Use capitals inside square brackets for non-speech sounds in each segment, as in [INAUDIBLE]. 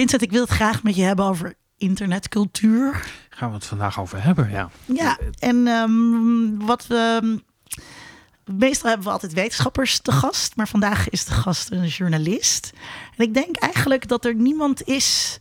Vincent, ik wil het graag met je hebben over internetcultuur. Gaan we het vandaag over hebben, ja. Ja, en ehm, wat we... Meestal hebben we altijd wetenschappers te gast, maar vandaag is de gast een journalist. En ik denk eigenlijk dat er niemand is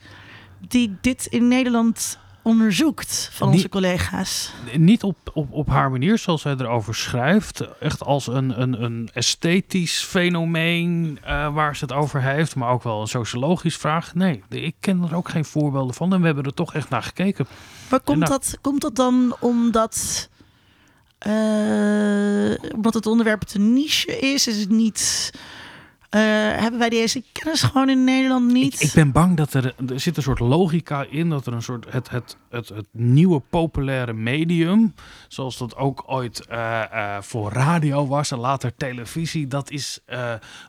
die dit in Nederland onderzoekt van onze collega's. Niet op, op, op haar manier zoals zij erover schrijft. Echt als een, een, een esthetisch fenomeen uh, waar ze het over heeft. Maar ook wel een sociologisch vraag. Nee, ik ken er ook geen voorbeelden van. En we hebben er toch echt naar gekeken. Maar komt, nou, dat, komt dat dan omdat... Uh, omdat het onderwerp te niche is? Is het niet hebben wij deze kennis gewoon in Nederland niet? Ik, ik, ben bang dat er, er zit een soort logica in dat er een soort het, het, het, het nieuwe populaire medium, zoals dat ook ooit uh, uh, voor radio was en later televisie, dat is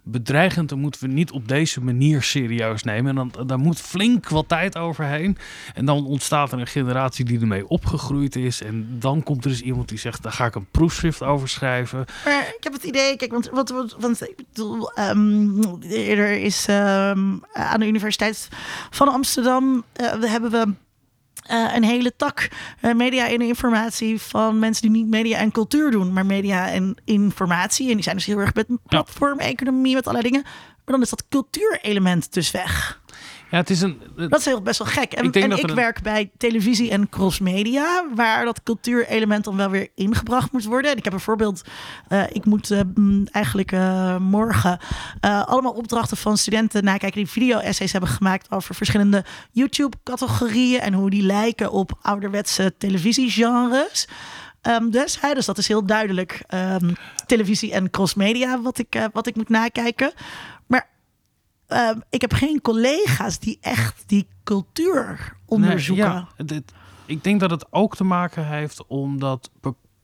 bedreigend. Dan moeten we niet op deze manier serieus nemen. En dan daar moet flink wat tijd overheen. En dan ontstaat er een generatie die ermee opgegroeid is. En dan komt er dus iemand die zegt: daar ga ik een proefschrift over schrijven. Maar ik heb het idee, kijk, want, want, want, want ik bedoel. Um, er is ehm, aan de Universiteit van Amsterdam uh, hebben we uh, een hele tak uh, media en informatie van mensen die niet media en cultuur doen, maar media en informatie. En die zijn dus heel erg met platform-economie, met allerlei dingen. Maar dan is dat cultuurelement dus weg. Ja, het is een, dat is heel best wel gek. En ik, en ik werk bij televisie en crossmedia, waar dat cultuurelement dan wel weer ingebracht moet worden. En ik heb een voorbeeld. Uh, ik moet uh, eigenlijk uh, morgen allemaal opdrachten van studenten nakijken die video-essays hebben gemaakt over verschillende YouTube-categorieën en hoe die lijken op ouderwetse televisiegenres. Um, dus, hè, dus dat is heel duidelijk um, televisie en crossmedia wat ik, wat ik moet nakijken. Uh, ik heb geen collega's die echt die cultuur onderzoeken. Nee, ja, dit, ik denk dat het ook te maken heeft omdat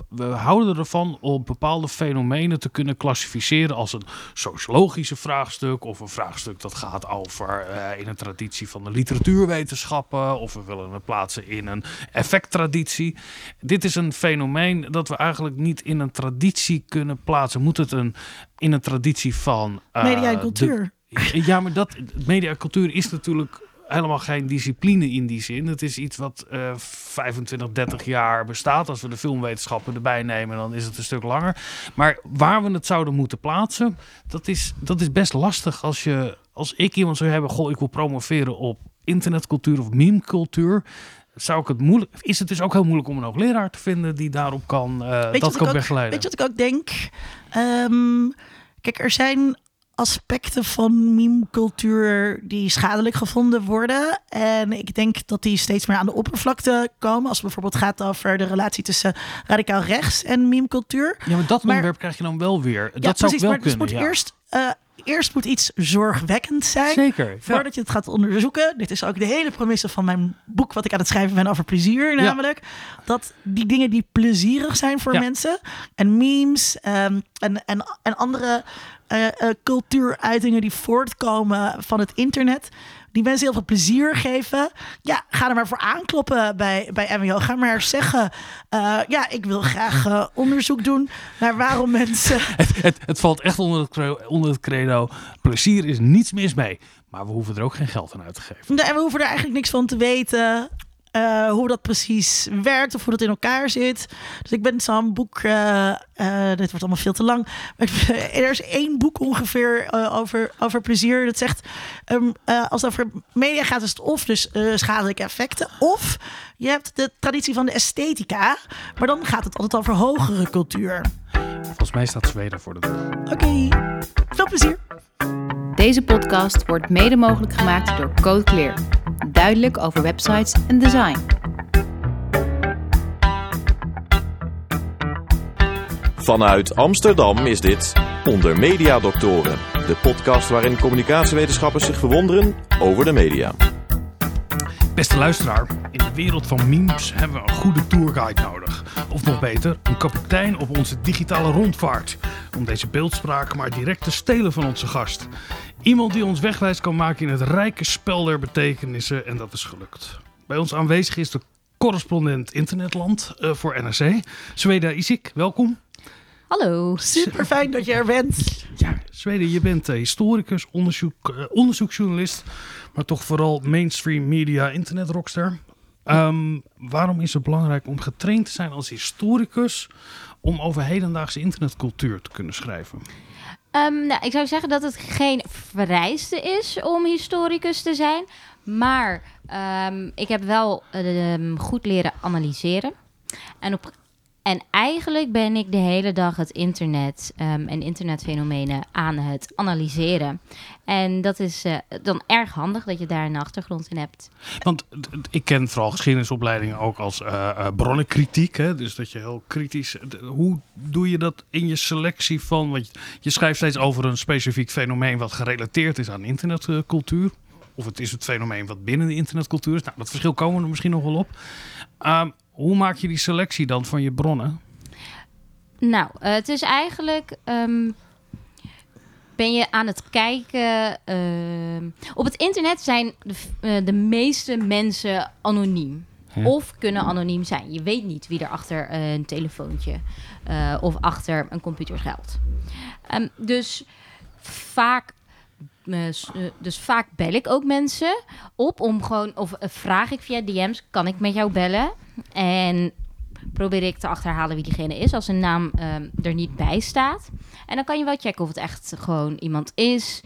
we houden ervan om bepaalde fenomenen te kunnen klassificeren als een sociologische vraagstuk of een vraagstuk dat gaat over uh, in een traditie van de literatuurwetenschappen of we willen het plaatsen in een effecttraditie. Dit is een fenomeen dat we eigenlijk niet in een traditie kunnen plaatsen. Moet het een in een traditie van uh, media en cultuur? Ja, maar dat mediacultuur is natuurlijk helemaal geen discipline in die zin. Het is iets wat uh, 25, 30 jaar bestaat. Als we de filmwetenschappen erbij nemen, dan is het een stuk langer. Maar waar we het zouden moeten plaatsen, dat is, dat is best lastig als je. Als ik iemand zou hebben, goh, ik wil promoveren op internetcultuur of memecultuur zou ik het moeilijk. Is het dus ook heel moeilijk om een hoogleraar te vinden die daarop kan uh, dat kan begeleiden? Weet je wat ik ook denk? Um, kijk, er zijn aspecten van meme-cultuur die schadelijk gevonden worden. En ik denk dat die steeds meer aan de oppervlakte komen. Als het bijvoorbeeld gaat over de relatie tussen radicaal rechts en meme-cultuur. Ja, maar dat onderwerp krijg je dan wel weer. Dat ja, zou precies, wel maar kunnen. Dus moet eerst uh, eerst moet iets zorgwekkend zijn. Zeker. Voordat je het gaat onderzoeken. Dit is ook de hele premisse van mijn boek, wat ik aan het schrijven ben over plezier. Namelijk dat die dingen die plezierig zijn voor mensen. En memes um, en, en, en andere uh, uh, cultuuruitingen die voortkomen van het internet die mensen heel veel plezier geven. Ja, ga er maar voor aankloppen bij, bij MWO. Ga maar zeggen, uh, ja, ik wil graag uh, onderzoek doen naar waarom mensen... [LAUGHS] Het, het, het valt echt onder het, credo, onder het credo, plezier is niets mis mee. Maar we hoeven er ook geen geld aan uit te geven. Nee, en we hoeven er eigenlijk niks van te weten. Uh, hoe dat precies werkt of hoe dat in elkaar zit. Dus ik ben zo'n boek. Uh, uh, dit wordt allemaal veel te lang. Maar er is één boek ongeveer over, over plezier. Dat zegt: um, als het over media gaat, is het of dus schadelijke effecten. Of je hebt de traditie van de esthetica. Maar dan gaat het altijd over hogere cultuur. Volgens mij staat Zweden voor de deur. Oké, okay. veel plezier. Deze podcast wordt mede mogelijk gemaakt door Code Clear. Duidelijk over websites en design. Vanuit Amsterdam is dit Onder Media Doctoren, de podcast waarin communicatiewetenschappers zich verwonderen over de media. Beste luisteraar, in de wereld van memes hebben we een goede tourguide nodig. Of nog beter, een kapitein op onze digitale rondvaart. Om deze beeldspraak maar direct te stelen van onze gast. Iemand die ons wegwijs kan maken in het rijke spel der betekenissen en dat is gelukt. Bij ons aanwezig is de correspondent Internetland uh, voor NRC, Zweda Isik. Welkom. Hallo. Super fijn dat je er bent. Ja, Zweden, je bent historicus, onderzoek, uh, onderzoeksjournalist, maar toch vooral mainstream media internetrockster. Um, waarom is het belangrijk om getraind te zijn als historicus om over hedendaagse internetcultuur te kunnen schrijven? Um, nou, ik zou zeggen dat het geen vereiste is om historicus te zijn. Maar um, ik heb wel goed leren analyseren. En op en eigenlijk ben ik de hele dag het internet um, en internetfenomenen aan het analyseren. En dat is uh, dan erg handig dat je daar een achtergrond in hebt. Want ik ken vooral geschiedenisopleidingen ook als uh, uh, bronnenkritiek. Hè? Dus dat je heel kritisch. Hoe doe je dat in je selectie van? Want je schrijft steeds over een specifiek fenomeen wat gerelateerd is aan internetcultuur. Of het is het fenomeen wat binnen de internetcultuur is. Nou, dat verschil komen we er misschien nog wel op. Um, hoe maak je die selectie dan van je bronnen? Nou, uh, het is eigenlijk. Um, ben je aan het kijken. Uh, op het internet zijn de, uh, de meeste mensen anoniem. Of kunnen anoniem zijn. Je weet niet wie er achter een telefoontje of achter een computer schuilt. Um, dus vaak dus vaak bel ik ook mensen op om gewoon, of vraag ik via DM's, kan ik met jou bellen? En probeer ik te achterhalen wie diegene is als een naam um, er niet bij staat. En dan kan je wel checken of het echt gewoon iemand is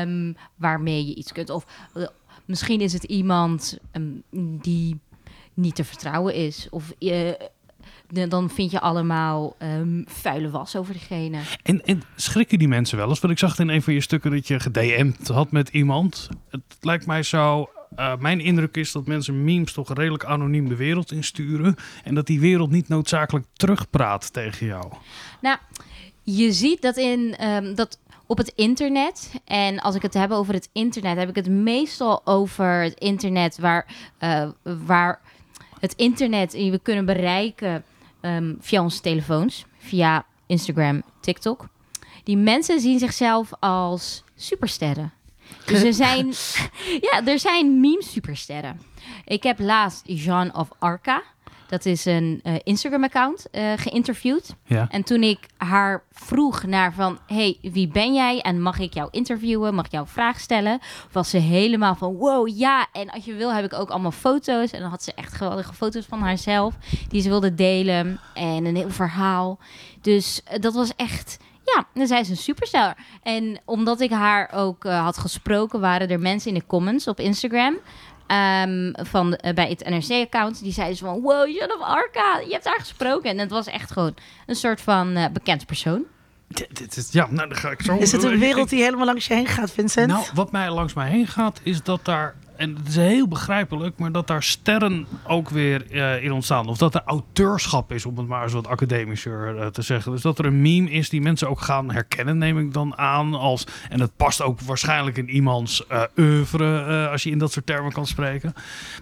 um, waarmee je iets kunt. Of uh, misschien is het iemand um, die niet te vertrouwen is. Of uh, dan vind je allemaal vuile was over diegene. En, en schrikken die mensen wel eens? Want ik zag in een van je stukken dat je gedM'd had met iemand. Het lijkt mij zo uh, mijn indruk is dat mensen memes toch redelijk anoniem de wereld insturen. En dat die wereld niet noodzakelijk terugpraat tegen jou. Nou, je ziet dat in um, dat op het internet. En als ik het heb over het internet, heb ik het meestal over het internet waar, uh, waar het internet we kunnen bereiken um, via onze telefoons, via Instagram, TikTok. Die mensen zien zichzelf als supersterren. Dus er zijn, [LAUGHS] ja, er zijn meme-supersterren. Ik heb laatst Jean of Arca. Dat is een uh, Instagram-account uh, geïnterviewd. Ja. En toen ik haar vroeg naar van... hey, wie ben jij en mag ik jou interviewen? Mag ik jou een vraag stellen? Was ze helemaal van wow, ja. En als je wil heb ik ook allemaal foto's. En dan had ze echt geweldige foto's van haarzelf... die ze wilde delen. En een heel verhaal. Dus uh, dat was echt ja, dan zij is een superster. En omdat ik haar ook uh, had gesproken, waren er mensen in de comments op Instagram. Um, van, uh, bij het NRC-account. Die zeiden van, wow, Jan of Arca, je hebt haar gesproken. En het was echt gewoon een soort van uh, bekend persoon. Dit is, ja, nou, dan ga ik zo... Is het een wereld die helemaal langs je heen gaat, Vincent? Nou, wat mij langs mij heen gaat, is dat daar en het is heel begrijpelijk, maar dat daar sterren ook weer uh, in ontstaan. Of dat er auteurschap is, om het maar eens wat academischer uh, te zeggen. Dus dat er een meme is die mensen ook gaan herkennen, neem ik dan aan. Als, en het past ook waarschijnlijk in iemands uh, oeuvre, als je in dat soort termen kan spreken.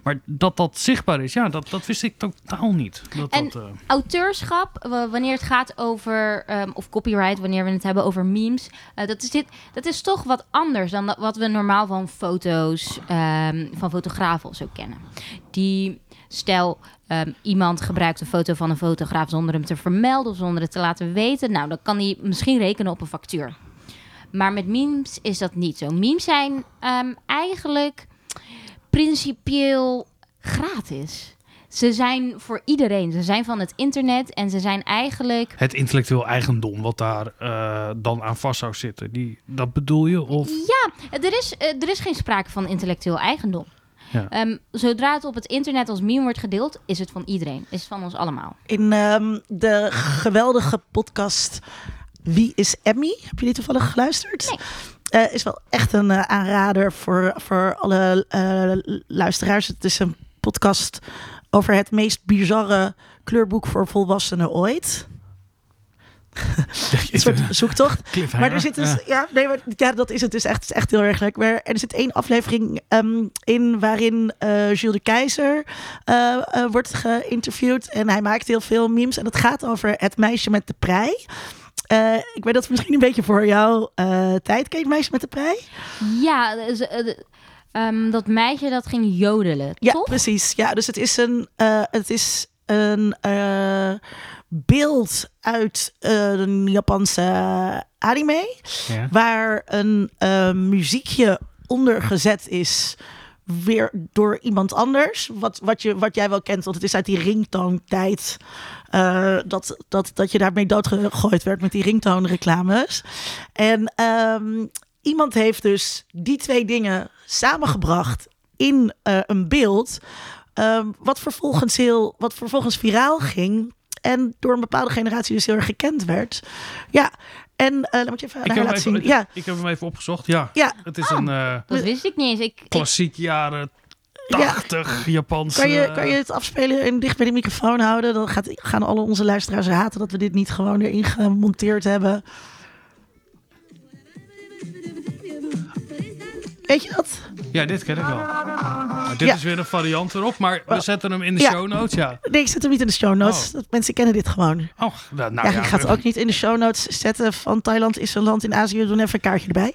Maar dat dat zichtbaar is, ja, dat, dat wist ik totaal niet. Dat, en dat, auteurschap, wanneer het gaat over, um, of copyright, wanneer we het hebben over memes. dat, is dit, dat is toch wat anders dan dat, wat we normaal van foto's... Um, van fotografen of zo kennen. Die stel um, iemand gebruikt een foto van een fotograaf zonder hem te vermelden of zonder het te laten weten. Nou, dan kan hij misschien rekenen op een factuur. Maar met memes is dat niet zo. Memes zijn um, eigenlijk principieel gratis. Ze zijn voor iedereen. Ze zijn van het internet en ze zijn eigenlijk. Het intellectueel eigendom wat daar uh, dan aan vast zou zitten. Die, dat bedoel je? Of? Ja, er is, uh, er is geen sprake van intellectueel eigendom. Ja. Um, zodra het op het internet als meme wordt gedeeld, is het van iedereen. Is het van ons allemaal. In um, de geweldige podcast Wie is Emmy? Heb je die toevallig geluisterd? Nee. Uh, is wel echt een aanrader voor, voor alle luisteraars. Het is een podcast over het meest bizarre kleurboek voor volwassenen ooit. [LAUGHS] een soort zoektocht. [LAUGHS] Maar er zit dus, ja. ja, nee, maar, ja, dat is het dus echt, het is echt heel erg leuk. Maar er zit één aflevering um, in waarin uh, Jules de Keizer uh, uh, wordt geïnterviewd. En hij maakt heel veel memes. En dat gaat over het meisje met de prei. Uh, ik weet dat misschien een beetje voor jouw uh, tijd. Ken je het meisje met de prei? Ja, dus, Um, dat meisje dat ging jodelen, ja, toch? precies. Ja, dus het is een, uh, het is een beeld uit een Japanse anime. Ja. Waar een muziekje ondergezet is weer door iemand anders. Wat, wat, je, wat jij wel kent, want het is uit die ringtone-tijd. Uh, dat, dat, dat je daarmee doodgegooid werd met die ringtone-reclames. En um, iemand heeft dus die twee dingen samengebracht in uh, een beeld. Um, wat, vervolgens heel, wat vervolgens viraal ging. En door een bepaalde generatie dus heel erg gekend werd. Ja, en uh, laat me je even ik laten zien. ja. Ik heb hem even opgezocht. Ja, ja. het is oh, een... Uh, dat wist ik niet eens. Ik, klassiek jaren 80 ja. Japanse... Kan je, kan je het afspelen en dicht bij de microfoon houden? Dan gaat, gaan alle onze luisteraars haten dat we dit niet gewoon erin gemonteerd hebben. Weet je dat? Ja, dit ken ik wel. dit is weer een variant erop, maar we zetten hem in de show notes, ja. Nee, ik zet hem niet in de show notes. Oh. Mensen kennen dit gewoon. Oh, nou, nou ja. Je gaat ook niet in de show notes zetten van Thailand is een land in Azië. We doen even een kaartje erbij.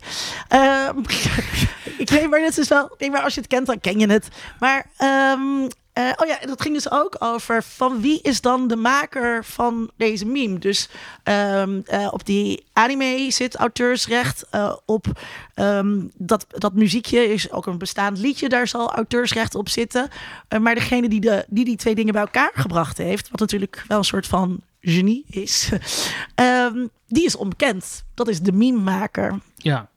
Uh, [LAUGHS] ik weet maar dit is wel... Nee, maar als je het kent, dan ken je het. Maar um, uh, oh ja, dat ging dus ook over van wie is dan de maker van deze meme. Dus um, uh, op die anime zit auteursrecht. Uh, op um, dat, dat muziekje is ook een bestaand liedje. Daar zal auteursrecht op zitten. maar degene die, de, die die twee dingen bij elkaar gebracht heeft... wat natuurlijk wel een soort van genie is... um, [LAUGHS] die is onbekend. Dat is de meme-maker. Ja,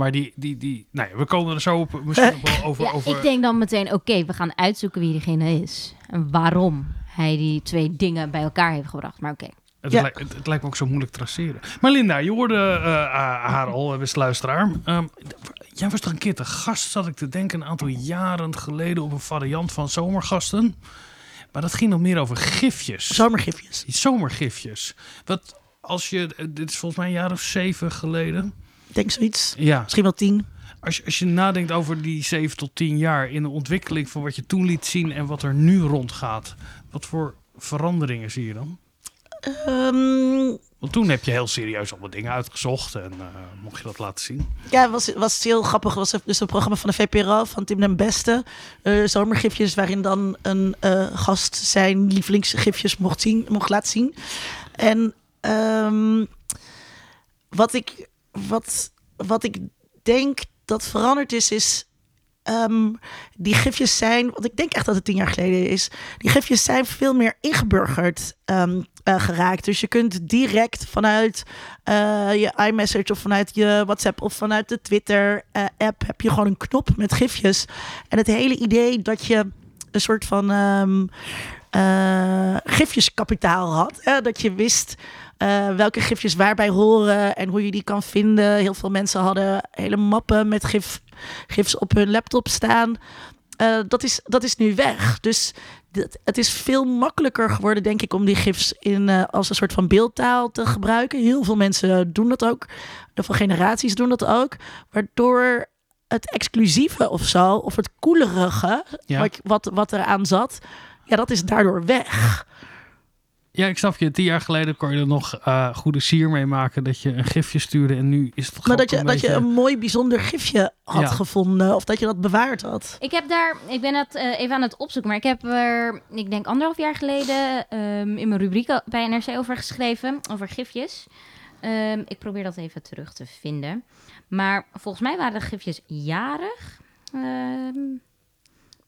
maar die, die, die, nou ja, we komen er zo op, misschien wel [LAUGHS] over, ja, over... Ik denk dan meteen, oké, we gaan uitzoeken wie diegene is. En waarom hij die twee dingen bij elkaar heeft gebracht. Maar oké. Het, lijkt, het, lijkt me ook zo moeilijk traceren. Maar Linda, je hoorde uh, haar al, beste luisteraar. Um, jij was toch een keer te gast, zat ik te denken, een aantal jaren geleden op een variant van Zomergasten. Maar dat ging nog meer over gifjes. Zomergifjes. Zomergifjes. Wat als je, eh, dit is volgens mij een jaar of zeven geleden denk zoiets. Ja. Misschien wel tien. Als je, als je nadenkt over die zeven tot tien jaar in de ontwikkeling van wat je toen liet zien en wat er nu rondgaat, wat voor veranderingen zie je dan? Um, Want toen heb je heel serieus allemaal dingen uitgezocht en uh, mocht je dat laten zien. Ja, het was, was heel grappig. Het was dus een programma van de VPRO van Tim den Beste. Uh, zomergifjes waarin dan een uh, gast zijn lievelingsgifjes mocht, zien, mocht laten zien. En um, wat ik wat, wat ik denk dat veranderd is, is um, die gifjes zijn, want ik denk echt dat het tien jaar geleden is, die gifjes zijn veel meer ingeburgerd um, uh, geraakt. Dus je kunt direct vanuit uh, je iMessage of vanuit je WhatsApp of vanuit de Twitter-app uh, heb je gewoon een knop met gifjes. En het hele idee dat je een soort van um, gifjeskapitaal had, dat je wist uh, welke gifjes waarbij horen en hoe je die kan vinden. Heel veel mensen hadden hele mappen met gif, gifs op hun laptop staan. Uh, dat, is, dat is nu weg. Dus het is veel makkelijker geworden, denk ik, om die gifs in, uh, als een soort van beeldtaal te gebruiken. Heel veel mensen doen dat ook. Heel veel generaties doen dat ook. Waardoor het exclusieve of zo, of het koelerige, ja. wat, wat, wat eraan zat, ja, dat is daardoor weg. Ja, ik snap je. Tien jaar geleden kon je er nog uh, goede sier mee maken dat je een gifje stuurde en nu is het Maar dat je, dat je een mooi bijzonder gifje had gevonden of dat je dat bewaard had. Ik heb daar, ik ben het uh, even aan het opzoeken, maar ik heb er, ik denk anderhalf jaar geleden um, in mijn rubriek bij NRC over geschreven, over gifjes. Um, ik probeer dat even terug te vinden. Maar volgens mij waren de gifjes jarig. Um,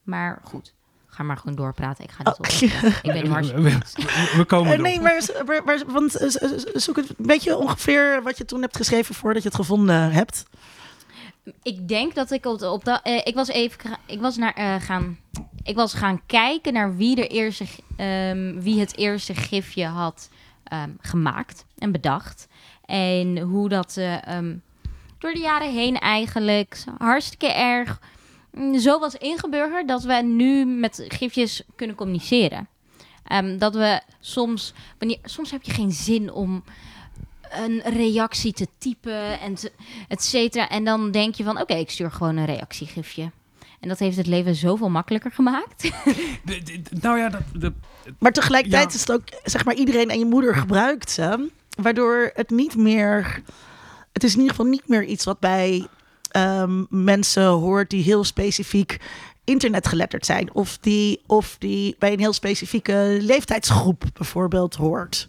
maar goed. Ga maar gewoon doorpraten. Ik ga dit oh. Ik ben [LAUGHS] hartstikke... We komen uh, Nee, maar, maar, want uh, zoek het een beetje ongeveer wat je toen hebt geschreven voordat je het gevonden hebt. Ik denk dat ik op, op dat... Uh, ik was even... Ik was naar gaan... Ik was gaan kijken naar wie, de eerste, um, wie het eerste gifje had um, gemaakt en bedacht. En hoe dat um, door de jaren heen eigenlijk hartstikke erg zo was ingeburgerd dat we nu met gifjes kunnen communiceren. Um, dat we soms, wanneer, soms heb je geen zin om een reactie te typen en et cetera. En dan denk je van, oké, ik stuur gewoon een reactiegifje. En dat heeft het leven zoveel makkelijker gemaakt. [LAUGHS] nou ja, dat, de, maar tegelijkertijd is het ook, zeg maar, iedereen en je moeder gebruikt ze. Waardoor het niet meer, het is in ieder geval niet meer iets wat bij um, mensen hoort die heel specifiek internetgeletterd zijn. Of die, of die bij een heel specifieke leeftijdsgroep bijvoorbeeld hoort.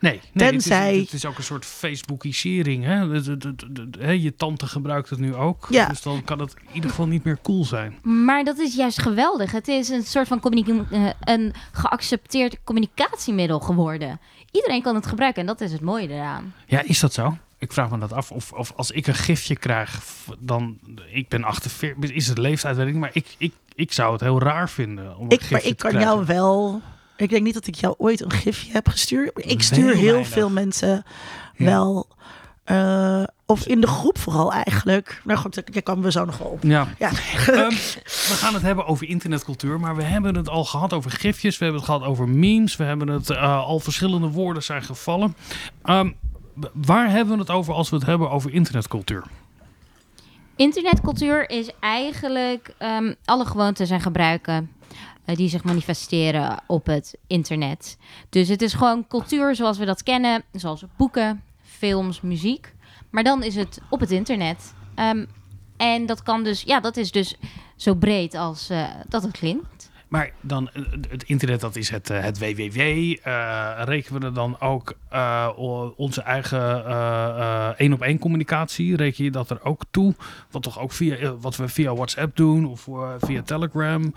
Nee, nee Tenzij... het, is, het is ook een soort Facebookisering. Hè? Je tante gebruikt het nu ook. Ja. Dus dan kan het in ieder geval niet meer cool zijn. Maar dat is juist geweldig. Het is een soort van uh, een geaccepteerd communicatiemiddel geworden. Iedereen kan het gebruiken en dat is het mooie eraan. Ja, is dat zo? Ik vraag me dat af. Of, of als ik een gifje krijg, dan. Ik ben 48, is het leeftijd, weet ik. Maar ik, ik, ik zou het heel raar vinden. Om ik, maar ik kan jou wel ik denk niet dat ik jou ooit een gifje heb gestuurd. Ik stuur heel, veel mensen wel. Uh, of in de groep vooral eigenlijk. Nou goed, daar komen we zo nog wel op. Ja. ja. Um, [LAUGHS] we gaan het hebben over internetcultuur. Maar we hebben het al gehad over gifjes. We hebben het gehad over memes. We hebben het uh, al verschillende woorden zijn gevallen. Um, waar hebben we het over als we het hebben over internetcultuur? Internetcultuur is eigenlijk um, alle gewoontes en gebruiken eh, die zich manifesteren op het internet. Dus het is gewoon cultuur zoals we dat kennen, zoals boeken, films, muziek. Maar dan is het op het internet. Ehm, en dat kan dus, ja, dat is dus zo breed als uh, dat het klinkt. Maar dan eh, het internet, dat is het, het www. Uh, rekenen we er dan ook onze eigen één op één communicatie? Reken je dat er ook toe? Wat toch ook via wat we via WhatsApp doen of via Telegram?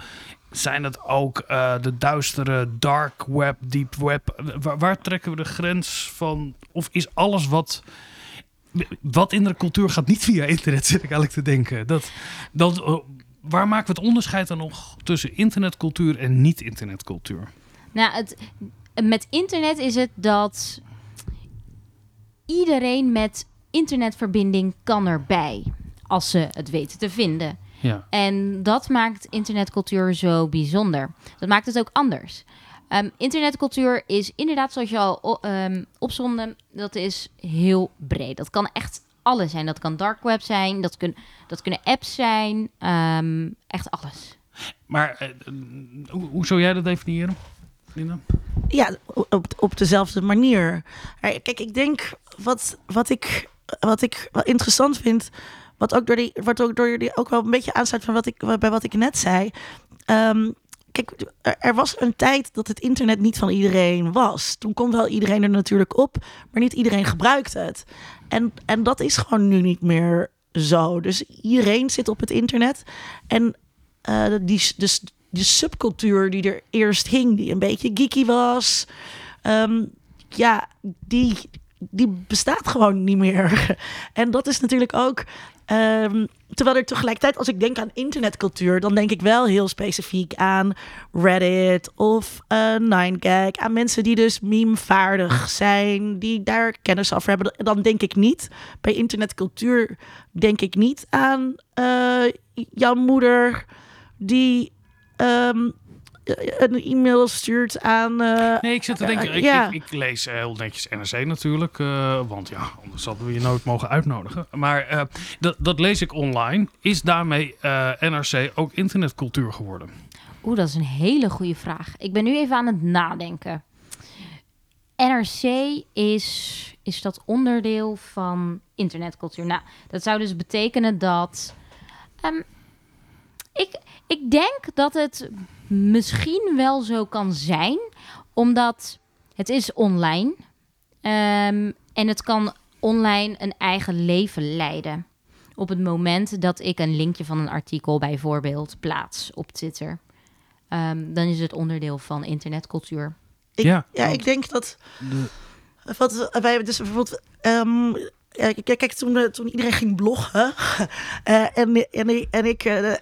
zijn het ook de duistere dark web, deep web? Waar, trekken we de grens van? Of is alles wat, wat in de cultuur gaat niet via internet, [LAUGHS] zit ik eigenlijk te denken? Dat, dat, waar maken we het onderscheid dan nog tussen internetcultuur en niet-internetcultuur? Nou, het, met internet is het dat iedereen met internetverbinding kan erbij. Als ze het weten te vinden. Ja. En dat maakt internetcultuur zo bijzonder. Dat maakt het ook anders. Um, internetcultuur is inderdaad, zoals je al um, opzonde, dat is heel breed. Dat kan echt alles zijn. Dat kan dark web zijn, dat, kun, dat kunnen apps zijn, um, echt alles. Maar uh, hoe, hoe, zou jij dat definiëren, Linda? Ja, op, op dezelfde manier. Kijk, ik denk wat, wat, ik, wat ik wel interessant vind wat ook door die, wat ook door die ook wel een beetje aansluit van wat ik, bij wat ik net zei. Um, er was een tijd dat het internet niet van iedereen was. Toen kon wel iedereen er natuurlijk op, maar niet iedereen gebruikte het. En, en dat is gewoon nu niet meer zo. Dus iedereen zit op het internet. En uh, die, dus de subcultuur die er eerst hing, die een beetje geeky was. Um, ja, die, die bestaat gewoon niet meer. [LAUGHS] En dat is natuurlijk ook Um, terwijl er tegelijkertijd, als ik denk aan internetcultuur, dan denk ik wel heel specifiek aan Reddit of uh, Ninegag. Aan mensen die dus memevaardig zijn, die daar kennis over hebben. Dan denk ik niet, bij internetcultuur denk ik niet aan uh, jouw moeder die um, een e-mail stuurt aan. Uh, nee, ik zit te denken. Ik, ja. ik, ik, lees heel netjes NRC natuurlijk. Uh, want ja, anders hadden we je nooit mogen uitnodigen. Maar uh, dat, dat lees ik online. Is daarmee NRC ook internetcultuur geworden? Oeh, dat is een hele goede vraag. Ik ben nu even aan het nadenken. NRC is, is dat onderdeel van internetcultuur. Nou, dat zou dus betekenen dat. Um, ik, ik denk dat het misschien wel zo kan zijn, omdat het is online um, en het kan online een eigen leven leiden. Op het moment dat ik een linkje van een artikel bijvoorbeeld plaats op Twitter, um, dan is het onderdeel van internetcultuur. Ik, ja, ja, ik denk dat. De... Wat wij dus bijvoorbeeld. Um, kijk, toen, eh, toen iedereen ging bloggen uh, [LAUGHS] en, en, en ik uh,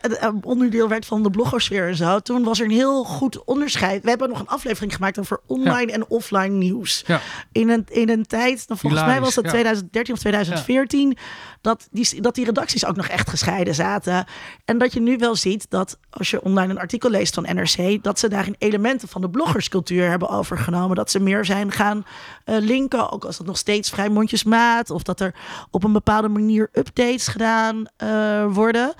onderdeel werd van de bloggosfeer en zo, toen was er een heel goed onderscheid. We hebben nog een aflevering gemaakt over online en offline nieuws. Ja. In, een, in een tijd, volgens mij was dat 2013 of 2014, dat die, dat die redacties ook nog echt gescheiden zaten. En dat je nu wel ziet dat als je online een artikel leest van NRC, dat ze daarin elementen van de bloggerscultuur hebben overgenomen. Dat ze meer zijn gaan uh, linken, ook als dat nog steeds vrij mondjesmaat, of dat er op een bepaalde manier updates gedaan uh, worden.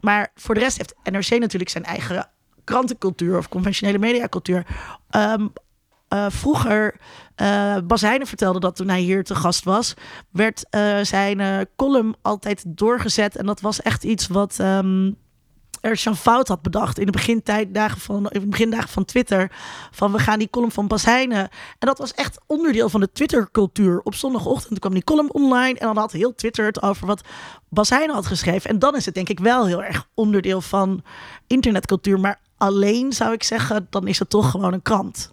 Maar voor de rest heeft NRC natuurlijk zijn eigen krantencultuur of conventionele mediacultuur. Um, uh, vroeger, uh, Bas Heijnen vertelde dat toen hij hier te gast was, werd uh, zijn column altijd doorgezet. En dat was echt iets wat, um, Ernst-Jan Fout had bedacht in de begindagen van, in de begindagen van Twitter. Van we gaan die column van Bas Heijnen. En dat was echt onderdeel van de Twitter-cultuur. Op zondagochtend kwam die column online en dan had heel Twitter het over wat Bas Heijnen had geschreven. En dan is het denk ik wel heel erg onderdeel van internetcultuur. Maar alleen zou ik zeggen, dan is het toch gewoon een krant.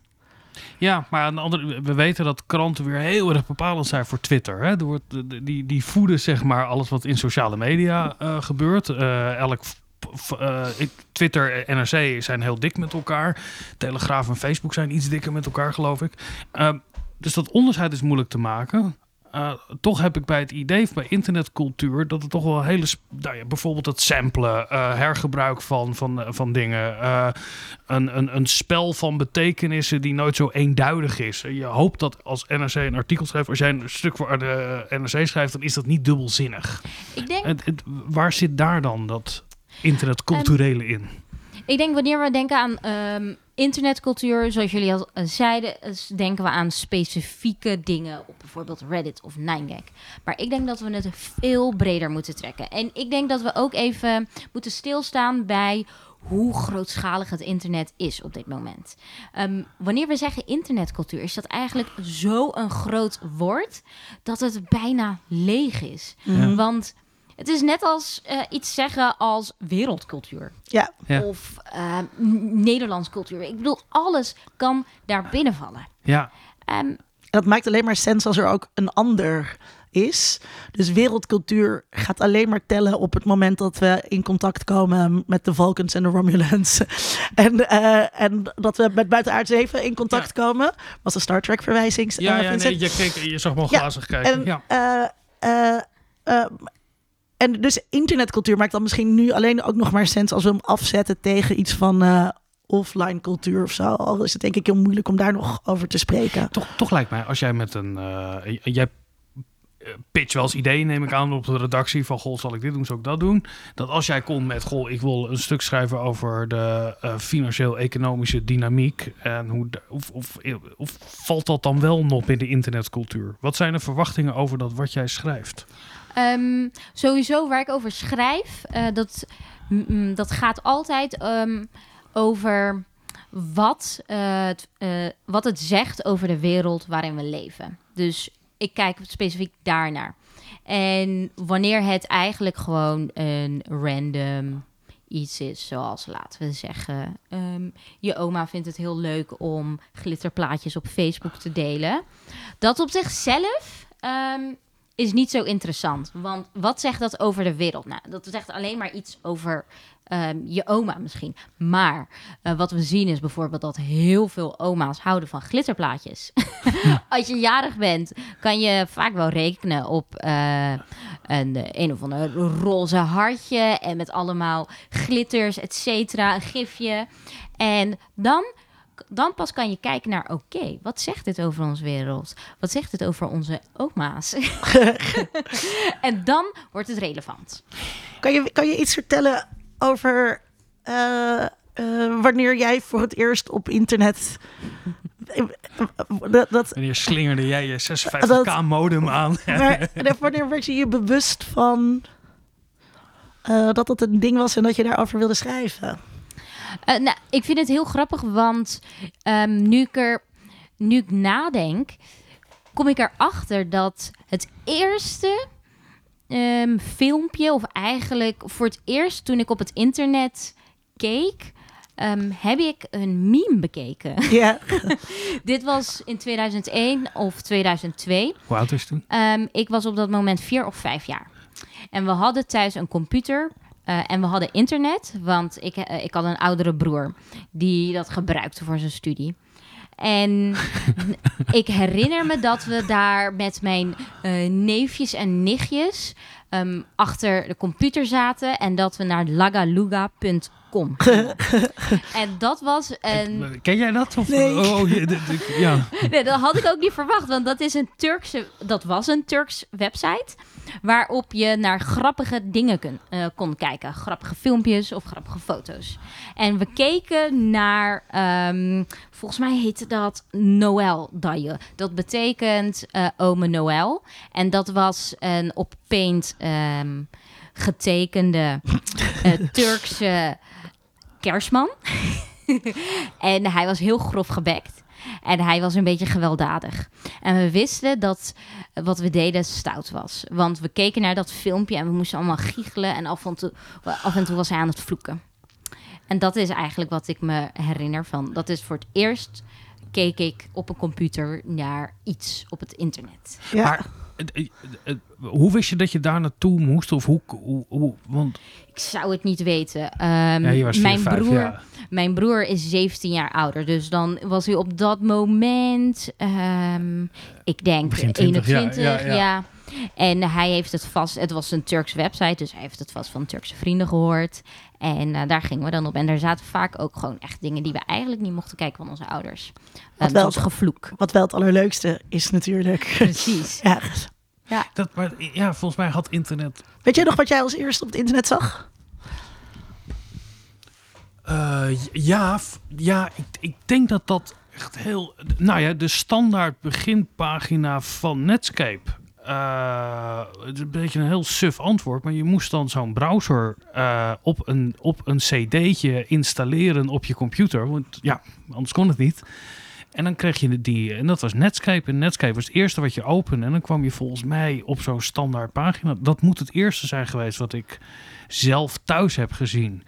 Ja, maar andere, we weten dat kranten weer heel erg bepalend zijn voor Twitter. Hè? Er die, die voeden zeg maar alles wat in sociale media uh, gebeurt. Uh, elk uh, Twitter en NRC zijn heel dik met elkaar. Telegraaf en Facebook zijn iets dikker met elkaar, geloof ik. Uh, dus dat onderscheid is moeilijk te maken. Uh, toch heb ik bij het idee bij internetcultuur dat het toch wel hele. Nou ja, bijvoorbeeld het samplen, uh, hergebruik van, van, van dingen. Uh, een, een, een spel van betekenissen die nooit zo eenduidig is. Je hoopt dat als NRC een artikel schrijft, als jij een stuk voor de NRC schrijft, dan is dat niet dubbelzinnig. Ik denk... Het, het, waar zit daar dan dat internetculturele um, in? Ik denk wanneer we denken aan um, internetcultuur, zoals jullie al eh, zeiden, denken we aan specifieke dingen op bijvoorbeeld Reddit of 9gag. Maar ik denk dat we het veel breder moeten trekken. En ik denk dat we ook even moeten stilstaan bij hoe grootschalig het internet is op dit moment. Um, wanneer we zeggen internetcultuur, is dat eigenlijk zo een groot woord dat het bijna leeg is. Ja. Want het is net als uh, iets zeggen als wereldcultuur. Ja. Of uh, Nederlands cultuur. Ik bedoel, alles kan daar binnenvallen. Ja. Um, dat maakt alleen maar sens als er ook een ander is. Dus wereldcultuur gaat alleen maar tellen op het moment dat we in contact komen met de Vulcans en de Romulans. [LAUGHS] en, uh, en dat we met buitenaardse even in contact ja. komen. Was de Star Trek verwijzing. Ja, ja nee, je, keek, je zag me glazig ja, kijken. En, ja. En dus internetcultuur maakt dan misschien nu alleen ook nog maar sens als we hem afzetten tegen iets van uh, offline cultuur of zo. Al is het denk ik heel moeilijk om daar nog over te spreken. Toch, toch lijkt mij, als jij met een. Uh, jij pitch wel eens ideeën, neem ik aan, op de redactie van goh, zal ik dit doen, zal ik dat doen. Dat als jij komt met goh, ik wil een stuk schrijven over de financieel-economische dynamiek. En hoe of, of, of valt dat dan wel nog in de internetcultuur? Wat zijn de verwachtingen over dat wat jij schrijft? Um, sowieso waar ik over schrijf, uh, dat, dat gaat altijd um, over wat, het, uh, wat het zegt over de wereld waarin we leven. Dus ik kijk specifiek daarnaar. En wanneer het eigenlijk gewoon een random iets is, zoals laten we zeggen, um, je oma vindt het heel leuk om glitterplaatjes op Facebook te delen. Dat op zichzelf is niet zo interessant. Want wat zegt dat over de wereld? Nou, dat zegt alleen maar iets over um, je oma misschien. Maar uh, wat we zien is bijvoorbeeld dat heel veel oma's houden van glitterplaatjes. [LAUGHS] Als je jarig bent, kan je vaak wel rekenen op uh, een, een of ander roze hartje en met allemaal glitters, et cetera, een gifje. En dan dan pas kan je kijken naar, oké, wat zegt dit over onze wereld? Wat zegt het over onze oma's? [LAUGHS] en dan wordt het relevant. Kan je, kan je iets vertellen over uh, uh, wanneer jij voor het eerst op internet... dat, dat, wanneer slingerde jij je 56k modem aan? [LAUGHS] maar, wanneer werd je je bewust van uh, dat dat een ding was en dat je daarover wilde schrijven? Uh, nou, ik vind het heel grappig, want um, nu, ik er, nu ik nadenk, kom ik erachter dat het eerste um, filmpje, of eigenlijk voor het eerst toen ik op het internet keek, um, heb ik een meme bekeken. [LAUGHS] Ja. [LAUGHS] Dit was in 2001 of 2002. Hoe oud is toen? Um, ik was op dat moment vier of vijf jaar. En we hadden thuis een computer uh, en we hadden internet, want ik, uh, ik had een oudere broer die dat gebruikte voor zijn studie. En [LAUGHS] ik herinner me dat we daar met mijn uh, neefjes en nichtjes um, achter de computer zaten en dat we naar lagaluga.com [LAUGHS] En dat was een... Ken jij dat? Of... Nee. Oh, oh ja. nee, dat had ik ook niet verwacht, want dat is een Turkse... Dat was een Turks website waarop je naar grappige dingen kun, uh, kon kijken. Grappige filmpjes of grappige foto's. En we keken naar, um, volgens mij heette dat Noël Daje. Dat betekent uh, Ome Noël. En dat was een op Paint um, getekende uh, [LAUGHS] Turkse kerstman. [LAUGHS] en hij was heel grof gebekt. En hij was een beetje gewelddadig. En we wisten dat wat we deden stout was. Want we keken naar dat filmpje en we moesten allemaal giechelen. En af en toe, af en toe was hij aan het vloeken. En dat is eigenlijk wat ik me herinner van. Dat is voor het eerst keek ik op een computer naar iets op het internet. Ja. Maar hoe wist je dat je daar naartoe moest? Of hoe, hoe, hoe want... Ik zou het niet weten. Um, ja, mijn, broer, mijn broer is 17 jaar ouder. Dus dan was hij op dat moment, um, ik denk 21. Ja, ja, En hij heeft het vast, het was een Turks website, dus hij heeft het vast van Turkse vrienden gehoord. En uh, daar gingen we dan op. En daar zaten vaak ook gewoon echt dingen die we eigenlijk niet mochten kijken van onze ouders. Wat um, wel het gevloek. Wat wel het allerleukste is natuurlijk. Precies. [LAUGHS] ja. Ja. Dat, maar ja, volgens mij had internet. Weet jij nog wat jij als eerste op het internet zag? Uh, ja, ja ik, ik denk dat dat echt heel. Nou ja, de standaard beginpagina van Netscape. Uh, het is een beetje een heel suf antwoord, maar je moest dan zo'n browser uh, op, een, op een cd'tje installeren op je computer. Want ja, anders kon het niet. En dan kreeg je die, en dat was Netscape. En Netscape was het eerste wat je opende. En dan kwam je volgens mij op zo'n standaard pagina. Dat moet het eerste zijn geweest wat ik zelf thuis heb gezien.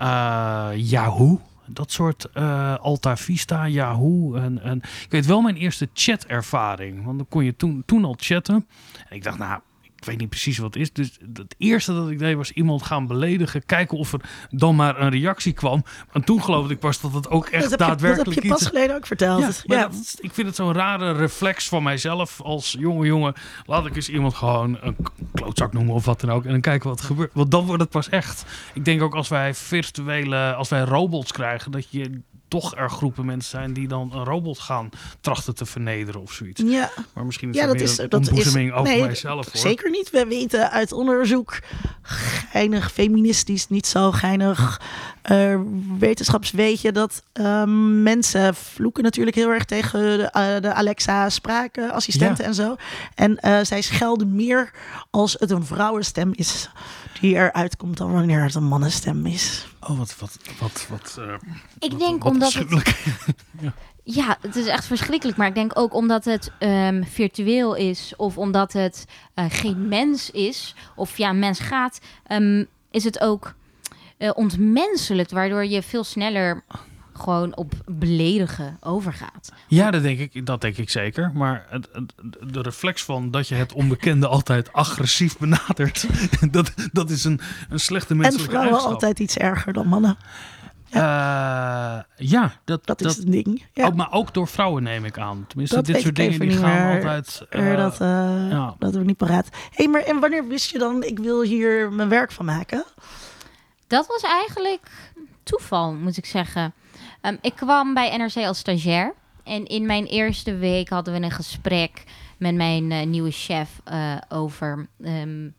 Uh, Yahoo. Dat soort uh, Alta Vista, Yahoo. En, en ik weet wel mijn eerste chat-ervaring. Want dan kon je toen, toen al chatten. En ik dacht, nou, ik weet niet precies wat het is. Dus het eerste dat ik deed was iemand gaan beledigen. Kijken of er dan maar een reactie kwam. En toen geloofde ik pas dat het ook echt dat daadwerkelijk Dat heb je pas geleden ook verteld. Ja, ja. ik vind het zo'n rare reflex van mijzelf als jonge jongen. Laat ik eens iemand gewoon een klootzak noemen of wat dan ook. En dan kijken wat er gebeurt. Want dan wordt het pas echt. Ik denk ook als wij virtuele, als wij robots krijgen, dat je toch er groepen mensen zijn die dan een robot gaan trachten te vernederen of zoiets. Ja, maar misschien is ja, dat, is, dat is over nee, mijzelf. Hoor. Zeker niet. We weten uit onderzoek, geinig feministisch, niet zo geinig uh, wetenschaps weet je dat um, mensen vloeken natuurlijk heel erg tegen de, uh, de Alexa spraakassistenten ja. en zo. En uh, zij schelden meer als het een vrouwenstem is die eruit komt dan wanneer het een mannenstem is. Oh, wat, wat, wat, wat. ik wat, denk wat omdat het. [LAUGHS] ja. ja. het is echt verschrikkelijk. Maar ik denk ook omdat het um, virtueel is of omdat het geen mens is of ja, mens gaat, um, is het ook uh, ontmenselijkt, waardoor je veel sneller gewoon op beledigen overgaat. Ja, dat denk ik, dat denk ik zeker. Maar het, het, de reflex van dat je het onbekende altijd agressief benadert, [LAUGHS] dat, dat is een, een slechte menselijke En vrouwen altijd iets erger dan mannen. Ja, uh, ja dat, dat, is het ding. Ja. Ook, maar ook door vrouwen neem ik aan. Tenminste, dat dit soort dingen die gaan altijd. Uh, dat, uh, ja. dat ik niet paraat. Hé, hey, maar en wanneer wist je dan, ik wil hier mijn werk van maken? Dat was eigenlijk toeval, moet ik zeggen. Um, ik kwam bij NRC als stagiair. En in mijn eerste week hadden we een gesprek met mijn uh, nieuwe chef uh, over um,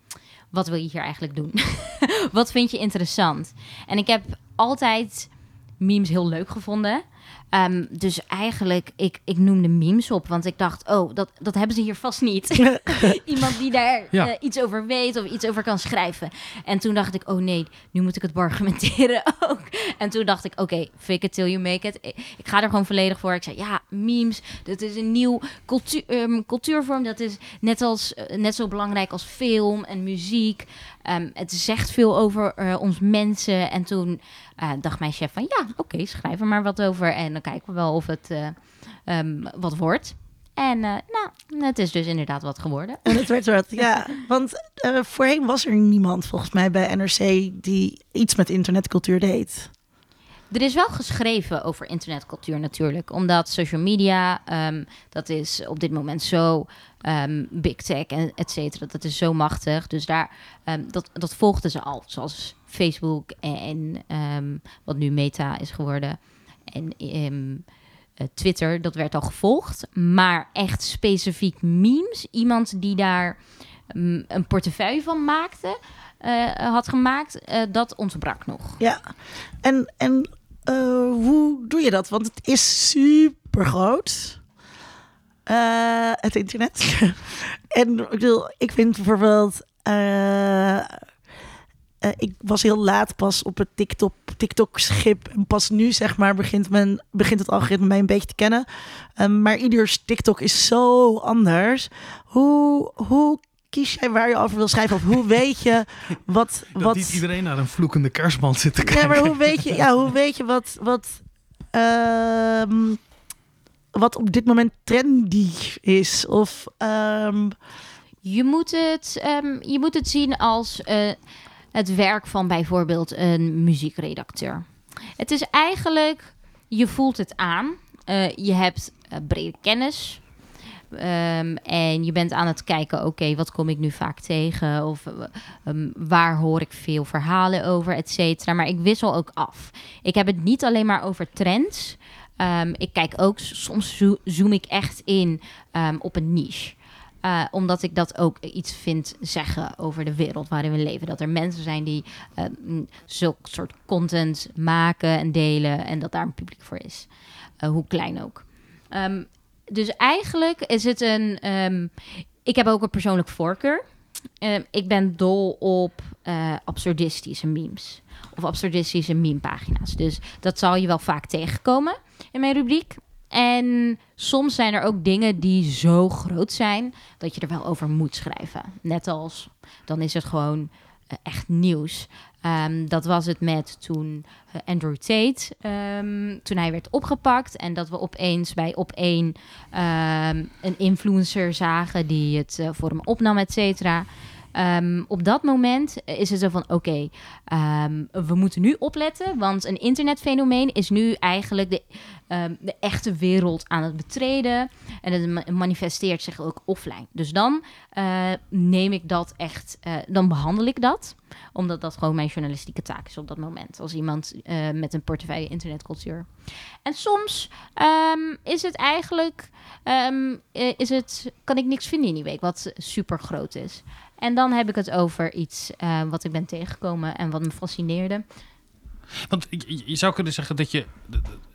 wat wil je hier eigenlijk doen? [LAUGHS] wat vind je interessant? En ik heb altijd memes heel leuk gevonden. Um, dus eigenlijk, ik, ik noemde memes op, want ik dacht, oh, dat, dat hebben ze hier vast niet. [LAUGHS] [LAUGHS] Iemand die daar ja. uh, iets over weet of iets over kan schrijven. En toen dacht ik, oh nee, nu moet ik het argumenteren [LAUGHS] ook. En toen dacht ik, oké, okay, fake it till you make it. Ik, ik, ga er gewoon volledig voor. Ik zei, ja, memes, dat is een nieuw cultuur, um, cultuurvorm. Dat is net, als, uh, net zo belangrijk als film en muziek. Um, het zegt veel over uh, ons mensen. En toen uh, dacht mijn chef van ja, oké, okay, schrijf er maar wat over. En dan kijken we wel of het uh, um, wat wordt. En nou, het is dus inderdaad wat geworden. En het werd wat, ja. [LAUGHS] Want voorheen was er niemand volgens mij bij NRC die iets met internetcultuur deed. Er is wel geschreven over internetcultuur natuurlijk, omdat social media, um, dat is op dit moment zo um, big tech en et cetera, dat is zo machtig. Dus daar, um, dat, dat volgden ze al, zoals Facebook en, en wat nu Meta is geworden. En uh, Twitter, dat werd al gevolgd. Maar echt specifiek memes, iemand die daar een portefeuille van maakte, uh, had gemaakt, uh, dat ontbrak nog. Ja, en, en uh, hoe doe je dat? Want het is super groot. het internet. [LAUGHS] en ik, bedoel, ik vind bijvoorbeeld uh, ik was heel laat pas op het TikTok, TikTok-schip. En pas nu, zeg maar, begint, men, begint het algoritme mij een beetje te kennen. Um, maar ieders TikTok is zo anders. Hoe, hoe kies jij waar je over wil schrijven? Of hoe weet je wat... [LAUGHS] Dat wat... niet iedereen naar een vloekende kerstman zit te kijken. Ja, maar hoe weet je, ja, hoe weet je wat... wat uh, wat op dit moment trendy is? Of... Um... Je, moet het, um, je moet het zien als... Uh, het werk van bijvoorbeeld een muziekredacteur. Het is eigenlijk, je voelt het aan. Uh, je hebt uh, brede kennis. Um, en je bent aan het kijken, oké, wat kom ik nu vaak tegen? Of um, waar hoor ik veel verhalen over, et cetera. Maar ik wissel ook af. Ik heb het niet alleen maar over trends. Um, ik kijk ook, soms zo zoom ik echt in op een niche. Uh, omdat ik dat ook iets vind zeggen over de wereld waarin we leven. Dat er mensen zijn die uh, soort content maken en delen. En dat daar een publiek voor is. Uh, hoe klein ook. Um, dus eigenlijk is het een. Um, ik heb ook een persoonlijk voorkeur. Um, ik ben dol op absurdistische memes. Of absurdistische memepagina's. Dus dat zal je wel vaak tegenkomen in mijn rubriek. En soms zijn er ook dingen die zo groot zijn dat je er wel over moet schrijven. Net als dan is het gewoon echt nieuws. Um, dat was het met toen uh, Andrew Tate, um, toen hij werd opgepakt. En dat we opeens bij op één um, een influencer zagen die het uh, voor hem opnam, et cetera. Um, op dat moment is het zo van: oké, um, we moeten nu opletten, want een internetfenomeen is nu eigenlijk de, um, de echte wereld aan het betreden. En het manifesteert zich ook offline. Dus dan uh, neem ik dat echt, uh, dan behandel ik dat, omdat dat gewoon mijn journalistieke taak is op dat moment. Als iemand uh, met een portefeuille internetcultuur. En soms is het eigenlijk, is het, kan ik niks vinden in die week wat super groot is. En dan heb ik het over iets uh, wat ik ben tegengekomen en wat me fascineerde. Want je zou kunnen zeggen dat je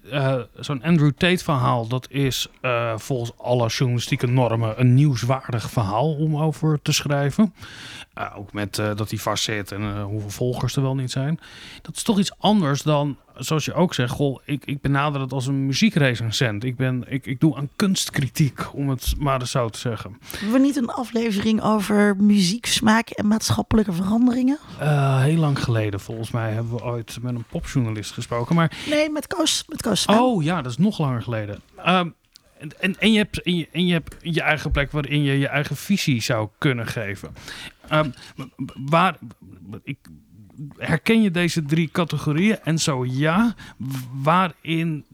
uh, zo'n Andrew Tate verhaal, dat is uh, volgens alle journalistieke normen een nieuwswaardig verhaal om over te schrijven. Uh, ook met dat hij vastzit en hoeveel volgers er wel niet zijn. Dat is toch iets anders dan, zoals je ook zegt, goh, ik, ik benader het als een muziekrecensent. Ik, ben, ik, ik doe aan kunstkritiek, om het maar zo te zeggen. Hebben we niet een aflevering over muzieksmaak en maatschappelijke veranderingen? heel lang geleden, volgens mij, hebben we ooit met een popjournalist gesproken. Maar... Nee, met Koos, met Koos Oh ja, dat is nog langer geleden. Um, en, en, je hebt, en, je, en je hebt je eigen plek waarin je je eigen visie zou kunnen geven. Um, waar, ik, herken je deze drie categorieën? En zo ja, waarin.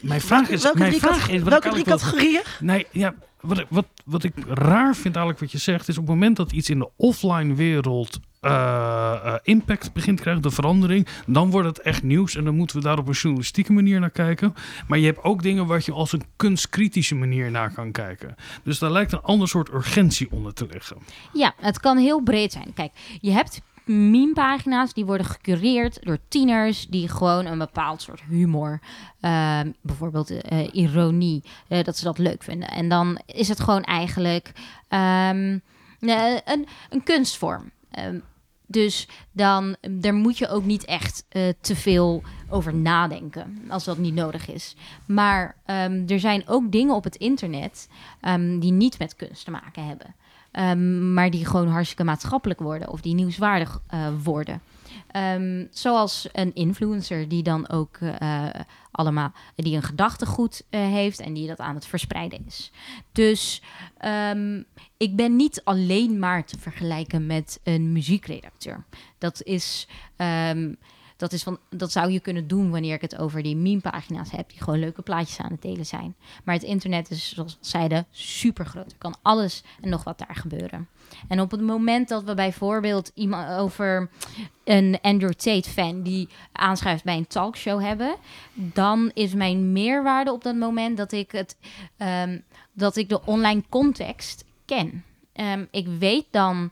Mijn vraag is. Welke mijn drie, vraag is, welke drie categorieën? Nee, ja, wat, wat, wat ik raar vind eigenlijk wat je zegt, is op het moment dat iets in de offline wereld uh, uh, impact begint te krijgen, de verandering, dan wordt het echt nieuws en dan moeten we daar op een journalistieke manier naar kijken. Maar je hebt ook dingen waar je als een kunstkritische manier naar kan kijken. Dus daar lijkt een ander soort urgentie onder te liggen. Ja, het kan heel breed zijn. Kijk, je hebt meme-pagina's die worden gecureerd door tieners die gewoon een bepaald soort humor, uh, bijvoorbeeld uh, ironie, dat ze dat leuk vinden. En dan is het gewoon eigenlijk um, een, een kunstvorm. Um, dus dan daar moet je ook niet echt uh, te veel over nadenken als dat niet nodig is. Maar um, er zijn ook dingen op het internet um, die niet met kunst te maken hebben. Um, maar die gewoon hartstikke maatschappelijk worden of die nieuwswaardig uh, worden. Um, zoals een influencer die dan ook uh, allemaal die een gedachtegoed uh, heeft en die dat aan het verspreiden is. Dus um, ik ben niet alleen maar te vergelijken met een muziekredacteur. Dat is. Um, dat, is van, dat zou je kunnen doen wanneer ik het over die meme-pagina's heb, die gewoon leuke plaatjes aan het delen zijn. Maar het internet is, zoals zeiden, super groot. Er kan alles en nog wat daar gebeuren. En op het moment dat we bijvoorbeeld iemand over een Andrew Tate-fan die aanschrijft bij een talkshow hebben, dan is mijn meerwaarde op dat moment dat ik, het, um, dat ik de online context ken. Um, ik weet dan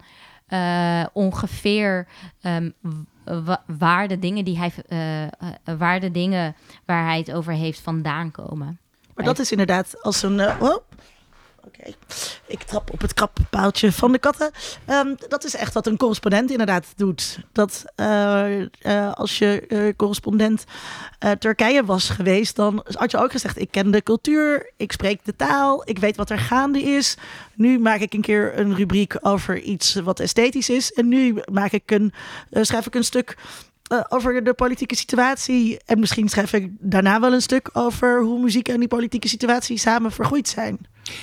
uh, ongeveer um, waar de dingen die hij uh, uh, waar de dingen waar hij het over heeft vandaan komen. Maar dat is inderdaad als een uh, oh, Oké, ik trap op het krappaaltje van de katten. Ehm, dat is echt wat een correspondent inderdaad doet. Dat uh, uh, als je uh, correspondent Turkije was geweest, dan had je ook gezegd: ik ken de cultuur, ik spreek de taal, ik weet wat er gaande is. Nu maak ik een keer een rubriek over iets wat esthetisch is, en nu maak ik een, schrijf ik een stuk over de politieke situatie. En misschien schrijf ik daarna wel een stuk over hoe muziek en die politieke situatie samen vergroeid zijn.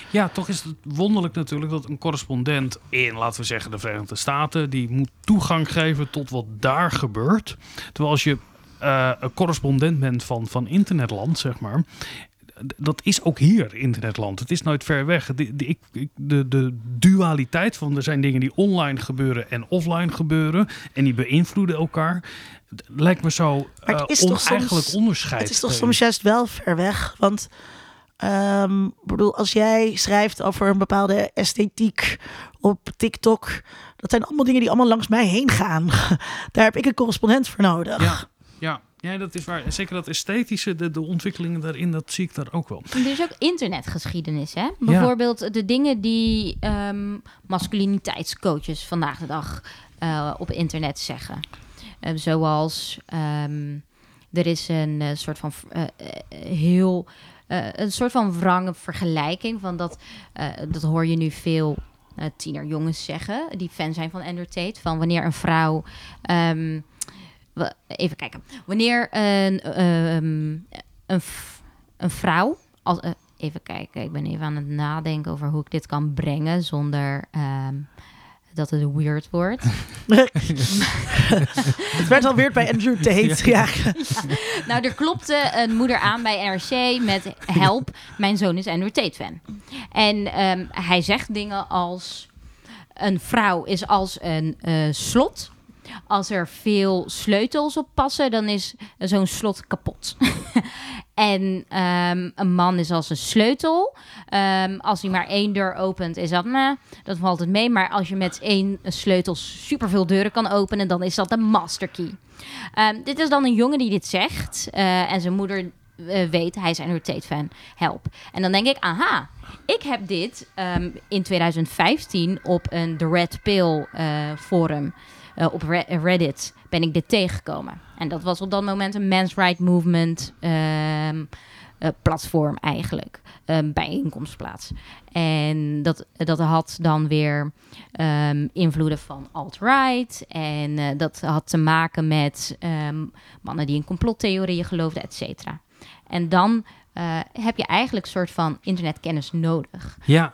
Ja, toch is het wonderlijk natuurlijk dat een correspondent in, laten we zeggen, de Verenigde Staten, die moet toegang geven tot wat daar gebeurt. Terwijl als je uh, een correspondent bent van, van internetland, zeg maar, dat is ook hier internetland. Het is nooit ver weg. De, de, de, de, dualiteit van er zijn dingen die online gebeuren en offline gebeuren. En die beïnvloeden elkaar. Lijkt me zo uh, oneigenlijk onderscheid. Het is toch soms juist wel ver weg. Want um, bedoel, als jij schrijft over een bepaalde esthetiek op TikTok. Dat zijn allemaal dingen die allemaal langs mij heen gaan. [LAUGHS] Daar heb ik een correspondent voor nodig. Ja, ja. Ja, dat is waar. Zeker dat esthetische, de, de ontwikkelingen daarin, dat zie ik daar ook wel. Er is ook internetgeschiedenis, hè? Bijvoorbeeld de dingen die um, masculiniteitscoaches vandaag de dag uh, op internet zeggen. Uh, zoals um, er is een uh, soort van uh, heel. Een soort van wrange vergelijking van dat. dat hoor je nu veel tienerjongens zeggen. die fan zijn van Andrew Tate. Van wanneer een vrouw. Um, even kijken. Wanneer een, um, een, een vrouw. Als, even kijken, ik ben even aan het nadenken over hoe ik dit kan brengen zonder um, dat het weird wordt. [LAUGHS] het werd al weird bij Andrew Tate. Ja. ja. Nou, er klopte een moeder aan bij NRC met help, mijn zoon is Andrew Tate fan. En um, hij zegt dingen als een vrouw is als een uh, slot als er veel sleutels op passen, dan is zo'n slot kapot. [LAUGHS] en um, een man is als een sleutel. Um, als hij maar één deur opent, is dat, nah, dat valt het mee. Maar als je met één sleutel superveel deuren kan openen, dan is dat een masterkey. Um, dit is dan een jongen die dit zegt. Uh, en zijn moeder uh, weet, hij is een Tate-fan. Help. En dan denk ik, aha, ik heb dit in 2015 op een The Red Pill uh, forum uh, op Reddit ben ik dit tegengekomen. En dat was op dat moment een Men's Right Movement um, uh, platform eigenlijk. Um, bijeenkomstplaats. En dat, dat had dan weer um, invloeden van alt-right. En uh, dat had te maken met mannen die in complottheorieën geloofden, et cetera. En dan heb je eigenlijk een soort van internetkennis nodig. Ja.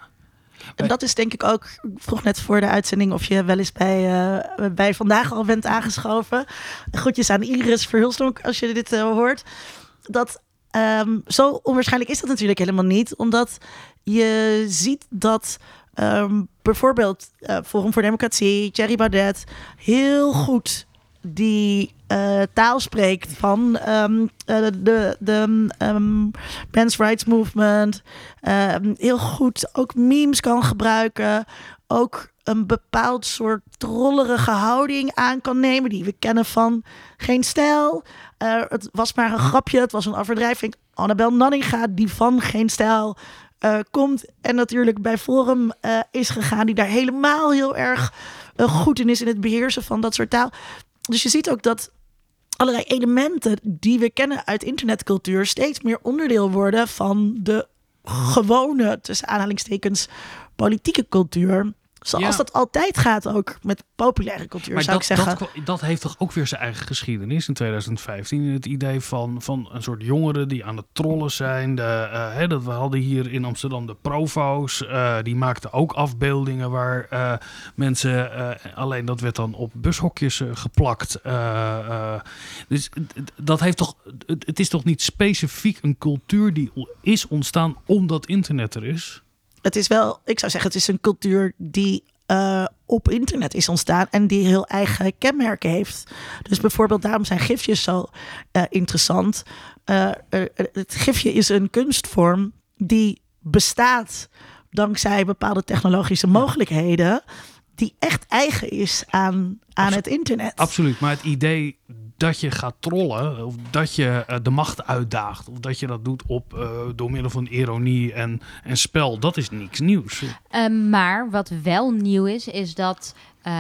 En dat is denk ik ook, ik vroeg net voor de uitzending of je wel eens bij, uh, bij vandaag al bent aangeschoven. Groetjes aan Iris Verhulstonk als je dit uh, hoort. Dat um, zo onwaarschijnlijk is dat natuurlijk helemaal niet, omdat je ziet dat um, bijvoorbeeld uh, Forum voor Democratie, Thierry Baudet heel goed die uh, taal spreekt van um, uh, de, de um, men's rights movement. Uh, heel goed ook memes kan gebruiken. Ook een bepaald soort trollerige houding aan kan nemen. Die we kennen van Geen Stijl. het was maar een grapje. Het was een overdrijving. Annabel Nanninga, die van Geen Stijl komt. En natuurlijk bij Forum is gegaan. Die daar helemaal heel erg goed in is in het beheersen van dat soort taal. Dus je ziet ook dat allerlei elementen die we kennen uit internetcultuur steeds meer onderdeel worden van de gewone, tussen aanhalingstekens, politieke cultuur. Zoals dat altijd gaat ook met populaire cultuur, maar zou dat, ik zeggen. Dat, dat heeft toch ook weer zijn eigen geschiedenis in 2015. Het idee van, van een soort jongeren die aan het trollen zijn. De, uh, hè, dat we hadden hier in Amsterdam de provo's. Uh, die maakten ook afbeeldingen waar uh, mensen... alleen dat werd dan op bushokjes geplakt. dus dat heeft toch... Het, het is toch niet specifiek een cultuur die is ontstaan omdat internet er is? Het is wel, ik zou zeggen, het is een cultuur die uh, op internet is ontstaan en die heel eigen kenmerken heeft. Dus bijvoorbeeld daarom zijn gifjes zo uh, interessant. Uh, het gifje is een kunstvorm die bestaat dankzij bepaalde technologische mogelijkheden, die echt eigen is aan, aan het internet. Absoluut, maar het idee dat je gaat trollen, of dat je uh, de macht uitdaagt, of dat je dat doet op, uh, door middel van ironie en, en spel, dat is niks nieuws. Uh, maar wat wel nieuw is, is dat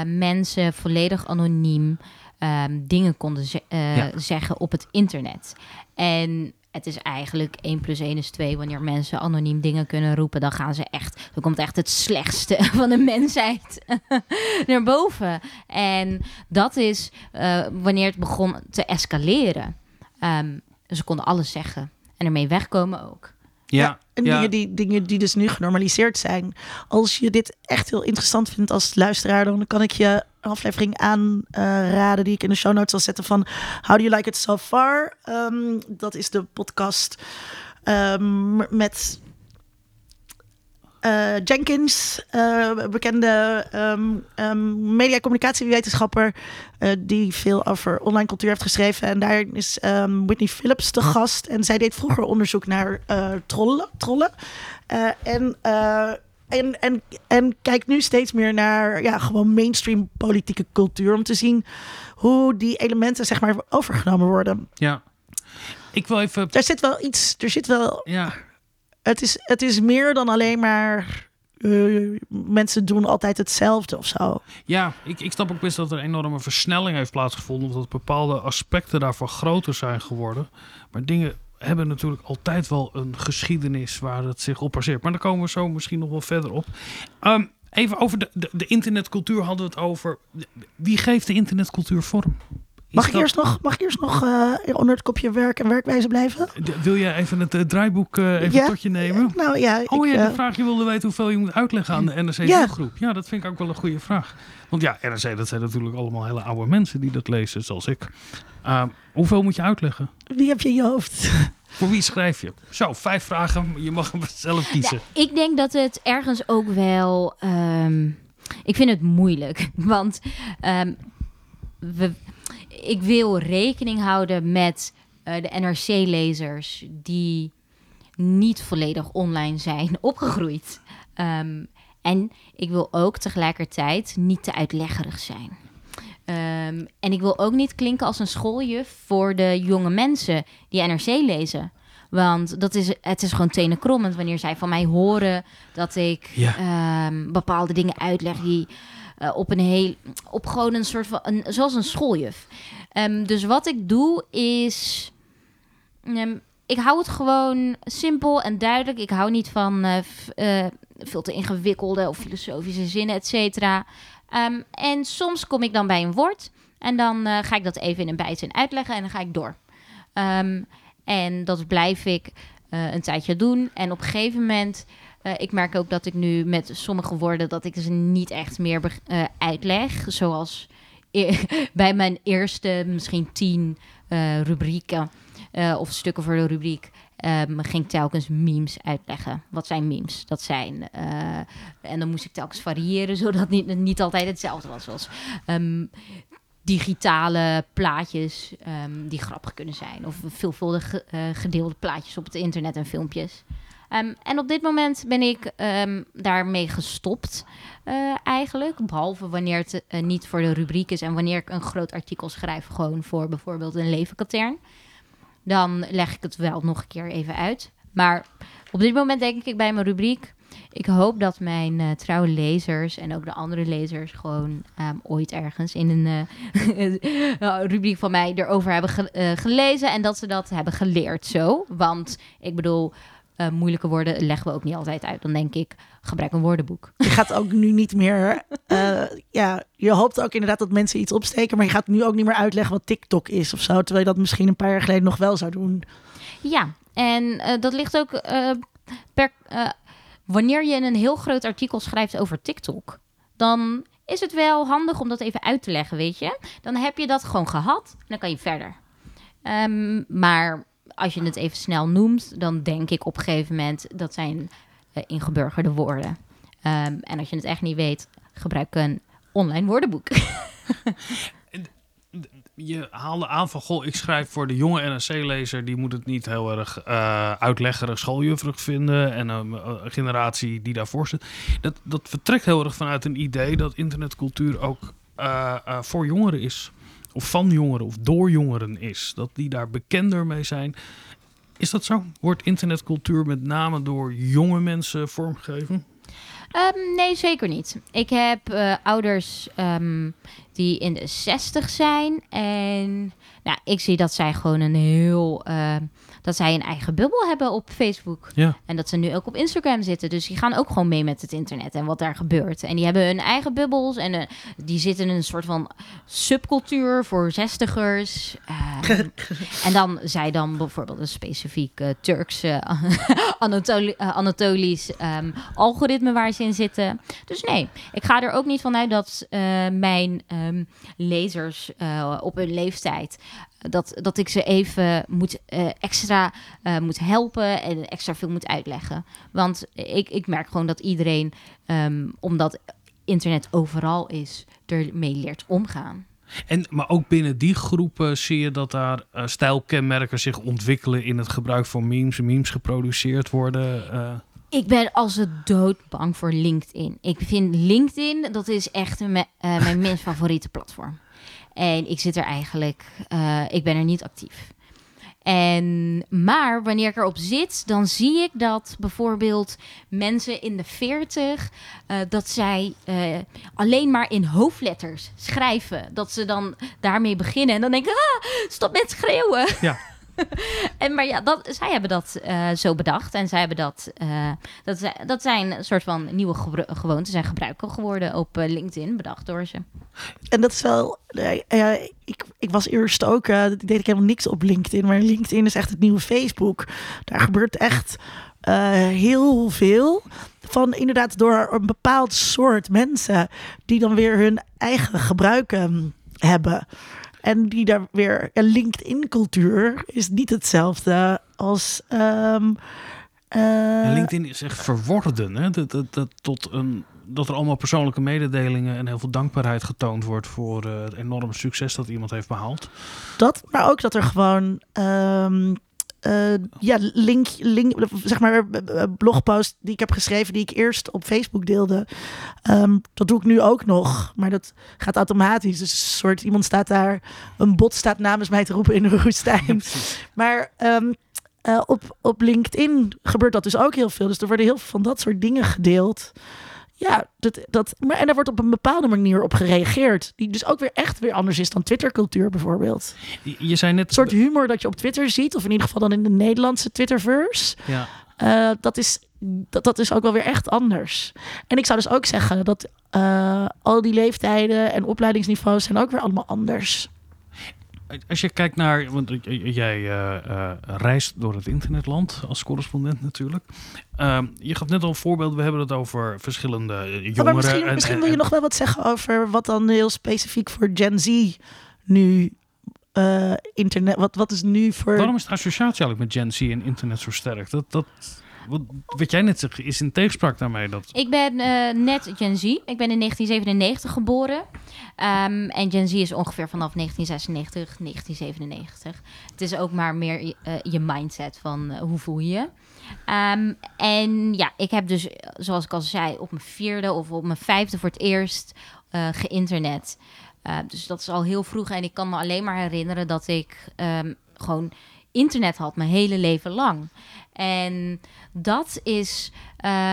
mensen volledig anoniem um, dingen konden ze ja. zeggen op het internet. En het is eigenlijk 1 plus 1 is 2. Wanneer mensen anoniem dingen kunnen roepen, dan gaan ze echt. Dan komt echt het slechtste [LAUGHS] van de mensheid [LAUGHS] naar boven. En dat is uh, wanneer het begon te escaleren. Um, ze konden alles zeggen en ermee wegkomen ook. Ja, en Dingen, die, dingen die dus nu genormaliseerd zijn. Als je dit echt heel interessant vindt als luisteraar, dan kan ik je een aflevering aanraden uh, die ik in de show notes zal zetten van How Do You Like It So Far? Um, dat is de podcast um, met uh, Jenkins, uh, bekende um, um, media-communicatiewetenschapper, uh, die veel over online cultuur heeft geschreven. En daar is um, Whitney Phillips te gast. En zij deed vroeger onderzoek naar trollen. trollen. en, en, en, en kijkt nu steeds meer naar ja, gewoon mainstream politieke cultuur. Om te zien hoe die elementen zeg maar overgenomen worden. Ja. Ik wil even. Er zit wel iets. Er zit wel. Ja het is, het is meer dan alleen maar. Uh, mensen doen altijd hetzelfde of zo. Ja, ik, ik snap ook best dat er een enorme versnelling heeft plaatsgevonden. Omdat bepaalde aspecten daarvan groter zijn geworden. Maar dingen hebben natuurlijk altijd wel een geschiedenis waar het zich op baseert. Maar daar komen we zo misschien nog wel verder op. Um, even over de, de internetcultuur hadden we het over. Wie geeft de internetcultuur vorm? Mag ik, eerst nog, mag ik eerst nog uh, onder het kopje werk en werkwijze blijven? wil jij even het uh, draaiboek uh, even tot je nemen? Nou ja. Oh ja, de vraag je wilde weten hoeveel je moet uitleggen aan de NRC-groep. Ja. ja, dat vind ik ook wel een goede vraag. Want ja, NRC, dat zijn natuurlijk allemaal hele oude mensen die dat lezen, zoals ik. hoeveel moet je uitleggen? Wie heb je in je hoofd? [LAUGHS] Voor wie schrijf je? Zo, vijf vragen. Je mag hem zelf kiezen. Ja, ik denk dat het ergens ook wel... Um, ik vind het moeilijk. [LAUGHS] Want um, we ik wil rekening houden met uh, de NRC-lezers die niet volledig online zijn [LAUGHS] opgegroeid. Um, en ik wil ook tegelijkertijd niet te uitleggerig zijn. Um, en ik wil ook niet klinken als een schooljuf voor de jonge mensen die NRC lezen. Want dat is, het is gewoon tenenkrommend wanneer zij van mij horen dat ik ja. um, bepaalde dingen uitleg die uh, op een heel, op gewoon een soort van, een, zoals een schooljuf. Um, dus wat ik doe is, um, ik hou het gewoon simpel en duidelijk. Ik hou niet van uh, uh, veel te ingewikkelde of filosofische zinnen, et cetera. Um, en soms kom ik dan bij een woord en dan ga ik dat even in een bijzin uitleggen en dan ga ik door. en dat blijf ik een tijdje doen. En op een gegeven moment uh, ik merk ook dat ik nu met sommige woorden dat ik ze niet echt meer uh, uitleg. Zoals e [LAUGHS] bij mijn eerste misschien tien uh, rubrieken of stukken voor de rubriek. Um, ging telkens memes uitleggen. Wat zijn memes? Dat zijn. en dan moest ik telkens variëren, [LAUGHS] zodat het niet, niet altijd hetzelfde was. Zoals um, digitale plaatjes um, die grappig kunnen zijn. Of veelvuldig gedeelde plaatjes op het internet en filmpjes. Um, en op dit moment ben ik um, daarmee gestopt, uh, eigenlijk. Behalve wanneer het uh, niet voor de rubriek is en wanneer ik een groot artikel schrijf, gewoon voor bijvoorbeeld een levenkatern. Dan leg ik het wel nog een keer even uit. Maar op dit moment denk ik bij mijn rubriek. Ik hoop dat mijn uh, trouwe lezers en ook de andere lezers gewoon um, ooit ergens in [LAUGHS] een rubriek van mij erover hebben ge gelezen en dat ze dat hebben geleerd zo. Want ik bedoel, uh, moeilijke woorden leggen we ook niet altijd uit. Dan denk ik, gebruik een woordenboek. Je gaat ook nu niet meer... Uh, ja, je hoopt ook inderdaad dat mensen iets opsteken... maar je gaat nu ook niet meer uitleggen wat TikTok is of zo... terwijl je dat misschien een paar jaar geleden nog wel zou doen. Ja, en uh, dat ligt ook per... wanneer je een heel groot artikel schrijft over TikTok... dan is het wel handig om dat even uit te leggen, weet je. Dan heb je dat gewoon gehad en dan kan je verder. Um, maar als je het even snel noemt, dan denk ik op een gegeven moment dat zijn uh, ingeburgerde woorden. Um, en als je het echt niet weet, gebruik een online woordenboek. [LAUGHS] je haalde aan van, goh, ik schrijf voor de jonge NRC-lezer, die moet het niet heel erg uh, uitleggerig schooljuffrig vinden en een, een, generatie die daarvoor zit. Dat, dat vertrekt heel erg vanuit een idee dat internetcultuur ook voor jongeren is of van jongeren of door jongeren is. Dat die daar bekender mee zijn. Is dat zo? Wordt internetcultuur met name door jonge mensen vormgegeven? Um, nee, zeker niet. Ik heb uh, ouders um, die in de 60 zijn. En nou, ik zie dat zij gewoon een heel. Uh, dat zij een eigen bubbel hebben op Facebook. Ja. En dat ze nu ook op Instagram zitten. Dus die gaan ook gewoon mee met het internet en wat daar gebeurt. En die hebben hun eigen bubbels. En uh, die zitten in een soort van subcultuur voor zestigers. Um, en dan zij dan bijvoorbeeld een specifiek uh, Turkse [LAUGHS] Anatoli Anatolisch um, algoritme waar ze in zitten. Dus nee, ik ga er ook niet vanuit dat uh, mijn um, lezers uh, op hun leeftijd dat, dat ik ze even moet, uh, extra uh, moet helpen en extra veel moet uitleggen. Want ik, ik merk gewoon dat iedereen, um, omdat internet overal is, ermee leert omgaan. En, maar ook binnen die groepen zie je dat daar uh, stijlkenmerken zich ontwikkelen in het gebruik van memes, memes geproduceerd worden. Ik ben als het dood bang voor LinkedIn. Ik vind LinkedIn, dat is echt me, mijn [LAUGHS] minst favoriete platform. En ik zit er eigenlijk, uh, ik ben er niet actief. En, maar wanneer ik erop zit, dan zie ik dat bijvoorbeeld mensen in de 40, uh, dat zij uh, alleen maar in hoofdletters schrijven. Dat ze dan daarmee beginnen. En dan denk ik, ah, stop met schreeuwen. Ja. [LAUGHS] [LAUGHS] en maar ja, dat, zij hebben dat uh, zo bedacht. En zij hebben dat. Uh, dat, dat zijn een soort van nieuwe gewoontes en gebruiken geworden op uh, LinkedIn, bedacht door ze. En dat is wel. ik, ik was eerst ook. deed ik helemaal niks op LinkedIn. Maar LinkedIn is echt het nieuwe Facebook. Daar gebeurt echt heel veel. Van inderdaad door een bepaald soort mensen. die dan weer hun eigen gebruiken hebben. En die daar weer. LinkedIn-cultuur is niet hetzelfde als. Um, uh... LinkedIn is echt verworden. Hè? Dat, dat, dat, tot een, dat er allemaal persoonlijke mededelingen en heel veel dankbaarheid getoond wordt voor uh, het enorme succes dat iemand heeft behaald. Dat, maar ook dat er gewoon. Um, uh, ja, link, link, zeg maar, blogpost die ik heb geschreven, die ik eerst op Facebook deelde. Um, dat doe ik nu ook nog, maar dat gaat automatisch. Dus een soort, iemand staat daar, een bot staat namens mij te roepen in de woestijn. maar um, uh, op, op LinkedIn gebeurt dat dus ook heel veel. Dus er worden heel veel van dat soort dingen gedeeld. Ja, dat, dat, maar, en daar wordt op een bepaalde manier op gereageerd. Die dus ook weer echt weer anders is dan Twittercultuur bijvoorbeeld. Je zei net... Een soort humor dat je op Twitter ziet. Of in ieder geval dan in de Nederlandse Twitterverse. Ja. Uh, dat, is, dat, dat is ook wel weer echt anders. En ik zou dus ook zeggen dat uh, al die leeftijden en opleidingsniveaus zijn ook weer allemaal anders. Als je kijkt naar, want jij uh, uh, reist door het internetland als correspondent natuurlijk. Uh, je gaf net al een voorbeeld, we hebben het over verschillende jongeren. Oh, misschien, en, misschien wil je nog wel wat zeggen over wat dan heel specifiek voor Gen Z nu internet, wat, wat is nu voor... Waarom is de associatie eigenlijk met Gen Z en internet zo sterk? Dat, dat, wat, jij net is in tegenspraak daarmee. Dat... Ik ben uh, net Gen Z. Ik ben in 1997 geboren. Um, en Gen Z is ongeveer vanaf 1996, 1997. Het is ook maar meer uh, je mindset van uh, hoe voel je. Um, en ja, ik heb dus, zoals ik al zei, op mijn vierde of op mijn vijfde voor het eerst geïnternet. Uh, dus dat is al heel vroeg. En ik kan me alleen maar herinneren dat ik gewoon internet had mijn hele leven lang. En dat is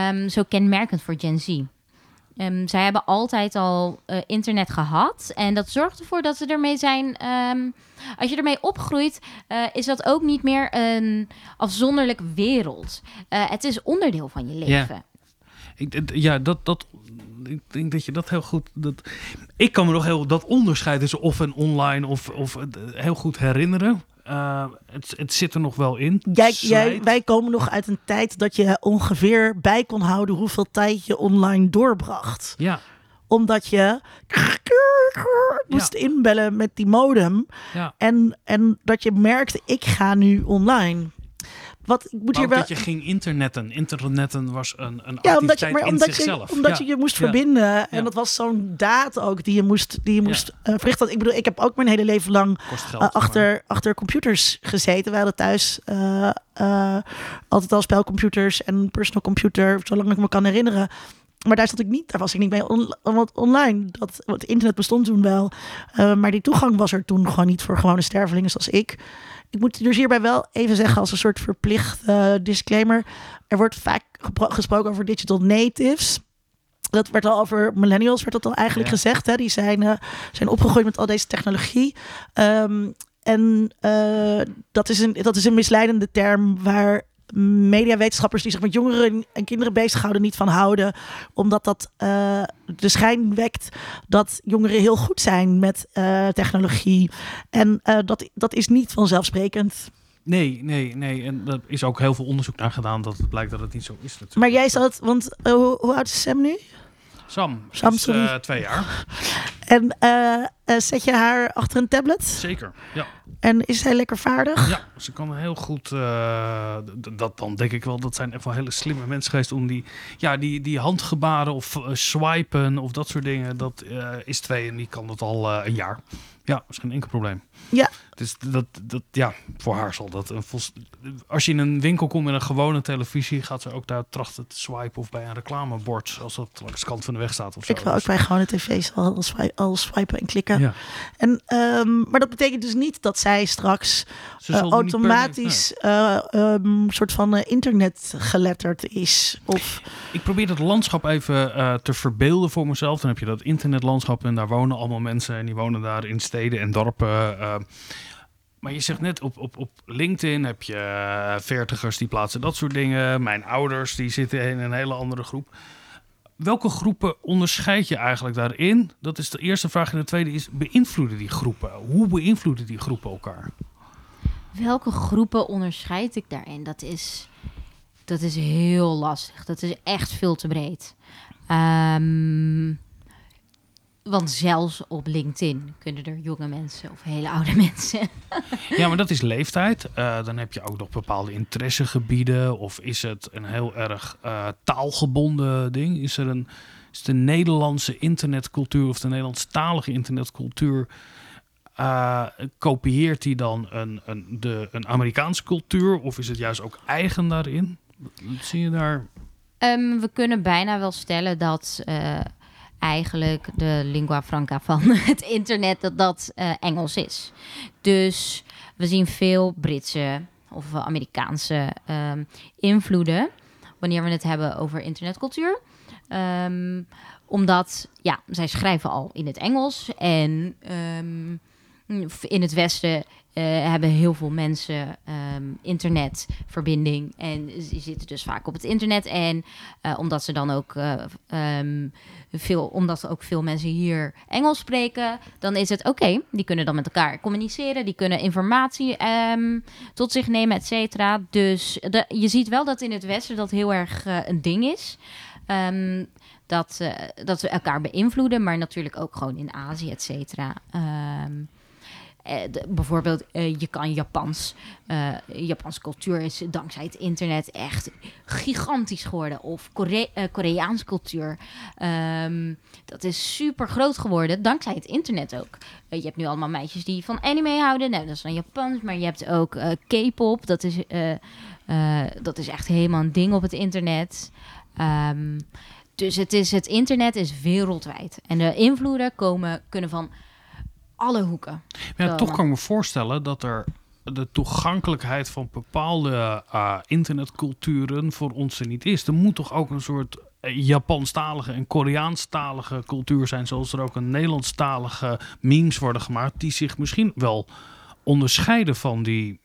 um, zo kenmerkend voor Gen Z. Um, zij hebben altijd al uh, internet gehad. En dat zorgt ervoor dat ze ermee zijn. Um, als je ermee opgroeit, uh, is dat ook niet meer een afzonderlijk wereld. Uh, het is onderdeel van je leven. Ja, ik, ja dat, dat, ik denk dat je dat heel goed. Dat, ik kan me nog heel dat onderscheid tussen of en online of, of heel goed herinneren. Uh, het, het, zit er nog wel in. Jij, jij, wij komen nog uit een tijd dat je ongeveer bij kon houden hoeveel tijd je online doorbracht. Ja. Omdat je moest ja. inbellen met die modem. Ja. En, en dat je merkte, ik ga nu online. Wat, ik moet maar hier wel... dat je ging internetten. Internetten was een, een ja, omdat je, maar omdat zichzelf. Je, omdat ja. je je moest ja. verbinden. En dat was zo'n daad ook die je moest, die je moest uh, verrichten. Ik bedoel, ik heb ook mijn hele leven lang geld, uh, achter, achter computers gezeten. We hadden thuis uh, altijd al spelcomputers en personal computer, zolang ik me kan herinneren. maar daar zat ik niet, daar was ik niet mee on, online. Dat, het internet bestond toen wel. Maar die toegang was er toen gewoon niet voor gewone stervelingen zoals ik. Ik moet dus hierbij wel even zeggen als een soort verplicht uh, disclaimer. Er wordt vaak gesproken over digital natives. Dat werd al over millennials, werd dat al eigenlijk gezegd. Hè? Die zijn, uh, zijn opgegroeid met al deze technologie. Um, en uh, dat, is een, dat is een misleidende term waar mediawetenschappers die zich met jongeren en kinderen bezighouden niet van houden. Omdat dat uh, de schijn wekt dat jongeren heel goed zijn met uh, technologie. En uh, dat, dat is niet vanzelfsprekend. Nee, nee, nee. En er is ook heel veel onderzoek naar gedaan dat het blijkt dat het niet zo is. Natuurlijk. Maar jij zat, want hoe, hoe oud is Sam nu? Sam, Sam is, uh, twee jaar. [LAUGHS] En uh, zet je haar achter een tablet? Zeker, ja. En is zij lekker vaardig? Ja, ze kan heel goed. Uh, dat dan denk ik wel. Dat zijn echt wel hele slimme mensen geweest om die, ja, die, die handgebaren of swipen of dat soort dingen. Dat is twee en die kan dat al een jaar. Ja, dat is geen enkel probleem. Ja. Dus dat, dat, ja, voor haar zal dat een Als je in een winkel komt met een gewone televisie, gaat ze ook daar trachten te swipen of bij een reclamebord, als dat langs de kant van de weg staat of zo. Ik wil ook bij gewone tv's al, al swipen en klikken. Ja. En, um, maar dat betekent dus niet dat zij straks uh, automatisch een uh, um, soort van uh, internet geletterd is. Of... Ik probeer dat landschap even te verbeelden voor mezelf. Dan heb je dat internetlandschap en daar wonen allemaal mensen en die wonen daar in steden en dorpen. Maar je zegt net, op, op, op LinkedIn heb je uh, veertigers die plaatsen dat soort dingen. Mijn ouders die zitten in een hele andere groep. Welke groepen onderscheid je eigenlijk daarin? Dat is de eerste vraag. En de tweede is, beïnvloeden die groepen? Hoe beïnvloeden die groepen elkaar? Welke groepen onderscheid ik daarin? Dat is, dat is heel lastig. Dat is echt veel te breed. Um, want zelfs op LinkedIn kunnen er jonge mensen of hele oude [LAUGHS] mensen. ja, maar dat is leeftijd. Uh, dan heb je ook nog bepaalde interessegebieden. Of is het een heel erg uh, taalgebonden ding? Is er een is de Nederlandse internetcultuur of de Nederlandstalige internetcultuur. Uh, kopieert die dan een, een, de, een Amerikaanse cultuur? Of is het juist ook eigen daarin? Wat zie je daar? Um, we kunnen bijna wel stellen dat eigenlijk de lingua franca van [LAUGHS] het internet dat dat uh, Engels is. Dus we zien veel Britse of Amerikaanse um, invloeden wanneer we het hebben over internetcultuur. Um, omdat, ja, zij schrijven al in het Engels en um, in het Westen hebben heel veel mensen um, internetverbinding en die zitten dus vaak op het internet. En uh, omdat ze dan ook um, veel, omdat ook veel mensen hier Engels spreken, dan is het oké. Die kunnen dan met elkaar communiceren, die kunnen informatie um, tot zich nemen, et cetera. Dus je ziet wel dat in het Westen dat heel erg een ding is. Dat, dat we elkaar beïnvloeden, maar natuurlijk ook gewoon in Azië, et cetera. Eh, bijvoorbeeld, uh, je kan Japans. Uh, Japanse cultuur is dankzij het internet echt gigantisch geworden. Of Kore Koreaanse cultuur. Um, dat is super groot geworden, dankzij het internet ook. je hebt nu allemaal meisjes die van anime houden. Nou, dat is dan Japans. Maar je hebt ook K-pop. Dat, is dat is echt helemaal een ding op het internet. Um, dus het, is, het internet is wereldwijd. En de invloeden komen, kunnen van alle hoeken. Ja, toch kan ik me voorstellen dat er de toegankelijkheid van bepaalde uh, internetculturen voor ons er niet is. Er moet toch ook een soort eh, Japanstalige en Koreaanstalige cultuur zijn, zoals er ook een Nederlandstalige memes worden gemaakt, die zich misschien wel onderscheiden van die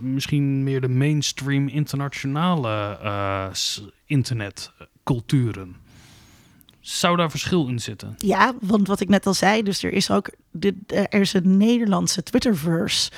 misschien meer de mainstream internationale uh, internetculturen. Zou daar verschil in zitten? Ja, want wat ik net al zei, dus er is ook de, er is een Nederlandse Twitterverse.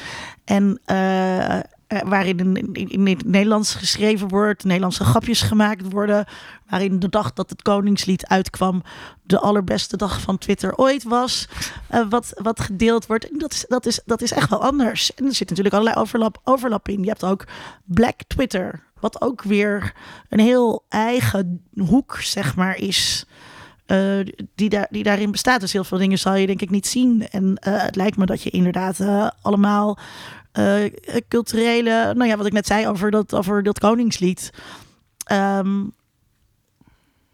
En uh, waarin in, in, het Nederlands geschreven wordt, Nederlandse grapjes gemaakt worden. Waarin de dag dat het Koningslied uitkwam, de allerbeste dag van Twitter ooit was. Uh, wat, wat gedeeld wordt. Dat is, dat, is, dat is echt wel anders. En er zit natuurlijk allerlei overlap, overlap in. Je hebt ook Black Twitter, wat ook weer een heel eigen hoek, zeg maar, is. Uh, die, daar, die daarin bestaat. Dus heel veel dingen zal je denk ik niet zien. En uh, het lijkt me dat je inderdaad uh, allemaal culturele, nou ja, wat ik net zei over dat, over dat Koningslied. Um,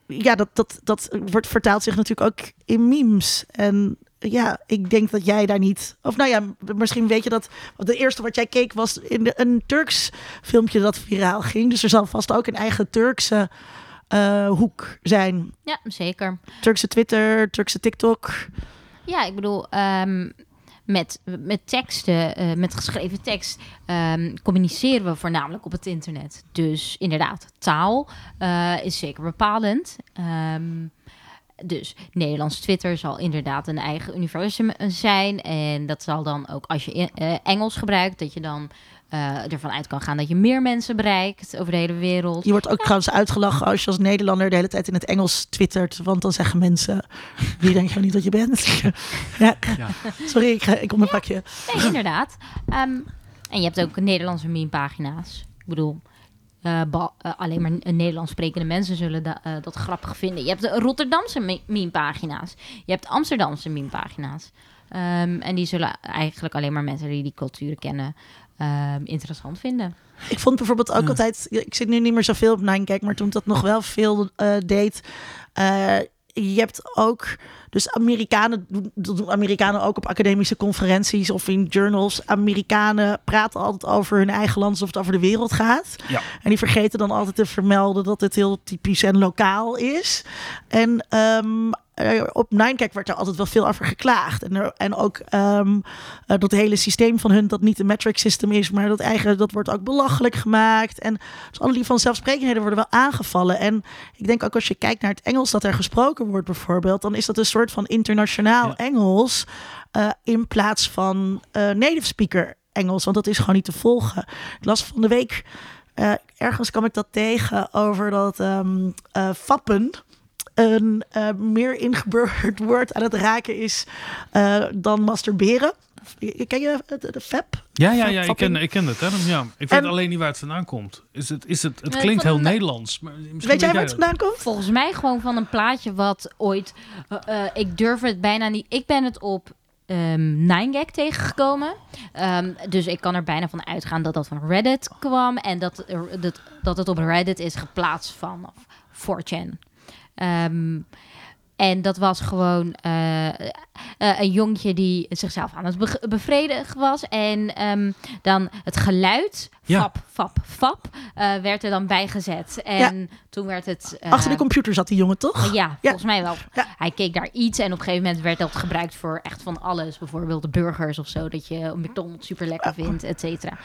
ja, dat, dat, dat wordt vertaald zich natuurlijk ook in memes. En ja, ik denk dat jij daar niet. Of nou ja, misschien weet je dat. De eerste wat jij keek was in een Turks filmpje dat viraal ging. Dus er zal vast ook een eigen Turkse uh, hoek zijn. Ja, zeker. Turkse Twitter, Turkse TikTok. Ja, ik bedoel, um, met, met teksten, uh, met geschreven tekst, um, communiceren we voornamelijk op het internet. Dus inderdaad, taal uh, is zeker bepalend. Um, dus Nederlands Twitter zal inderdaad een eigen universum zijn. En dat zal dan ook als je Engels gebruikt, dat je dan uh, ervan uit kan gaan dat je meer mensen bereikt over de hele wereld. Je wordt ook trouwens uitgelachen als je als Nederlander de hele tijd in het Engels twittert. Want dan zeggen mensen, wie denk je niet dat je bent? [LAUGHS] ja. ja. Sorry, ik, ga, ik kom een pakje. Nee, inderdaad. Um, en je hebt ook Nederlandse meme-pagina's. Ik bedoel, uh, uh, alleen maar Nederlands sprekende mensen zullen da, uh, dat grappig vinden. Je hebt de Rotterdamse meme-pagina's. Je hebt Amsterdamse meme-pagina's. Um, en die zullen eigenlijk alleen maar mensen die die culturen kennen um, interessant vinden. Ik vond bijvoorbeeld ook altijd, ik zit nu niet meer zoveel op Ninecake, maar toen dat nog wel veel uh, deed. Uh, je hebt ook, dus Amerikanen, dat doen Amerikanen ook op academische conferenties of in journals. Amerikanen praten altijd over hun eigen land alsof het over de wereld gaat. Ja. En die vergeten dan altijd te vermelden dat het heel typisch en lokaal is. En um, uh, op Ninecake werd er altijd wel veel over geklaagd. En, er, en ook um, uh, dat hele systeem van hun, dat niet een metric system is, maar dat eigen, dat wordt ook belachelijk gemaakt. En dus alle die vanzelfsprekendheden worden wel aangevallen. En ik denk ook als je kijkt naar het Engels dat er gesproken wordt bijvoorbeeld, dan is dat een soort van internationaal ja. Engels uh, in plaats van native speaker Engels, want dat is gewoon niet te volgen. Ik las van de week, ergens kwam ik dat tegen over dat um, fappen een uh, meer ingeburgerd [LAUGHS] woord aan het raken is uh, dan masturberen. Ken je de, de FAP? Ja, ja, ja ik, ken, ik ken het. Hè? Ja. Ik weet en, alleen niet waar het vandaan komt. Is het, is het, het klinkt heel Nederlands. Maar weet jij waar het vandaan komt? Volgens mij gewoon van een plaatje wat ooit... Uh, ik durf het bijna niet... Ik ben het op um, 9gag tegengekomen. Um, dus ik kan er bijna van uitgaan dat dat van Reddit kwam. En dat, dat, dat het op Reddit is geplaatst van 4chan. Um, en dat was gewoon uh, uh, een jongetje die zichzelf aan het be bevredigen was. En um, dan het geluid, ja. fap, fap, fap, uh, werd er dan bijgezet. En ja. toen werd het... Achter de computer zat die jongen, toch? ja, volgens mij wel. Hij keek daar iets en op een gegeven moment werd dat gebruikt voor echt van alles. Bijvoorbeeld de burgers of zo, dat je McDonald's super lekker vindt, et cetera.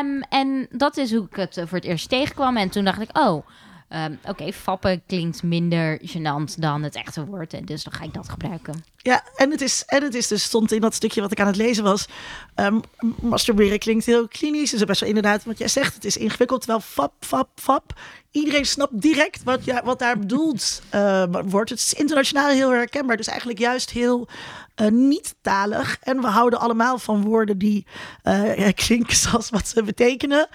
Um, en dat is hoe ik het voor het eerst tegenkwam. En toen dacht ik, oh... Um, Oké, fappen klinkt minder gênant dan het echte woord. En dus dan ga ik dat gebruiken. Ja, en het is, en het is dus stond in dat stukje wat ik aan het lezen was. Um, masturberen klinkt heel klinisch. Dus best wel inderdaad wat jij zegt. Het is ingewikkeld. Terwijl fap, fap, fap. Iedereen snapt direct wat, ja, wat daar bedoeld uh, wordt. Het is internationaal heel herkenbaar. Dus eigenlijk juist heel uh, niet-talig. En we houden allemaal van woorden die [LAUGHS] uh, klinken zoals wat ze betekenen.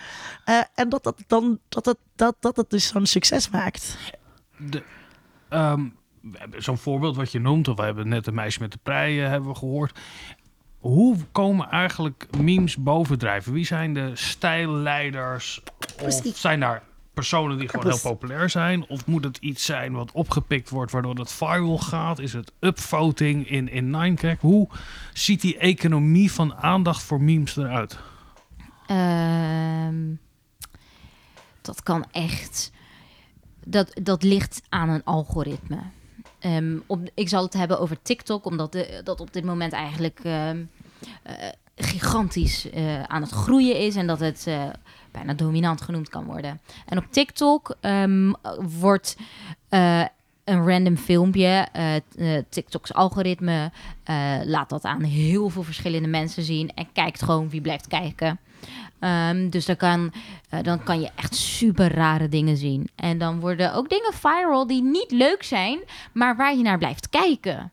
Uh, en dat dat dan dat het, dat, dat het dus zo'n succes maakt. De, um, zo'n voorbeeld wat je noemt, of we hebben net een meisje met de prei hebben we gehoord. Hoe komen eigenlijk memes bovendrijven? Wie zijn de stijlleiders? Of zijn daar personen die gewoon heel populair zijn? Of moet het iets zijn wat opgepikt wordt waardoor het viral gaat? Is het upvoting in, in Ninecrack? Hoe ziet die economie van aandacht voor memes eruit? Um, dat kan echt. Dat, dat ligt aan een algoritme. Um, op, ik zal het hebben over TikTok, omdat de, dat op dit moment eigenlijk um, uh, gigantisch uh, aan het groeien is en dat het uh, bijna dominant genoemd kan worden. En op TikTok um, wordt een random filmpje. Uh, TikTok's algoritme laat dat aan heel veel verschillende mensen zien en kijkt gewoon wie blijft kijken. Um, dus dan kan, dan kan je echt super rare dingen zien. En dan worden ook dingen viral die niet leuk zijn, maar waar je naar blijft kijken.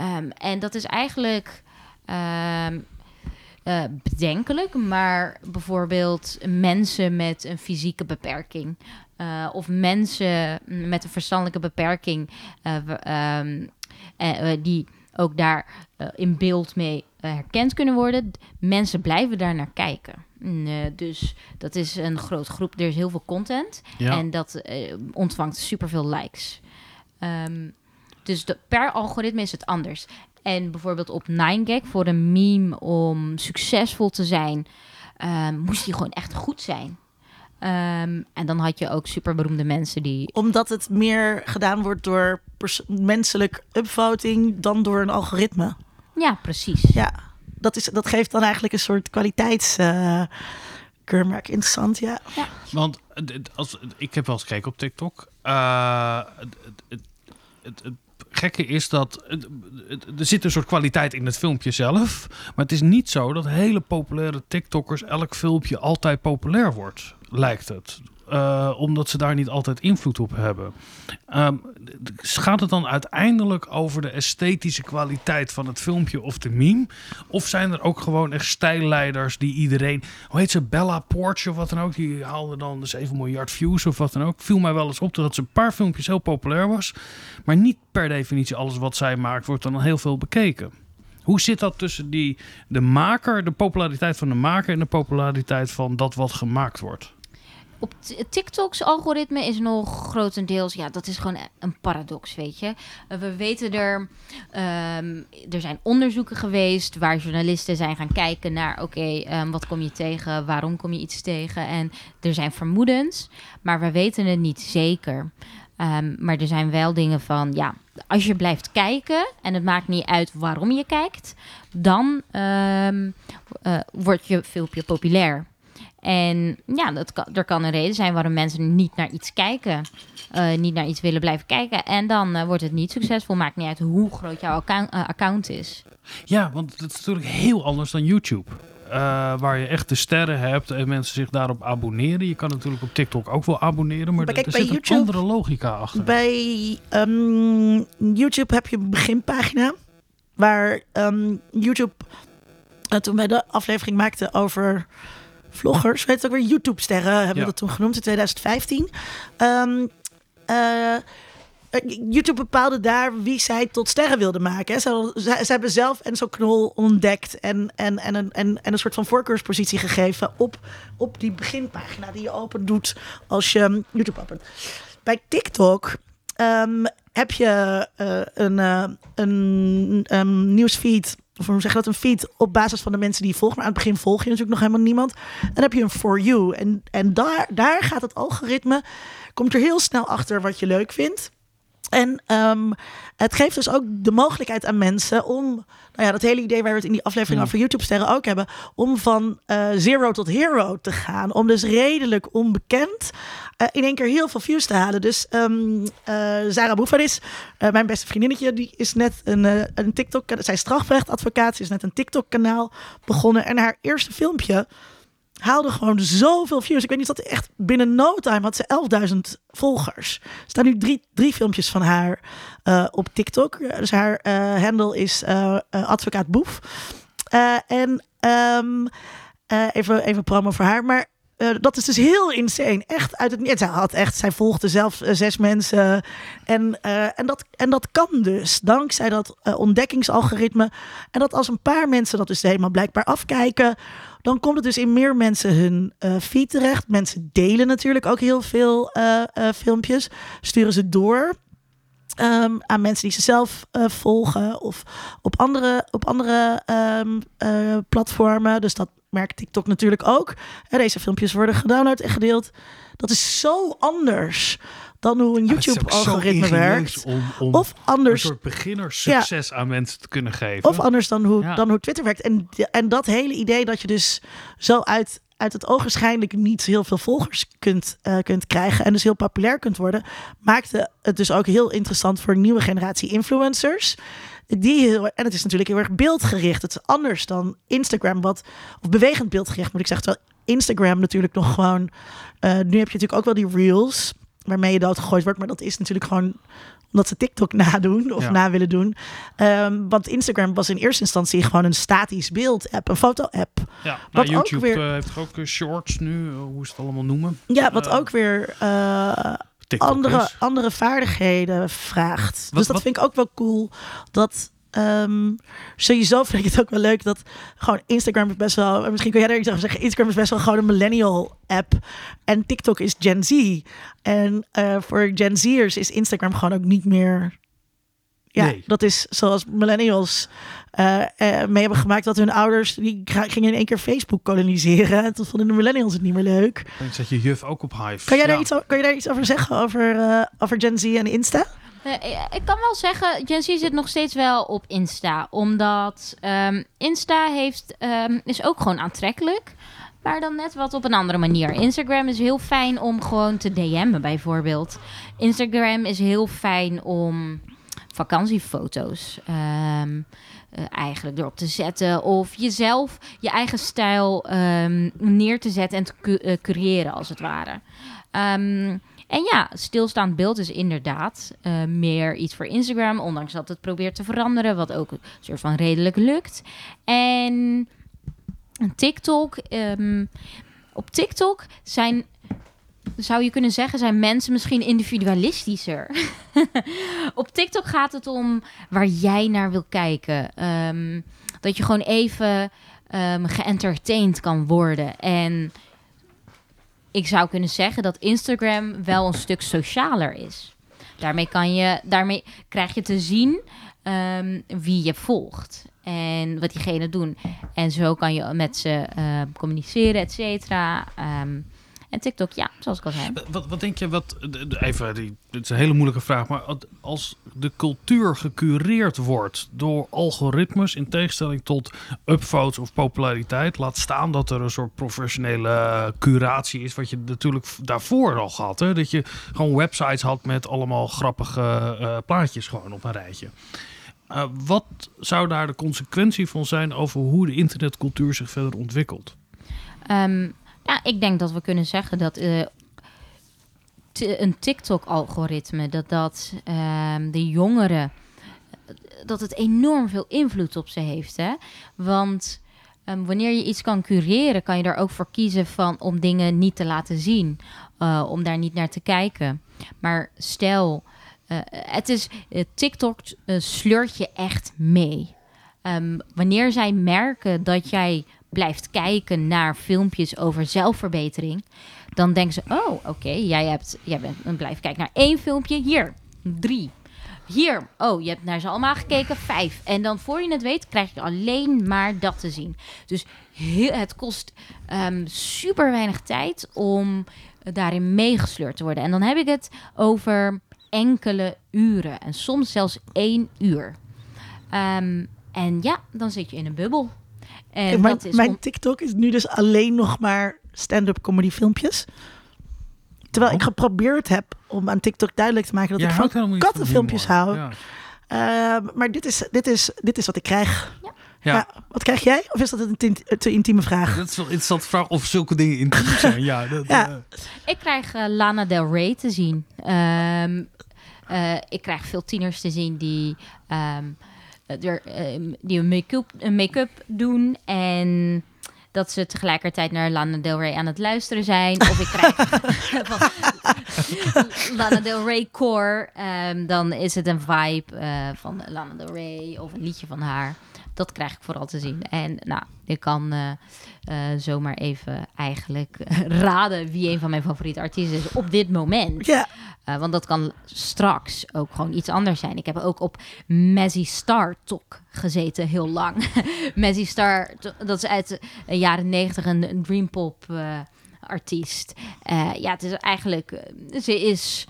Um, en dat is eigenlijk uh, bedenkelijk, maar bijvoorbeeld mensen met een fysieke beperking. Uh, of mensen met een verstandelijke beperking die ook daar in beeld mee herkend kunnen worden. Mensen blijven daar naar kijken. Nee, dus dat is een groot groep. Er is heel veel content. Ja. En dat uh, ontvangt superveel likes. Ehm, dus de, per algoritme is het anders. En bijvoorbeeld op 9gag voor een meme om succesvol te zijn, um, moest die gewoon echt goed zijn. Ehm, en dan had je ook superberoemde mensen die. Omdat het meer gedaan wordt door menselijk upvoting dan door een algoritme. Ja, precies. Ja, dat, is, dat geeft dan eigenlijk een soort kwaliteitskeurmerk. Uh, Interessant, ja. ja. Want als, ik heb wel eens gekeken op TikTok. Uh, het, het, het, het gekke is dat er zit een soort kwaliteit in het filmpje zelf. Maar het is niet zo dat hele populaire TikTokkers elk filmpje altijd populair wordt, lijkt het. Uh, omdat ze daar niet altijd invloed op hebben. Um, gaat het dan uiteindelijk over de esthetische kwaliteit van het filmpje of de meme? Of zijn er ook gewoon echt stijlleiders die iedereen... Hoe heet ze? Bella Porsche of wat dan ook. Die haalde dan 7 miljard views of wat dan ook. Viel mij wel eens op dat ze een paar filmpjes heel populair was. Maar niet per definitie alles wat zij maakt wordt dan heel veel bekeken. Hoe zit dat tussen die, de maker, de populariteit van de maker en de populariteit van dat wat gemaakt wordt? Op TikTok's algoritme is nog grotendeels, ja, dat is gewoon een paradox, weet je. Eh, we weten er, ehm, er zijn onderzoeken geweest waar journalisten zijn gaan kijken naar, oké, ehm, wat kom je tegen, waarom kom je iets tegen? En er zijn vermoedens, maar we weten het niet zeker. Ehm, maar er zijn wel dingen van, ja, als je blijft kijken en het maakt niet uit waarom je kijkt, dan uh, wordt je filmpje populair. En ja, dat kan, er kan een reden zijn waarom mensen niet naar iets kijken. Uh, niet naar iets willen blijven kijken. En dan uh, wordt het niet succesvol. Maakt niet uit hoe groot jouw account, uh, account is. Ja, want het is natuurlijk heel anders dan YouTube. waar je echt de sterren hebt en mensen zich daarop abonneren. Je kan natuurlijk op TikTok ook wel abonneren, maar, maar kijk, er zit YouTube, een andere logica achter. Bij um, YouTube heb je een beginpagina waar um, YouTube, toen wij de aflevering maakten over vloggers, weet het ook weer, YouTube-sterren hebben we dat toen genoemd in 2015. Um, uh, YouTube bepaalde daar wie zij tot sterren wilden maken. Ze, ze, hebben zelf Enzo Knol ontdekt en, en, en, een, en, en een soort van voorkeurspositie gegeven op, op die beginpagina die je open doet als je YouTube opent. Bij TikTok um, heb je uh, een, uh, een, een nieuwsfeed of hoe zeg je dat, een feed op basis van de mensen die je volgt. Maar aan het begin volg je natuurlijk nog helemaal niemand. Dan heb je een for you. En, en daar, daar gaat het algoritme, komt er heel snel achter wat je leuk vindt. En um, het geeft dus ook de mogelijkheid aan mensen om, nou ja, dat hele idee waar we het in die aflevering over YouTube-sterren ook hebben, om van uh, zero tot hero te gaan. Om dus redelijk onbekend uh, in één keer heel veel views te halen. Dus um, uh, Sarah Boefaris, mijn beste vriendinnetje, die is net een, een TikTok, zij is strafrechtadvocaat, ze is net een TikTok-kanaal begonnen. En haar eerste filmpje haalde gewoon zoveel views. Ik weet niet dat echt binnen no time had ze 11.000 volgers. Er staan nu drie, drie filmpjes van haar uh, op TikTok. Dus haar uh, handle is advocaat Boef. en um, even, even promo voor haar. Maar dat is dus heel insane. Echt uit het niet. Had echt, zij volgde zelf zes mensen. En, en, dat, en dat kan dus. Dankzij dat ontdekkingsalgoritme. En dat als een paar mensen dat dus helemaal blijkbaar afkijken dan komt het dus in meer mensen hun feed terecht. Mensen delen natuurlijk ook heel veel filmpjes, sturen ze door. Um, aan mensen die ze zelf volgen of op andere, op andere um, platformen. Dus dat merkt TikTok natuurlijk ook. En deze filmpjes worden gedownload en gedeeld. Dat is zo anders dan hoe een YouTube-algoritme werkt. Om, om of anders. Een soort beginnerssucces ja, aan mensen te kunnen geven. Of anders dan hoe, ja. dan hoe Twitter werkt. En, en dat hele idee dat je dus zo uit, uit het ogenschijnlijk niet heel veel volgers kunt, uh, kunt krijgen. En dus heel populair kunt worden. Maakte het dus ook heel interessant voor een nieuwe generatie influencers. Die heel, en het is natuurlijk heel erg beeldgericht. Het is anders dan Instagram, wat, of bewegend beeldgericht moet ik zeggen. Terwijl Instagram natuurlijk nog gewoon. Uh, nu heb je natuurlijk ook wel die reels waarmee je doodgegooid wordt. Maar dat is natuurlijk gewoon omdat ze TikTok [LAUGHS] nadoen of na willen doen. Um, want Instagram was in eerste instantie gewoon een statisch beeld-app, een foto-app. Ja, wat YouTube ook weer, uh, heeft ook uh, shorts nu, hoe ze het allemaal noemen. Ja, wat ook weer andere, andere vaardigheden vraagt. Wat, dus dat wat? vind ik ook wel cool. Dat Um, sowieso vind ik het ook wel leuk dat gewoon Instagram is best wel. Misschien kun jij daar iets over zeggen. Instagram is best wel gewoon een millennial app. En TikTok is Gen Z. En uh, voor Gen Z'ers is Instagram gewoon ook niet meer. Ja, nee. dat is zoals millennials mee hebben gemaakt dat hun ouders die gingen in één keer Facebook koloniseren. En toen vonden de millennials het niet meer leuk. Dan zet je juf ook op Hive. Kan jij, daar, iets, kan je daar iets over zeggen over, over Gen Z en Insta? ik kan wel zeggen, Gen Z zit nog steeds wel op Insta. Omdat um, Insta heeft, um, is ook gewoon aantrekkelijk. Maar dan net wat op een andere manier. Instagram is heel fijn om gewoon te DM'en bijvoorbeeld. Instagram is heel fijn om vakantiefoto's um, uh, eigenlijk erop te zetten. Of jezelf, je eigen stijl neer te zetten en te uh, creëren als het ware. Um, en ja, stilstaand beeld is inderdaad uh, meer iets voor Instagram, ondanks dat het probeert te veranderen, wat ook een soort van redelijk lukt. En TikTok, um, op TikTok zijn zou je kunnen zeggen, zijn mensen misschien individualistischer. [LAUGHS] op TikTok gaat het om waar jij naar wil kijken. Um, dat je gewoon even um, kan worden. En ik zou kunnen zeggen dat Instagram wel een stuk socialer is. Daarmee, kan je, daarmee krijg je te zien um, wie je volgt en wat diegene doen. En zo kan je met ze communiceren, et cetera. En TikTok, ja, zoals ik al zei. Wat, wat denk je, wat, even, die, dit is een hele moeilijke vraag, maar als de cultuur gecureerd wordt door algoritmes in tegenstelling tot upvotes of populariteit, laat staan dat er een soort professionele curatie is, wat je natuurlijk daarvoor al had. Hè? Dat je gewoon websites had met allemaal grappige uh, plaatjes gewoon op een rijtje. Uh, wat zou daar de consequentie van zijn over hoe de internetcultuur zich verder ontwikkelt? Um, ja, ik denk dat we kunnen zeggen dat uh, een TikTok-algoritme, dat dat uh, de jongeren, dat het enorm veel invloed op ze heeft. Hè? Want um, wanneer je iets kan cureren, kan je er ook voor kiezen van om dingen niet te laten zien, uh, om daar niet naar te kijken. Maar stel, uh, het is TikTok sleurt je echt mee. Um, wanneer zij merken dat jij blijft kijken naar filmpjes over zelfverbetering, dan denken ze: Oh, oké, jij hebt, jij bent, blijf kijken naar één filmpje. Hier, drie. Hier, oh, je hebt naar ze allemaal gekeken, vijf. En dan voor je het weet, krijg je alleen maar dat te zien. Dus het kost um, super weinig tijd om daarin meegesleurd te worden. En dan heb ik het over enkele uren en soms zelfs één uur. Um, en ja, dan zit je in een bubbel. En mijn, dat is mijn TikTok is nu dus alleen nog maar stand-up comedy filmpjes. Terwijl ik oh. geprobeerd heb om aan TikTok duidelijk te maken dat ik van kattenfilmpjes hou. Ja. Uh, maar dit is, dit, is, dit is wat ik krijg. Ja. Ja. wat krijg jij? Of is dat een te intieme vraag? Dat is wel interessant vraag of zulke dingen intiem [LAUGHS] zijn. ja, dat, ja. Uh... Ik krijg uh, Lana Del Rey te zien. Um, ik krijg veel tieners te zien die um, eh, er, uh, die een make-up make doen en dat ze tegelijkertijd naar Lana Del Rey aan het luisteren zijn. Of ik krijg van [LAUGHS] Lana Del Rey core, um, dan is het een vibe uh, van Lana Del Rey of een liedje van haar. Dat krijg ik vooral te zien. En nou, ik kan uh, uh, zomaar even eigenlijk [LAUGHS] raden wie een van mijn favoriete artiesten is op dit moment. Ja. Uh, want dat kan straks ook gewoon iets anders zijn. Ik heb ook op Messi Star Talk gezeten heel lang. [LAUGHS] Messi Star, dat is uit de jaren negentig een, een dreampop artiest. ja, het is eigenlijk, ze is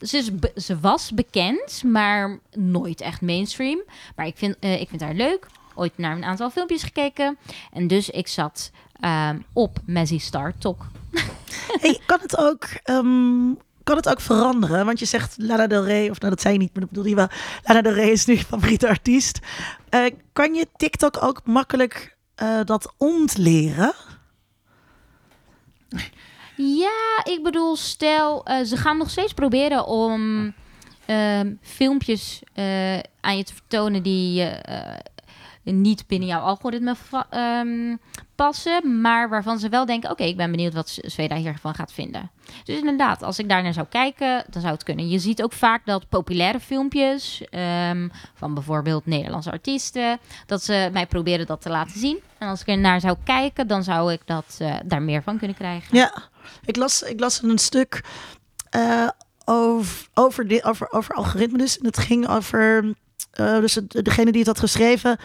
ze, is ze was bekend, maar nooit echt mainstream. Maar ik vind, uh, ik vind haar leuk. Ooit naar een aantal filmpjes gekeken. En dus ik zat um, op Messi Star Talk. [LAUGHS] hey, kan het ook... Um, kan het ook veranderen? Want je zegt Lana Del Rey, of nou dat zei je niet, maar dat bedoel je wel. Lana Del Rey is nu je favoriete artiest. Uh, kan je TikTok ook makkelijk uh, dat ontleren? [LAUGHS] Ja, ik bedoel, stel, uh, ze gaan nog steeds proberen om uh, filmpjes uh, aan je te vertonen die, niet binnen jouw algoritme um, passen, maar waarvan ze wel denken: oké, ik ben benieuwd wat Zweda hiervan gaat vinden. Dus inderdaad, als ik daar naar zou kijken, dan zou het kunnen. Je ziet ook vaak dat populaire filmpjes ehm, van bijvoorbeeld Nederlandse artiesten, dat ze mij proberen dat te laten zien. En als ik er naar zou kijken, dan zou ik dat, daar meer van kunnen krijgen. Ja, ik las, ik las een stuk uh, over, over, over, over algoritme. Dus het ging over. Uh, dus degene die het had geschreven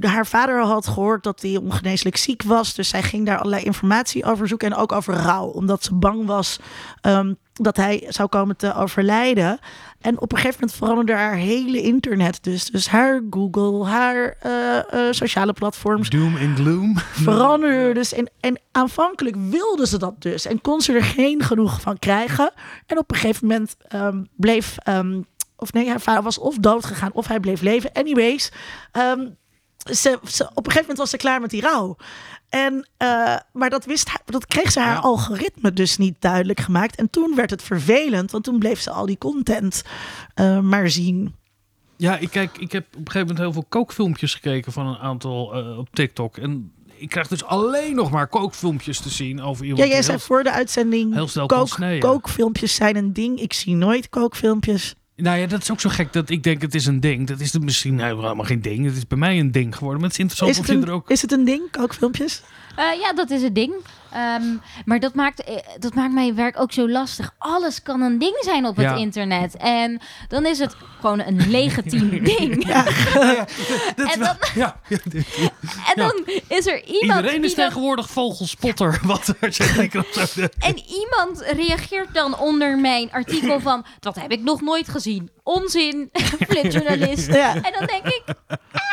haar vader had gehoord dat hij ongeneeslijk ziek was. Dus zij ging daar allerlei informatie over zoeken. En ook over rouw. Omdat ze bang was um, dat hij zou komen te overlijden. En op een gegeven moment veranderde haar hele internet. Dus, dus haar Google, haar uh, uh, sociale platforms. Doom en gloom. Veranderde dus. En, en aanvankelijk wilde ze dat dus. En kon ze er geen genoeg van krijgen. En op een gegeven moment um, bleef... Um, of nee, haar vader was of dood gegaan of hij bleef leven. Anyways, um, ze, ze, op een gegeven moment was ze klaar met die rouw. En, uh, maar dat, wist, dat kreeg ze haar algoritme dus niet duidelijk gemaakt. En toen werd het vervelend, want toen bleef ze al die content uh, maar zien. Ja, ik, kijk, ik heb op een gegeven moment heel veel kookfilmpjes gekeken van een aantal uh, op TikTok. En ik krijg dus alleen nog maar kookfilmpjes te zien over iemand. Ja, jij zei voor de uitzending: heel snel kook, kookfilmpjes zijn een ding. Ik zie nooit kookfilmpjes. Nou ja, dat is ook zo gek dat ik denk het is een ding. Dat is het misschien helemaal geen ding. Het is bij mij een ding geworden. Maar het is interessant is of je er ook... Is het een ding, kookfilmpjes? Uh, ja, dat is een ding. Um, maar dat maakt, eh, dat maakt mijn werk ook zo lastig. Alles kan een ding zijn op het internet. En dan is het gewoon een legitiem [LAUGHS] ding. Ja. [LAUGHS] en dan, [LAUGHS] ja. en dan is er iemand. Iedereen is tegenwoordig vogelspotter. Wat er En iemand reageert dan onder mijn artikel van: dat heb ik nog nooit gezien. Onzin, flipjournalist. Ja. En dan denk ik. Ah,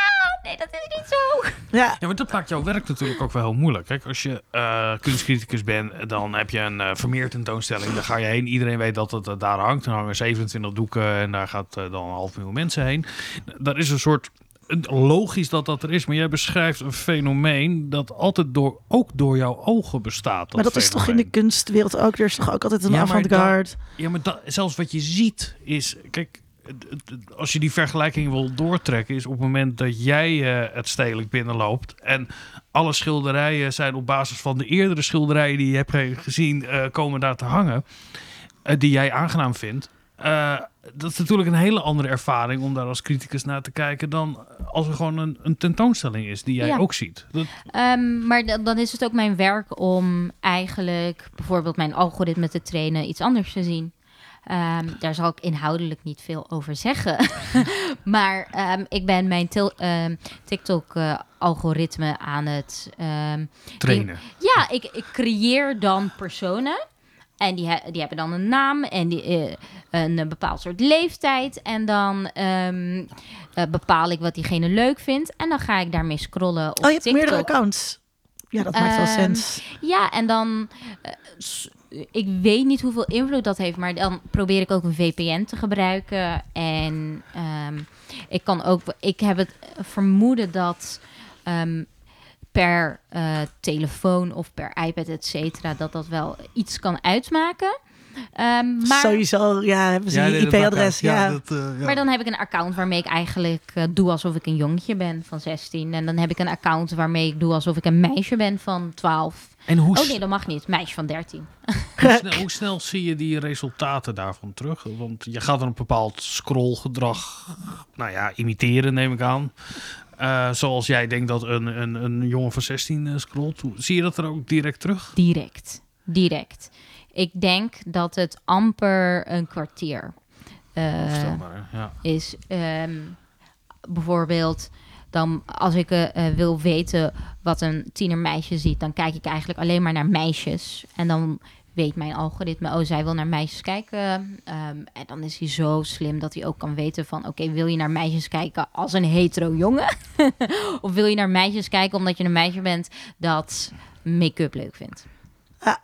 nee, dat is niet zo. Ja. ja, maar dat maakt jouw werk natuurlijk ook wel heel moeilijk. Kijk, als je uh, kunstcriticus bent, dan heb je een uh, vermeer tentoonstelling. Daar ga je heen. Iedereen weet dat het uh, daar hangt. Dan hangen 27 doeken en daar gaat dan een half miljoen mensen heen. Daar is een soort logisch dat dat er is, maar jij beschrijft een fenomeen dat altijd door, ook door jouw ogen bestaat. Dat maar dat is toch in de kunstwereld ook? Er is toch ook altijd een ja, avant-garde? Ja, maar dat, zelfs wat je ziet is... Kijk, als je die vergelijking wil doortrekken, is op het moment dat jij uh, het stedelijk binnenloopt en alle schilderijen zijn op basis van de eerdere schilderijen die je hebt gezien, uh, komen daar te hangen, uh, die jij aangenaam vindt. dat is natuurlijk een hele andere ervaring om daar als criticus naar te kijken dan als er gewoon een, een tentoonstelling is die jij ook ziet. Dat... Um, maar dan is het ook mijn werk om eigenlijk bijvoorbeeld mijn algoritme te trainen iets anders te zien. Um, daar zal ik inhoudelijk niet veel over zeggen. [LAUGHS] maar um, ik ben mijn um, TikTok-algoritme uh, aan het trainen. Ik, ja, ik, ik, creëer dan personen. En die, die hebben dan een naam en die, uh, een bepaald soort leeftijd. En dan uh, bepaal ik wat diegene leuk vindt. En dan ga ik daarmee scrollen op Oh, je hebt TikTok. meerdere accounts. Ja, dat maakt wel sens. Ja, en dan uh, ik weet niet hoeveel invloed dat heeft, maar dan probeer ik ook een VPN te gebruiken. En um, ik kan ook, ik heb het vermoeden dat um, per uh, telefoon of per iPad, et cetera, dat dat wel iets kan uitmaken. Um, maar, Sowieso, ja, hebben ze ja, nee, IP-adres. Ja, ja. Uh, Maar dan heb ik een account waarmee ik eigenlijk uh, doe alsof ik een jongetje ben van 16. En dan heb ik een account waarmee ik doe alsof ik een meisje ben van 12. En hoe oh nee, dat mag niet. Meisje van 13. [LAUGHS] Hoe snel, hoe snel, zie je die resultaten daarvan terug? Want je gaat er een bepaald scrollgedrag, nou ja, imiteren neem ik aan. Uh, zoals jij denkt dat een, een, een jongen van 16 uh, scrolt. Zie je dat er ook direct terug? Direct. Direct. Ik denk dat het amper een kwartier uh, ja. is. Um, bijvoorbeeld, dan als ik uh, wil weten wat een tienermeisje ziet, dan kijk ik eigenlijk alleen maar naar meisjes. En dan weet mijn algoritme, oh, zij wil naar meisjes kijken. Um, en dan is hij zo slim dat hij ook kan weten van... oké, wil je naar meisjes kijken als een hetero jongen? [LAUGHS] of wil je naar meisjes kijken omdat je een meisje bent dat make-up leuk vindt? Ja.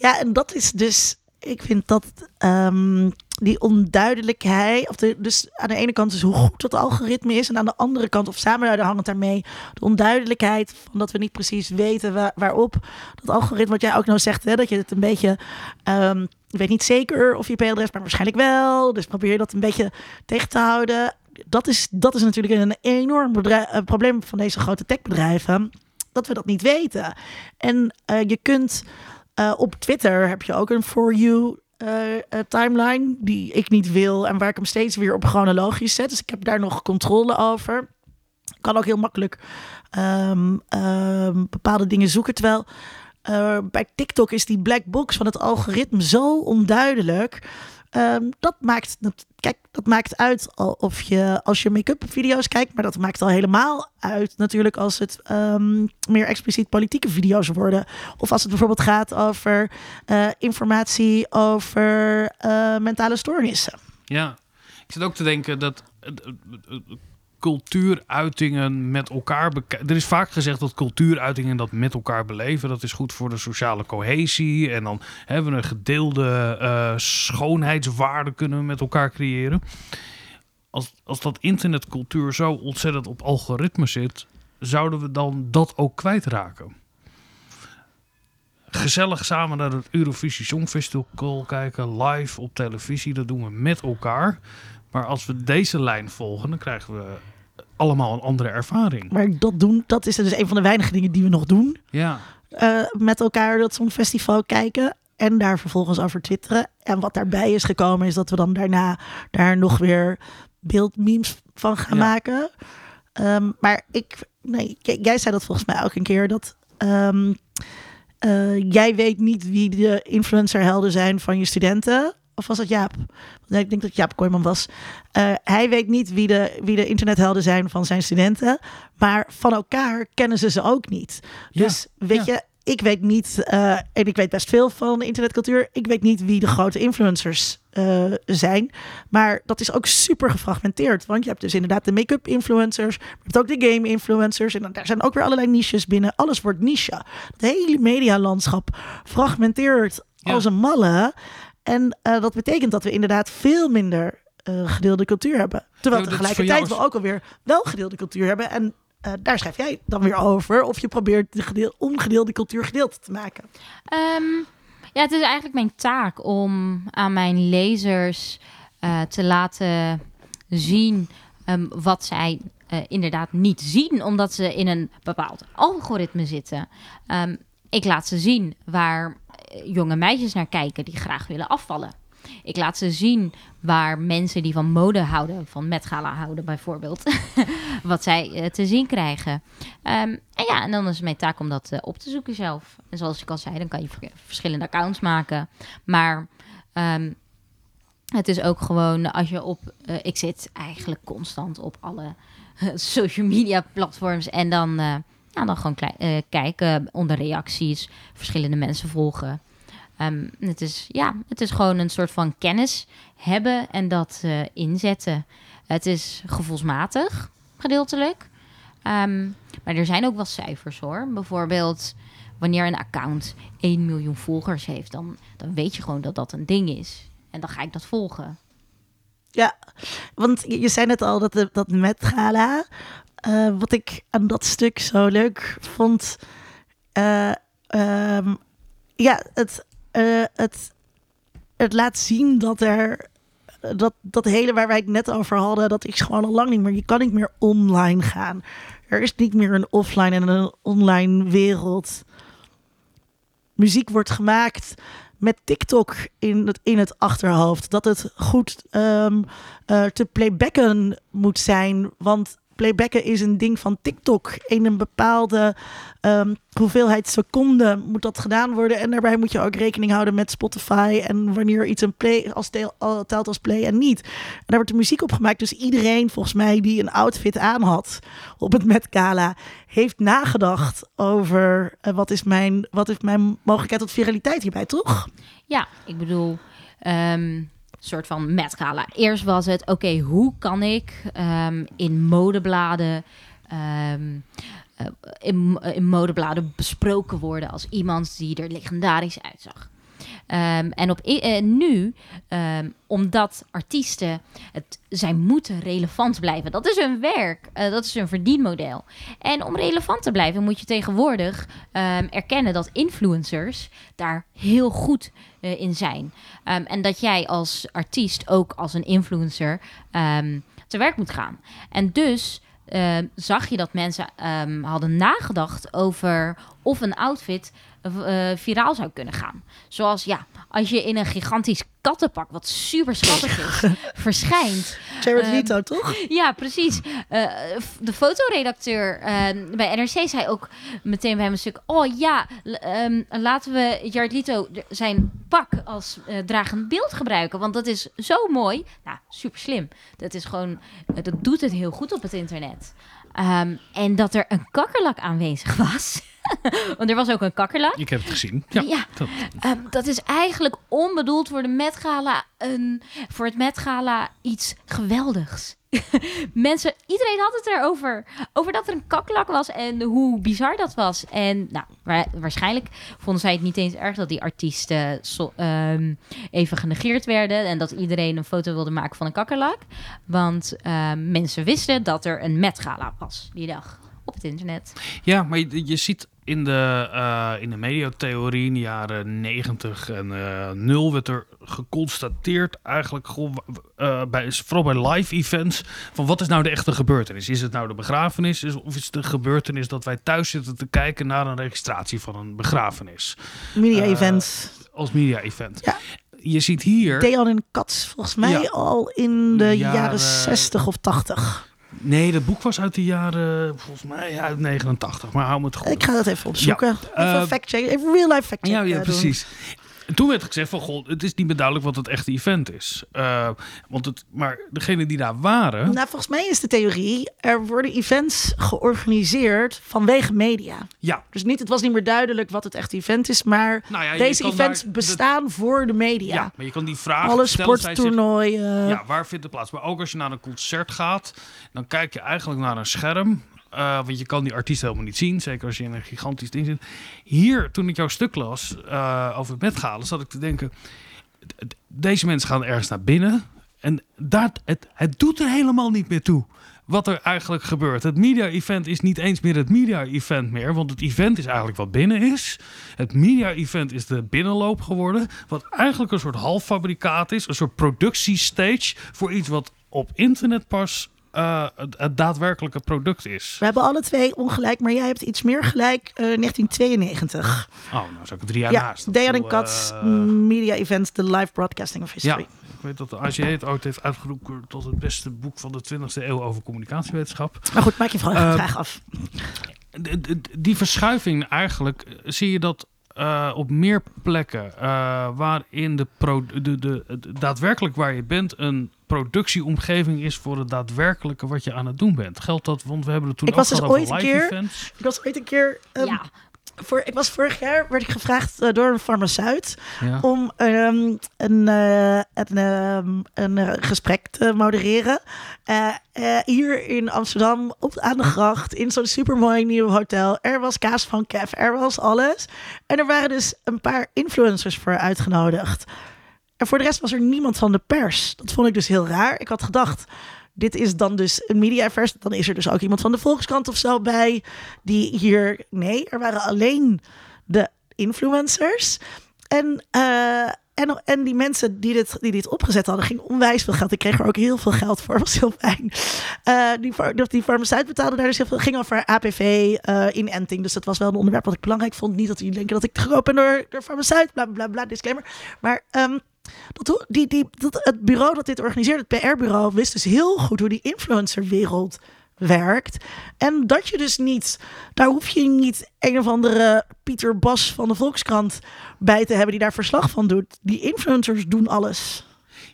Ja, en dat is dus, ik vind dat um, die onduidelijkheid, of dus aan de ene kant is hoe goed dat algoritme is, en aan de andere kant, of samen hangt daarmee, de onduidelijkheid van dat we niet precies weten waar, waarop dat algoritme, wat jij ook nou zegt, hè, dat je het een beetje, um, ik weet niet zeker of je IP-adres, maar waarschijnlijk wel, dus probeer dat een beetje tegen te houden dat, is, dat is natuurlijk een enorm probleem van deze grote techbedrijven. Dat we dat niet weten. En je kunt op Twitter heb je ook een For You timeline die ik niet wil en waar ik hem steeds weer op chronologisch zet. Dus ik heb daar nog controle over. kan ook heel makkelijk ehm, ehm, bepaalde dingen zoeken. Terwijl bij TikTok is die black box van het algoritme zo onduidelijk. Um, dat, maakt, kijk, dat maakt uit of je als je make-up video's kijkt, maar dat maakt al helemaal uit natuurlijk als het um, meer expliciet politieke video's worden. Of als het bijvoorbeeld gaat over uh, informatie over uh, mentale stoornissen. Ja, ik zit ook te denken dat cultuuruitingen met elkaar. Er is vaak gezegd dat cultuuruitingen dat met elkaar beleven, dat is goed voor de sociale cohesie. En dan hebben we een gedeelde uh, schoonheidswaarde kunnen we met elkaar creëren. Als, als dat internetcultuur zo ontzettend op algoritme zit, zouden we dan dat ook kwijtraken? Gezellig samen naar het Eurovisie Songfestival kijken, live op televisie, dat doen we met elkaar. Maar als we deze lijn volgen, dan krijgen we allemaal een andere ervaring. Maar dat doen, dat is dus een van de weinige dingen die we nog doen. Ja. Uh, met elkaar dat zo'n festival kijken en daar vervolgens over twitteren. En wat daarbij is gekomen is dat we dan daarna daar nog weer beeldmemes van gaan maken. Um, maar ik, nee, jij zei dat volgens mij ook een keer dat um, uh, jij weet niet wie de influencerhelden zijn van je studenten. Of was dat Jaap? Nee, ik denk dat Jaap Kooijman was. Uh, hij weet niet wie de, wie de internethelden zijn van zijn studenten. Maar van elkaar kennen ze ze ook niet. Dus weet je, ik weet niet, uh, en ik weet best veel van de internetcultuur. Ik weet niet wie de grote influencers uh, zijn. Maar dat is ook super gefragmenteerd. Want je hebt dus inderdaad de make-up influencers. Je hebt ook de game influencers. En daar zijn ook weer allerlei niches binnen. Alles wordt niche. Het hele medialandschap fragmenteert als een malle. En uh, dat betekent dat we inderdaad veel minder uh, gedeelde cultuur hebben. Terwijl tegelijkertijd we ook alweer wel gedeelde cultuur hebben. En uh, daar schrijf jij dan weer over. Of je probeert de gedeel, ongedeelde cultuur gedeeld te maken. Um, ja, het is eigenlijk mijn taak om aan mijn lezers te laten zien um, wat zij inderdaad niet zien. Omdat ze in een bepaald algoritme zitten. Um, ik laat ze zien waar jonge meisjes naar kijken die graag willen afvallen. Ik laat ze zien waar mensen die van mode houden, van Met Gala houden bijvoorbeeld, [LAUGHS] wat zij uh, te zien krijgen. Um, en ja, en dan is het mijn taak om dat uh, op te zoeken zelf. En zoals ik al zei, dan kan je verschillende accounts maken. Maar um, het is ook gewoon als je op. Ik zit eigenlijk constant op alle [LAUGHS] social media platforms en dan nou, dan gewoon uh, kijken onder reacties, verschillende mensen volgen. Um, het, is, ja, het is gewoon een soort van kennis hebben en dat uh, inzetten. Het is gevoelsmatig, gedeeltelijk. Um, maar er zijn ook wel cijfers hoor. Bijvoorbeeld, wanneer een account 1 miljoen volgers heeft, dan, dan weet je gewoon dat dat een ding is. En dan ga ik dat volgen. Ja, want je zei net al dat, dat Met Gala uh, wat ik aan dat stuk zo leuk vond. Uh, um, ja, het, uh, het, het laat zien dat er. Dat, dat hele waar wij het net over hadden, dat is gewoon al lang niet meer. Je kan niet meer online gaan. Er is niet meer een offline en een online wereld. Muziek wordt gemaakt met TikTok in het, in het achterhoofd. Dat het goed uh, te playbacken moet zijn. Want playbacken is een ding van TikTok. In een bepaalde um, hoeveelheid seconden moet dat gedaan worden. En daarbij moet je ook rekening houden met Spotify. En wanneer iets een play als tel, telt als play en niet. En daar wordt de muziek op gemaakt. Dus iedereen volgens mij die een outfit aan had op het Met Gala... heeft nagedacht over uh, wat, is mijn, wat is mijn mogelijkheid tot viraliteit hierbij, toch? Ja, ik bedoel... Um soort van Met Gala. Eerst was het, oké, hoe kan ik um, in modebladen... Um, uh, in, in modebladen besproken worden als iemand die er legendarisch uitzag. Um, en op, uh, nu, um, omdat artiesten het, zij moeten relevant blijven. Dat is hun werk, uh, dat is hun verdienmodel. En om relevant te blijven moet je tegenwoordig um, erkennen dat influencers daar heel goed uh, in zijn. en dat jij als artiest ook als een influencer te werk moet gaan. En dus Ehm, zag je dat mensen ehm, hadden nagedacht over of een outfit uh, viraal zou kunnen gaan. Zoals ja, als je in een gigantisch kattenpak, wat super schattig is, [LAUGHS] verschijnt. Jared um, Leto, toch? Ja, precies. Uh, de fotoredacteur uh, bij NRC zei ook meteen bij hem een stuk... oh ja, um, laten we Jared Leto zijn pak als uh, dragend beeld gebruiken... want dat is zo mooi. Nou, super slim. Dat is gewoon... dat doet het heel goed op het internet. Um, en dat er een kakkerlak aanwezig was... [LAUGHS] [LAUGHS] Want er was ook een kakkerlak. Ik heb het gezien. Ja. ja. Dat... Ehm, dat is eigenlijk onbedoeld voor de Met Gala een, voor het Met Gala iets geweldigs. [LAUGHS] Mensen, iedereen had het erover. Over dat er een kakkerlak was en hoe bizar dat was. En nou, waarschijnlijk vonden zij het niet eens erg dat die artiesten ehm, even genegeerd werden. En dat iedereen een foto wilde maken van een kakkerlak. Want ehm, mensen wisten dat er een Met Gala was die dag op het internet. Ja, maar je, je ziet in de, uh, in de mediatheorie in de jaren 90 en uh, 0 werd er geconstateerd eigenlijk gewoon, uh, bij, vooral bij live events van wat is nou de echte gebeurtenis? Is het nou de begrafenis of is het de gebeurtenis dat wij thuis zitten te kijken naar een registratie van een begrafenis? Media events. Als media event. Ja je ziet hier. Dejan en Katz, volgens mij al in de jaren, jaren 60 of 80. Nee, dat boek was uit de jaren, volgens mij uit 89. Maar hou me het goed. Ik ga dat even opzoeken. Ja. Even uh, fact check, even real life fact check. Ja, ja precies. En toen werd gezegd van, goh, het is niet meer duidelijk wat het echte event is. Uh, want het, maar degene die daar waren... Nou, volgens mij is de theorie, er worden events georganiseerd vanwege media. Ja. Dus niet, het was niet meer duidelijk wat het echte event is, maar nou ja, deze events bestaan voor de media. Ja, maar je kan die vraag Alle sporttoernooien. Ja, waar vindt het plaats? Maar ook als je naar een concert gaat, dan kijk je eigenlijk naar een scherm uh, want je kan die artiest helemaal niet zien. Zeker als je in een gigantisch ding zit. Hier, toen ik jouw stuk las uh, over het metgalen, zat ik te denken... Deze mensen gaan ergens naar binnen. En dat, het, het doet er helemaal niet meer toe wat er eigenlijk gebeurt. Het media-event is niet eens meer het media-event meer, want het event is eigenlijk wat binnen is. Het media-event is de binnenloop geworden, wat eigenlijk een soort halffabrikaat is, een soort productiestage voor iets wat op internet pas uh, het, daadwerkelijke product is. We hebben alle twee ongelijk, maar jij hebt iets meer gelijk. Uh, 1992. Oh, nou zou ik drie jaar ja, naast. En Katz, uh, Media Events, The Live Broadcasting of History. Ja, ik weet dat de ACE het ooit heeft uitgeroepen tot het beste boek van de 20e eeuw over communicatiewetenschap. Maar goed, maak je vraag af. Die verschuiving eigenlijk, zie je dat uh, op meer plekken uh, waarin de, pro de, de, de, daadwerkelijk waar je bent een productieomgeving is voor het daadwerkelijke wat je aan het doen bent. Geldt dat? Want we hebben het toen ik ook was dus ooit een keer, events. Ik was ooit een keer um, ja voor, ik was vorig jaar werd ik gevraagd uh, door een farmaceut ja. om um, een, uh, een, um, een uh, gesprek te modereren. hier in Amsterdam, op, aan de gracht, in zo'n supermooi nieuw hotel. Er was kaas van Kev, er was alles. En er waren dus een paar influencers voor uitgenodigd. En voor de rest was er niemand van de pers. Dat vond ik dus heel raar. Ik had gedacht dit is dan dus een mediaverse. Dan is er dus ook iemand van de Volkskrant of zo bij. Die hier. Nee, er waren alleen de influencers. En. Uh, en, en die mensen die dit, die dit opgezet hadden, ging onwijs veel geld. Ik kreeg er ook heel veel geld voor. was heel fijn. Uh, die, die farmaceut betaalde daar dus heel veel. ging over APV, uh, eh, inenting. Dus dat was wel een onderwerp wat ik belangrijk vond. Niet dat jullie denken dat ik geroepen ben door, door farmaceut. Bla, bla, bla, disclaimer. Maar um, dat, die, die, het bureau dat dit organiseert, het PR-bureau, wist dus heel goed hoe die influencerwereld werkt. En dat je dus niet, daar hoef je niet een of andere Pieter Bas van de Volkskrant bij te hebben die daar verslag van doet. Die influencers doen alles.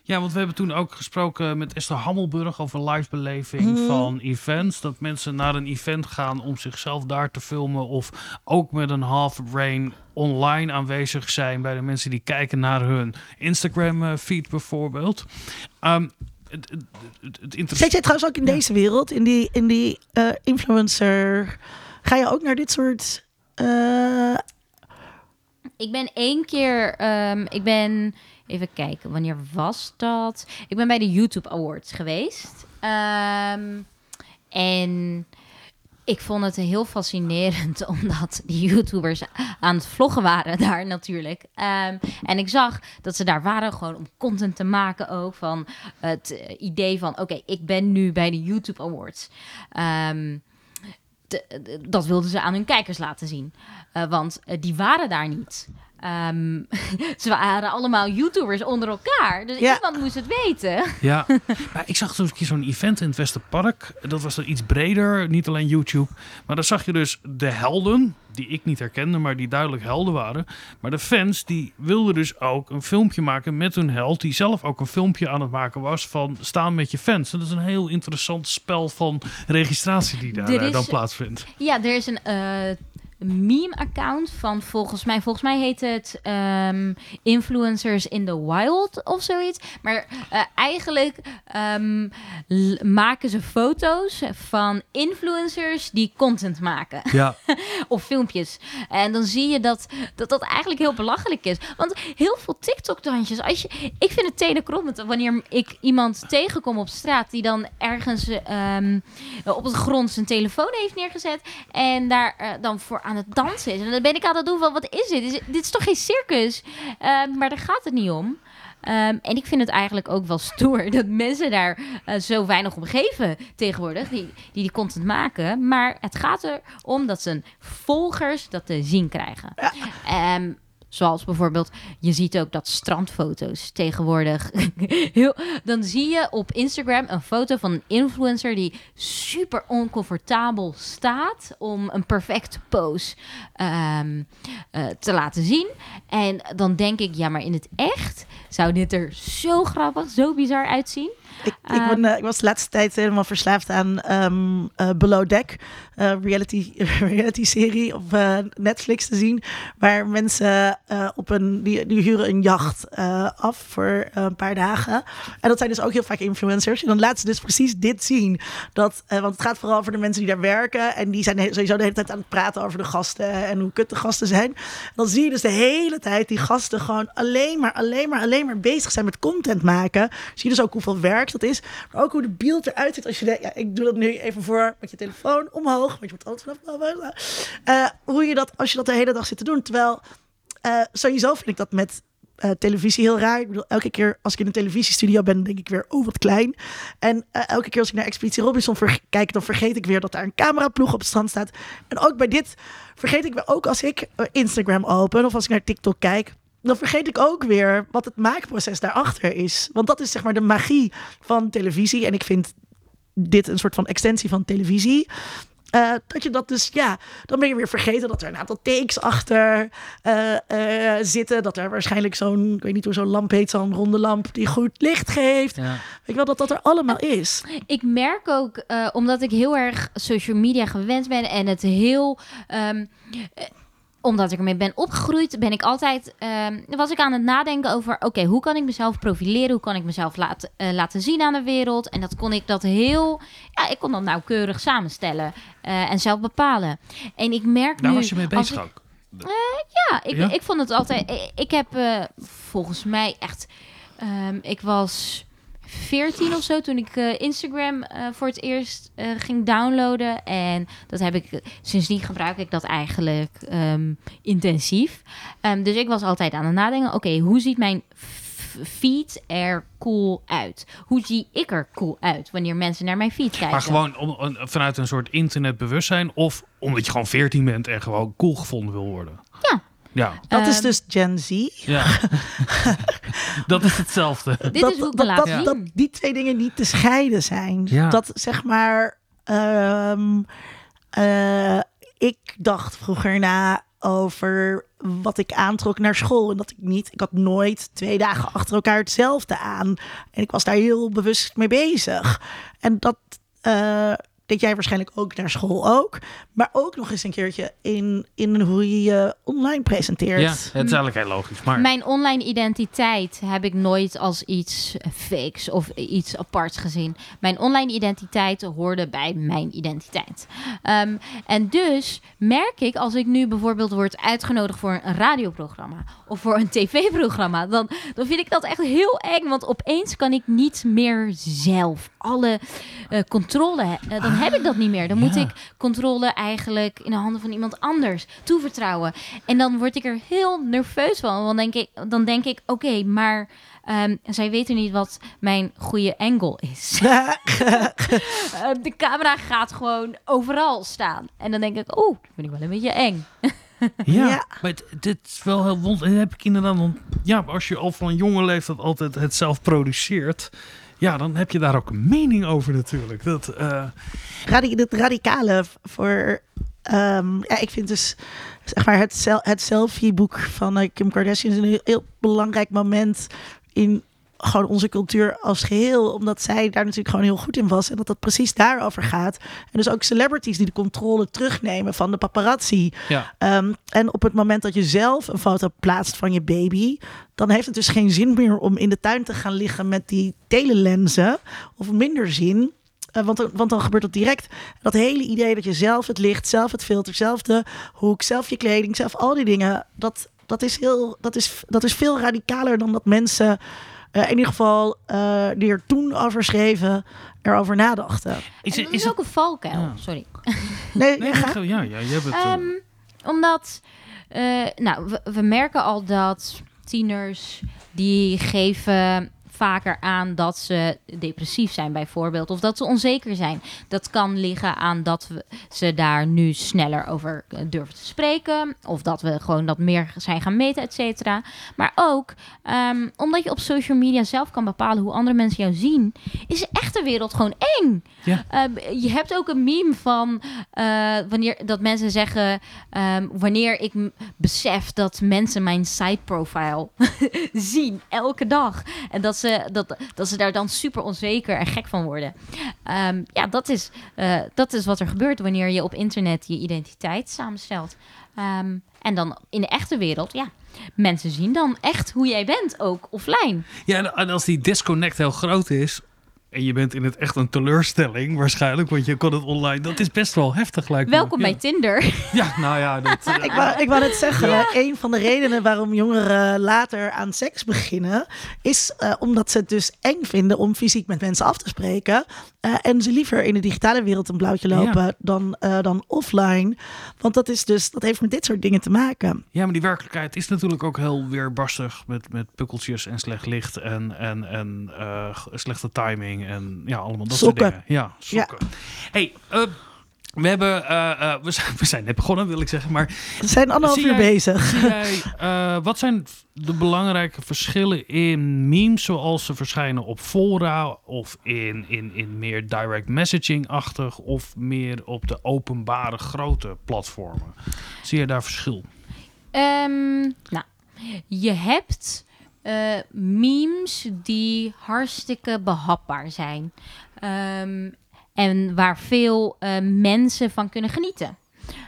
Ja, want we hebben toen ook gesproken met Esther Hammelburg over livebeleving mm. van events. Dat mensen naar een event gaan om zichzelf daar te filmen. Of ook met een half brain online aanwezig zijn bij de mensen die kijken naar hun Instagram eh, feed bijvoorbeeld. Um, het, het, het Zit jij trouwens ook in deze wereld, in die, in die uh, influencer? Ga je ook naar dit soort... Uh... Ik ben één keer... Um, ik ben Even kijken, wanneer was dat? Ik ben bij de YouTube Awards geweest. Um, en Ik vond het heel fascinerend, [LAUGHS] omdat die YouTubers aan het vloggen waren daar natuurlijk. Ehm, en ik zag dat ze daar waren gewoon om content te maken ook van het eh, idee van... oké, ik ben nu bij de YouTube Awards. Um, dat wilden ze aan hun kijkers laten zien. Uh, want uh, die waren daar niet. Um, [LAUGHS] ze waren allemaal YouTubers onder elkaar. Dus ja. iemand moest het weten. [LAUGHS] Ja, maar ik zag toen zo'n event in het Westerpark. Dat was dan iets breder, niet alleen YouTube. Maar dan zag je dus de helden, die ik niet herkende, maar die duidelijk helden waren. Maar de fans, die wilden dus ook een filmpje maken met hun held. Die zelf ook een filmpje aan het maken was van staan met je fans. dat is een heel interessant spel van registratie die daar eh, dan plaatsvindt. Ja, er is een... Uh, meme-account van volgens mij, volgens mij heet het um, Influencers in the Wild of zoiets. Maar uh, eigenlijk um, maken ze foto's van influencers die content maken. Ja. [LAUGHS] of filmpjes. En dan zie je dat, dat dat eigenlijk heel belachelijk is. Want heel veel TikTok-dansjes, als je, ik vind het tenenkrommend wanneer ik iemand tegenkom op straat die dan ergens um, op de grond zijn telefoon heeft neergezet en daar uh, dan voor aan het dansen is. En dan ben ik aan het doen van, wat is dit? Is, dit is toch geen circus? Uh, maar daar gaat het niet om. Um, en ik vind het eigenlijk ook wel stoer [LAUGHS] dat mensen daar uh, zo weinig om geven tegenwoordig, die, die die content maken. Maar het gaat erom dat zijn volgers dat te zien krijgen. Ja. Um, Zoals bijvoorbeeld, je ziet ook dat strandfoto's tegenwoordig. [LAUGHS] heel, dan zie je op Instagram een foto van een influencer die super oncomfortabel staat om een perfecte pose um, uh, te laten zien. En dan denk ik, ja, maar in het echt zou dit er zo grappig, zo bizar uitzien. Ik, ik, ben, uh, ik, was de laatste tijd helemaal verslaafd aan um, uh, Below Deck, uh, reality, [LAUGHS] reality serie op Netflix te zien, waar mensen op een, die, die huren een jacht af voor een paar dagen. En dat zijn dus ook heel vaak influencers. En dan laten ze dus precies dit zien. Dat, want het gaat vooral over de mensen die daar werken en die zijn sowieso de hele tijd aan het praten over de gasten en hoe kut de gasten zijn. dan zie je dus de hele tijd die gasten gewoon alleen maar, alleen maar, alleen maar bezig zijn met content maken. Zie je dus ook hoeveel werk dat is. Maar ook hoe de beeld eruit ziet als je denkt, ja, ik doe dat nu even voor met je telefoon omhoog, want je wordt altijd vanaf uh, hoe je dat, als je dat de hele dag zit te doen. Terwijl, uh, sowieso vind ik dat met uh, televisie heel raar. Ik bedoel, elke keer als ik in een televisiestudio ben, denk ik weer, oh wat klein. En elke keer als ik naar Expeditie Robinson kijk, dan vergeet ik weer dat daar een cameraploeg op het strand staat. En ook bij dit vergeet ik weer, ook als ik Instagram open of als ik naar TikTok kijk, dan vergeet ik ook weer wat het maakproces daarachter is. Want dat is zeg maar de magie van televisie. En ik vind dit een soort van extensie van televisie. Uh, dat je dat dus, ja, dan ben je weer vergeten dat er een aantal takes achter uh, uh, zitten. Dat er waarschijnlijk zo'n, ik weet niet hoe zo'n lamp heet, zo'n ronde lamp die goed licht geeft. Ja. Weet je wel, dat dat er allemaal is. Ik merk ook, omdat ik heel erg social media gewend ben en het heel. Um, omdat ik ermee ben opgegroeid, ben ik altijd, uh, was ik aan het nadenken over, oké, hoe kan ik mezelf profileren? Hoe kan ik mezelf laten, uh, laten zien aan de wereld? En dat kon ik dat heel, ja, ik kon dat nauwkeurig samenstellen uh, en zelf bepalen. En ik merk Daar nu... was je mee bezig ook? Uh, ja, ik, ja? ik vond het altijd, ik, ik heb volgens mij echt, um, ik was 14 of zo, toen ik uh, Instagram uh, voor het eerst uh, ging downloaden. En dat heb ik, sindsdien gebruik ik dat eigenlijk um, intensief. Um, dus ik was altijd aan het nadenken, oké, okay, hoe ziet mijn feed er cool uit? Hoe zie ik er cool uit wanneer mensen naar mijn feed kijken? Maar gewoon om, om, vanuit een soort internetbewustzijn of omdat je gewoon 14 bent en gewoon cool gevonden wil worden? Ja. Ja. Dat um, is dus Gen Z. Ja. [LAUGHS] dat is hetzelfde. Dit dat, is hoe ik dat, dat, die twee dingen niet te scheiden zijn. Ja. Dat zeg maar. Um, uh, ik dacht vroeger na over wat ik aantrok naar school. En dat ik niet, ik had nooit twee dagen achter elkaar hetzelfde aan. En ik was daar heel bewust mee bezig. En dat. Uh, deed jij waarschijnlijk ook naar school ook. Maar ook nog eens een keertje in, in hoe je je online presenteert. Ja, het is eigenlijk heel logisch. Maar... Mijn online identiteit heb ik nooit als iets fakes of iets aparts gezien. Mijn online identiteit hoorde bij mijn identiteit. Um, en dus merk ik als ik nu bijvoorbeeld word uitgenodigd voor een radioprogramma of voor een tv-programma, dan, dan vind ik dat echt heel eng. Want opeens kan ik niet meer zelf alle uh, controle. Uh, dan heb ik dat niet meer. Dan moet ik controle eigenlijk in de handen van iemand anders toevertrouwen. En dan word ik er heel nerveus van. Want denk ik, dan denk ik, oké, maar Ehm, zij weten niet wat mijn goede angle is. [LAUGHS] Ehm, de camera gaat gewoon overal staan. En dan denk ik, oeh, vind ik wel een beetje eng. [LAUGHS] ja, maar dit is wel heel wond. En heb ik inderdaad, ja, als je al van jonge leeftijd altijd het zelf produceert, ja, dan heb je daar ook een mening over natuurlijk. Dat, uh... radicale voor, um, ja, ik vind dus zeg maar het, het selfie-boek van uh, Kim Kardashian is een heel, heel belangrijk moment in gewoon onze cultuur als geheel. Omdat zij daar natuurlijk gewoon heel goed in was. En dat dat precies daarover gaat. En dus ook celebrities die de controle terugnemen van de paparazzi. Ja. Ehm, en op het moment dat je zelf een foto plaatst van je baby. Dan heeft het dus geen zin meer om in de tuin te gaan liggen met die telelenzen. Of minder zin. Uh, want, want dan gebeurt dat direct. Dat hele idee dat je zelf het licht, zelf het filter, zelf de hoek, zelf je kleding, zelf al die dingen. Dat, dat is, heel, dat is, dat is veel radicaler dan dat mensen, uh, in ieder geval uh, die er toen over schreven, erover nadachten. Is, is, is ook een valkuil, sorry. Nee, nee ja, ja, ja, je hebt het... Um, omdat, uh, nou, we, we merken al dat tieners die geven vaker aan dat ze depressief zijn, bijvoorbeeld. Of dat ze onzeker zijn. Dat kan liggen aan dat we ze daar nu sneller over eh, durven te spreken. Of dat we gewoon dat meer zijn gaan meten, et cetera. Maar ook um, omdat je op social media zelf kan bepalen hoe andere mensen jou zien, is de echte wereld gewoon eng. Ja. Uh, je hebt ook een meme van uh, wanneer dat mensen zeggen: um, wanneer ik besef dat mensen mijn site profile [LAUGHS] zien elke dag. En dat ze dat, dat ze daar dan super onzeker en gek van worden. Um, ja, dat is, uh, dat is wat er gebeurt wanneer je op internet je identiteit samenstelt. Um, en dan in de echte wereld, ja, mensen zien dan echt hoe jij bent, ook offline. Ja, en als die disconnect heel groot is, en je bent in het echt een teleurstelling waarschijnlijk, want je kon het online. Dat is best wel heftig lijkt Welkom bij Tinder. Ja, nou ja. Dat, uh... [LAUGHS] ik, wou, ik wou net zeggen, ja. een van de redenen waarom jongeren later aan seks beginnen, is uh, omdat ze het dus eng vinden om fysiek met mensen af te spreken. Uh, en ze liever in de digitale wereld een blauwtje lopen ja. dan, dan offline. Want dat, is dus, dat heeft met dit soort dingen te maken. Ja, maar die werkelijkheid is natuurlijk ook heel weerbarstig met, met pukkeltjes en slecht licht en, en, en slechte timing en ja, allemaal dat sokken. soort dingen. Ja, sokken. Ja. Hey, uh, we hebben, uh, uh, we, zijn, [LAUGHS] we zijn net begonnen, wil ik zeggen, maar... We zijn anderhalf uur bezig. Jij, wat zijn de belangrijke verschillen in memes zoals ze verschijnen op fora of in, in, in meer direct messaging-achtig of meer op de openbare grote platformen? Zie je daar verschil? Um, nou, je hebt uh, memes die hartstikke behapbaar zijn. Um, en waar veel uh, mensen van kunnen genieten.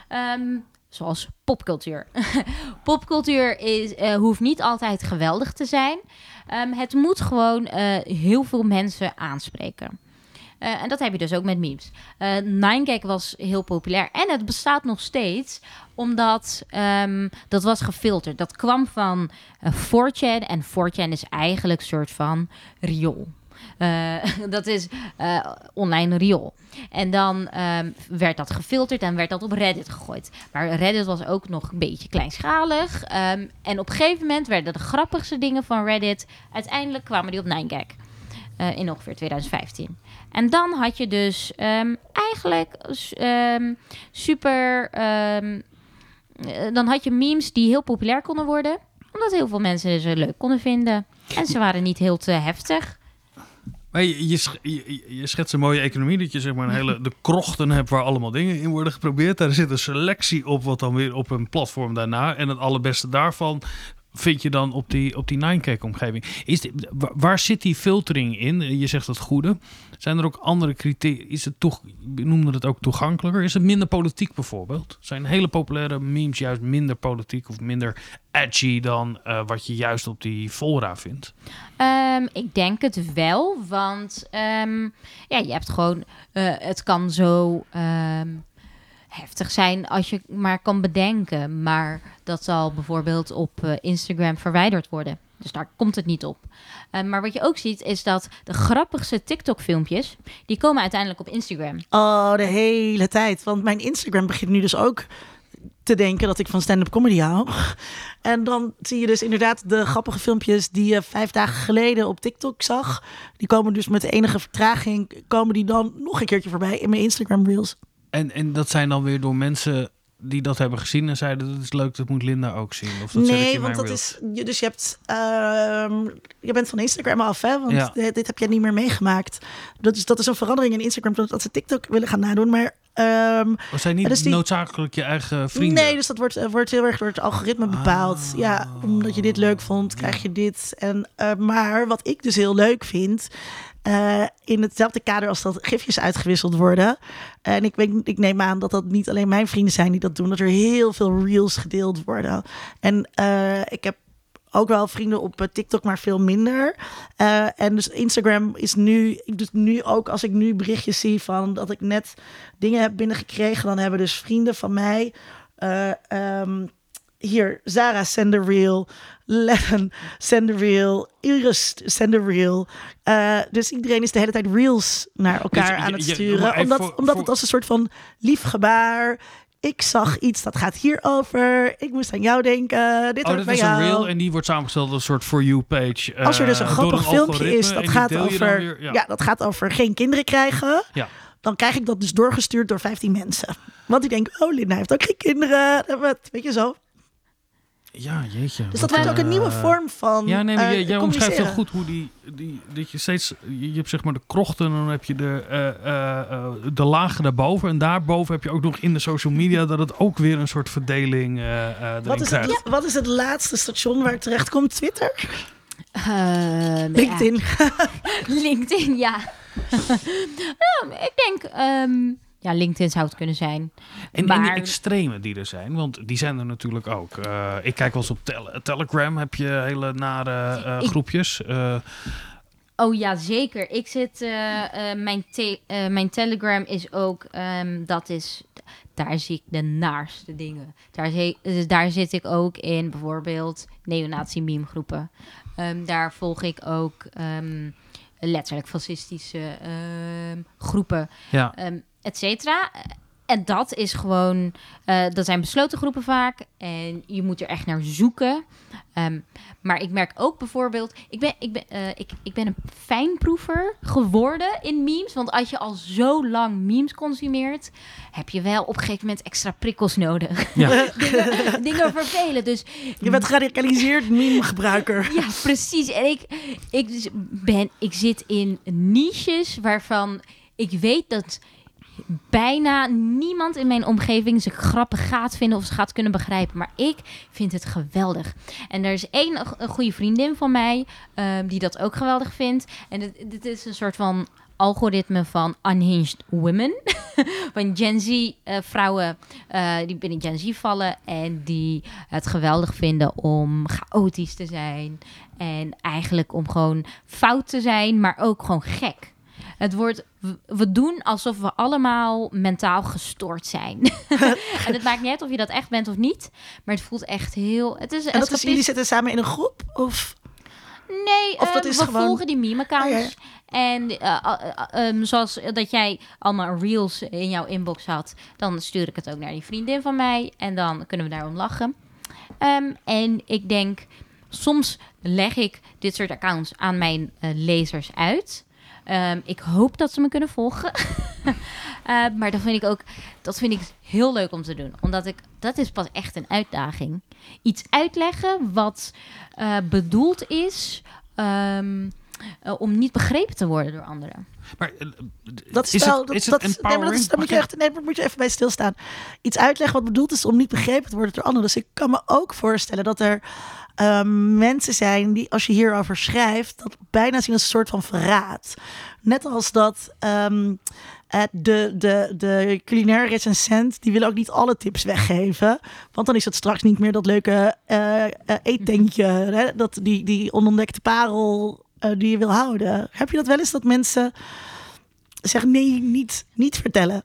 Um, zoals popcultuur. [LAUGHS] popcultuur is, uh, hoeft niet altijd geweldig te zijn. Um, het moet gewoon heel veel mensen aanspreken. Uh, en dat heb je dus ook met memes. Uh, Ninegag was heel populair en het bestaat nog steeds omdat um, dat was gefilterd. Dat kwam van uh, 4chan en 4chan is eigenlijk een soort van riool. [LAUGHS] Dat is online riool. En dan um, werd dat gefilterd en werd dat op Reddit gegooid. Maar Reddit was ook nog een beetje kleinschalig. Um, en op een gegeven moment werden de grappigste dingen van Reddit... uiteindelijk kwamen die op 9gag. Uh, in ongeveer 2015. En dan had je dus um, eigenlijk um, super. Um, dan had je memes die heel populair konden worden, omdat heel veel mensen ze leuk konden vinden. En ze waren niet heel te heftig. Maar je, je, je, je schetst een mooie economie, dat je zeg maar een hele de krochten hebt waar allemaal dingen in worden geprobeerd. Daar zit een selectie op wat dan weer op een platform daarna. En het allerbeste daarvan vind je dan op die, op die 9K-omgeving. Is dit, waar zit die filtering in? Je zegt het goede. Zijn er ook andere criteria? Is het toch, noemde het ook toegankelijker? Is het minder politiek bijvoorbeeld? Zijn hele populaire memes juist minder politiek of minder edgy dan uh, wat je juist op die fora vindt? Um, ik denk het wel, want um, ja, je hebt gewoon, uh, het kan zo. Um, heftig zijn als je maar kan bedenken. Maar dat zal bijvoorbeeld op uh, Instagram verwijderd worden. Dus daar komt het niet op. Uh, maar wat je ook ziet is dat de grappigste TikTok-filmpjes... die komen uiteindelijk op Instagram. Oh, de hele tijd. Want mijn Instagram begint nu dus ook te denken dat ik van stand-up comedy hou. En dan zie je dus inderdaad de grappige filmpjes die je vijf dagen geleden op TikTok zag. Die komen dus met enige vertraging, komen die dan nog een keertje voorbij in mijn Instagram Reels. En, en dat zijn dan weer door mensen die dat hebben gezien en zeiden dat is leuk, dat moet Linda ook zien. Of dat nee, want dat is. Dus je hebt. Uh, je bent van Instagram af, hè? Want ja. dit, dit, heb jij niet meer meegemaakt. Dat is, dat is een verandering in Instagram dat ze TikTok willen gaan nadoen. Maar Um, We zijn niet dus noodzakelijk je eigen vrienden? Nee, dus dat wordt, wordt heel erg door het algoritme bepaald. Ah. Ja, omdat je dit leuk vond, krijg je dit. En, uh, maar wat ik dus heel leuk vind... Uh, in hetzelfde kader als dat gifjes uitgewisseld worden. En ik, weet, ik neem aan dat dat niet alleen mijn vrienden zijn die dat doen. Dat er heel veel reels gedeeld worden. En uh, ik heb ook wel vrienden op eh, TikTok, maar veel minder. En dus Instagram is nu, dus nu ook als ik nu berichtjes zie van dat ik net dingen heb binnengekregen, dan hebben dus vrienden van mij. Um, hier, Zara, send a reel. Lennon, send a reel. Iris, send a reel. Uh, dus iedereen is de hele tijd reels naar elkaar aan het sturen. omdat, voor, omdat het als een soort van lief gebaar ik zag iets dat gaat hierover. Ik moest aan jou denken. Dit oh, dat is een reel en die wordt samengesteld als een soort for you page. Als er dus een uh, grappig filmpje is, dat gaat over. Weer, ja. ja. dat gaat over geen kinderen krijgen. Ja. Dan krijg ik dat dus doorgestuurd door 15 mensen. Want die denken, oh, Linda heeft ook geen kinderen. Weet je zo. Ja, jeetje. Dus dat wordt ook een nieuwe eh, vorm van. Ja, nee, maar uh, jij omschrijft heel goed hoe die, die. Dat je steeds. Je hebt zeg maar de krochten en dan heb je de, uh, de lagen daarboven. En daarboven heb je ook nog in de social media dat het ook weer een soort verdeling. wat, is het, wat is het laatste station waar het terecht komt? Twitter? [LAUGHS] LinkedIn. Ja. LinkedIn, [LAUGHS] ja. nou, ik denk. Um, ja, LinkedIn zou het kunnen zijn. En, maar... die extreme die er zijn, want die zijn er natuurlijk ook. Uh, ik kijk wel eens op Telegram, heb je hele nare uh, groepjes. Uh, Oh ja, zeker. Ik zit, mijn, te mijn Telegram is ook, um, dat is, daar zie ik de naarste dingen. Daar, dus daar zit ik ook in bijvoorbeeld neonazi meme groepen. Um, daar volg ik ook um, letterlijk fascistische groepen. Ja et cetera. En dat is gewoon, uh, dat zijn besloten groepen vaak. En je moet er echt naar zoeken. Um, maar ik merk ook bijvoorbeeld, ik ben, ik, ben, uh, ik, ik ben een fijnproever geworden in memes. Want als je al zo lang memes consumeert, heb je wel op een gegeven moment extra prikkels nodig. Ja. [LAUGHS] dingen, dingen vervelen. Dus, je bent geradicaliseerd meme-gebruiker. [LAUGHS] Ja, precies. En ik, ik, ben, ik zit in niches waarvan ik weet dat bijna niemand in mijn omgeving ze grappig gaat vinden of ze gaat kunnen begrijpen. Maar ik vind het geweldig. En er is één een goede vriendin van mij um, die dat ook geweldig vindt. En dit, is een soort van algoritme van unhinged women. [LAUGHS] van Gen Z uh, vrouwen uh, die binnen Gen Z vallen en die het geweldig vinden om chaotisch te zijn. En eigenlijk om gewoon fout te zijn, maar ook gewoon gek. Het wordt, we doen alsof we allemaal mentaal gestoord zijn. [LAUGHS] en het maakt niet uit of je dat echt bent of niet. Maar het voelt echt heel... Het is, en dat is, jullie zitten samen in een groep? Of... Nee, of dat uh, is we gewoon... volgen die meme-accounts. Oh, en uh, um, zoals dat jij allemaal reels in jouw inbox had... dan stuur ik het ook naar die vriendin van mij. En dan kunnen we daarom lachen. Um, en ik denk, soms leg ik dit soort accounts aan mijn lezers uit... Um, ik hoop dat ze me kunnen volgen. uh, [LAUGHS] maar dat vind ik ook dat vind ik heel leuk om te doen. Omdat ik, dat is pas echt een uitdaging. Iets uitleggen wat uh, bedoeld is um, uh, om niet begrepen te worden door anderen. Maar dat is, is wel, het, is dat, nee, maar dat is, daar moet je, echt, nee, moet je even bij stilstaan. Iets uitleggen wat bedoeld is om niet begrepen te worden door anderen. Dus ik kan me ook voorstellen dat er um, mensen zijn die, als je hierover schrijft, dat bijna zien als een soort van verraad. Net als dat um, de, de, de culinaire recensent, die wil ook niet alle tips weggeven. Want dan is het straks niet meer dat leuke uh, uh, eettentje, hè? Dat, die, die onontdekte parel uh, die je wil houden. Heb je dat wel eens dat mensen zeggen nee, niet, niet vertellen?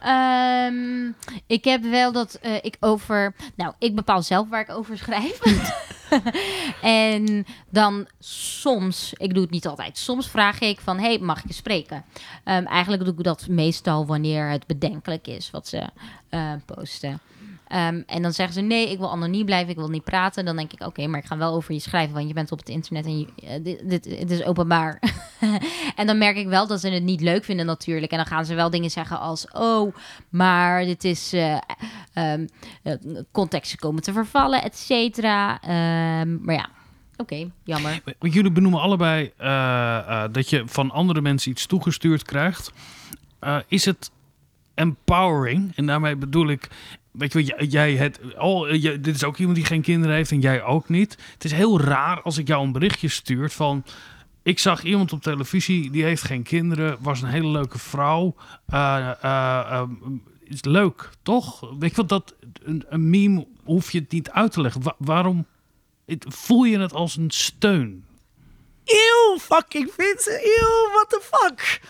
Ehm, ik heb wel dat uh, ik over... Nou, ik bepaal zelf waar ik over schrijf. [LAUGHS] [LAUGHS] en dan soms, ik doe het niet altijd, soms vraag ik van... hey, mag ik je spreken? Um, eigenlijk doe ik dat meestal wanneer het bedenkelijk is wat ze uh, posten. Um, en dan zeggen ze nee, ik wil anoniem blijven, ik wil niet praten. Dan denk ik, oké, maar ik ga wel over je schrijven, want je bent op het internet en je, uh, dit, dit, het is openbaar. [LAUGHS] en dan merk ik wel dat ze het niet leuk vinden natuurlijk. En dan gaan ze wel dingen zeggen als, oh, maar dit is uh, um, contexten komen te vervallen, et cetera. Um, maar ja, Oké, okay, jammer. Jullie benoemen allebei dat je van andere mensen iets toegestuurd krijgt. is het empowering? En daarmee bedoel ik, weet je jij het, oh, jij, dit is ook iemand die geen kinderen heeft en jij ook niet. Het is heel raar als ik jou een berichtje stuurt van, ik zag iemand op televisie, die heeft geen kinderen, was een hele leuke vrouw. Uh, is leuk, toch? Weet je wat, dat, een, een, meme hoef je het niet uit te leggen. waarom voel je het als een steun? Eeuw, fucking Vincent, eeuw, what the fuck?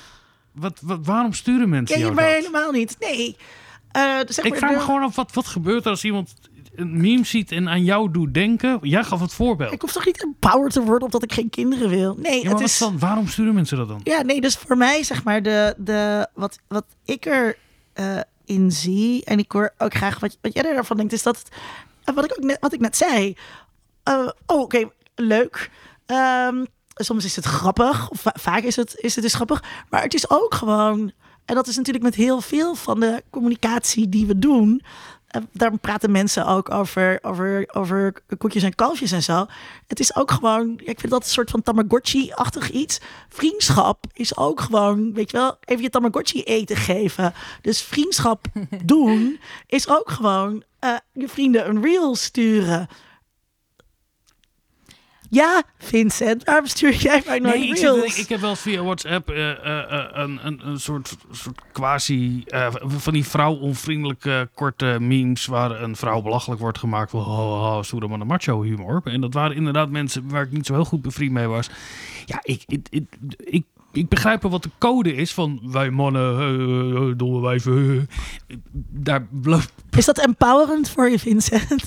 Wat, wat, waarom sturen mensen Ken je mij helemaal niet. Nee, uh, zeg ik vraag me gewoon af, wat, wat gebeurt er als iemand een meme ziet en aan jou doet denken? Jij gaf het voorbeeld. Ik hoef toch niet empowered te worden omdat ik geen kinderen wil? Nee, ja, het is... Dan, waarom sturen mensen dat dan? Ja, nee, dus voor mij zeg maar de, de, wat, wat ik er uh, in zie en ik hoor ook graag wat, wat jij ervan denkt, is dat het, wat, ik ook net, wat ik net zei. oh, oké, okay, leuk. Um, soms is het grappig, of vaak is het, is het dus grappig, maar het is ook gewoon en dat is natuurlijk met heel veel van de communicatie die we doen. Eh, daar praten mensen ook over, over, over koekjes en kalfjes en zo. Het is ook gewoon, ik vind dat een soort van Tamagotchi-achtig iets. Vriendschap is ook gewoon, weet je wel, even je Tamagotchi eten geven. Dus vriendschap [LAUGHS] doen is ook gewoon uh, je vrienden een reel sturen. Ja, Vincent, waarom stuur jij mij nooit nee, ik, ik, heb wel via WhatsApp uh, uh, een, een, een soort, soort quasi... van die vrouw-onvriendelijke korte memes... waar een vrouw belachelijk wordt gemaakt... van oh, oh, maar de macho humor. En dat waren inderdaad mensen waar ik niet zo heel goed bevriend mee was. Ja, ik, ik, ik, ik ik begrijp wel wat de code is van wij mannen, uh, domme wijven. daar Is dat empowerend voor je, Vincent?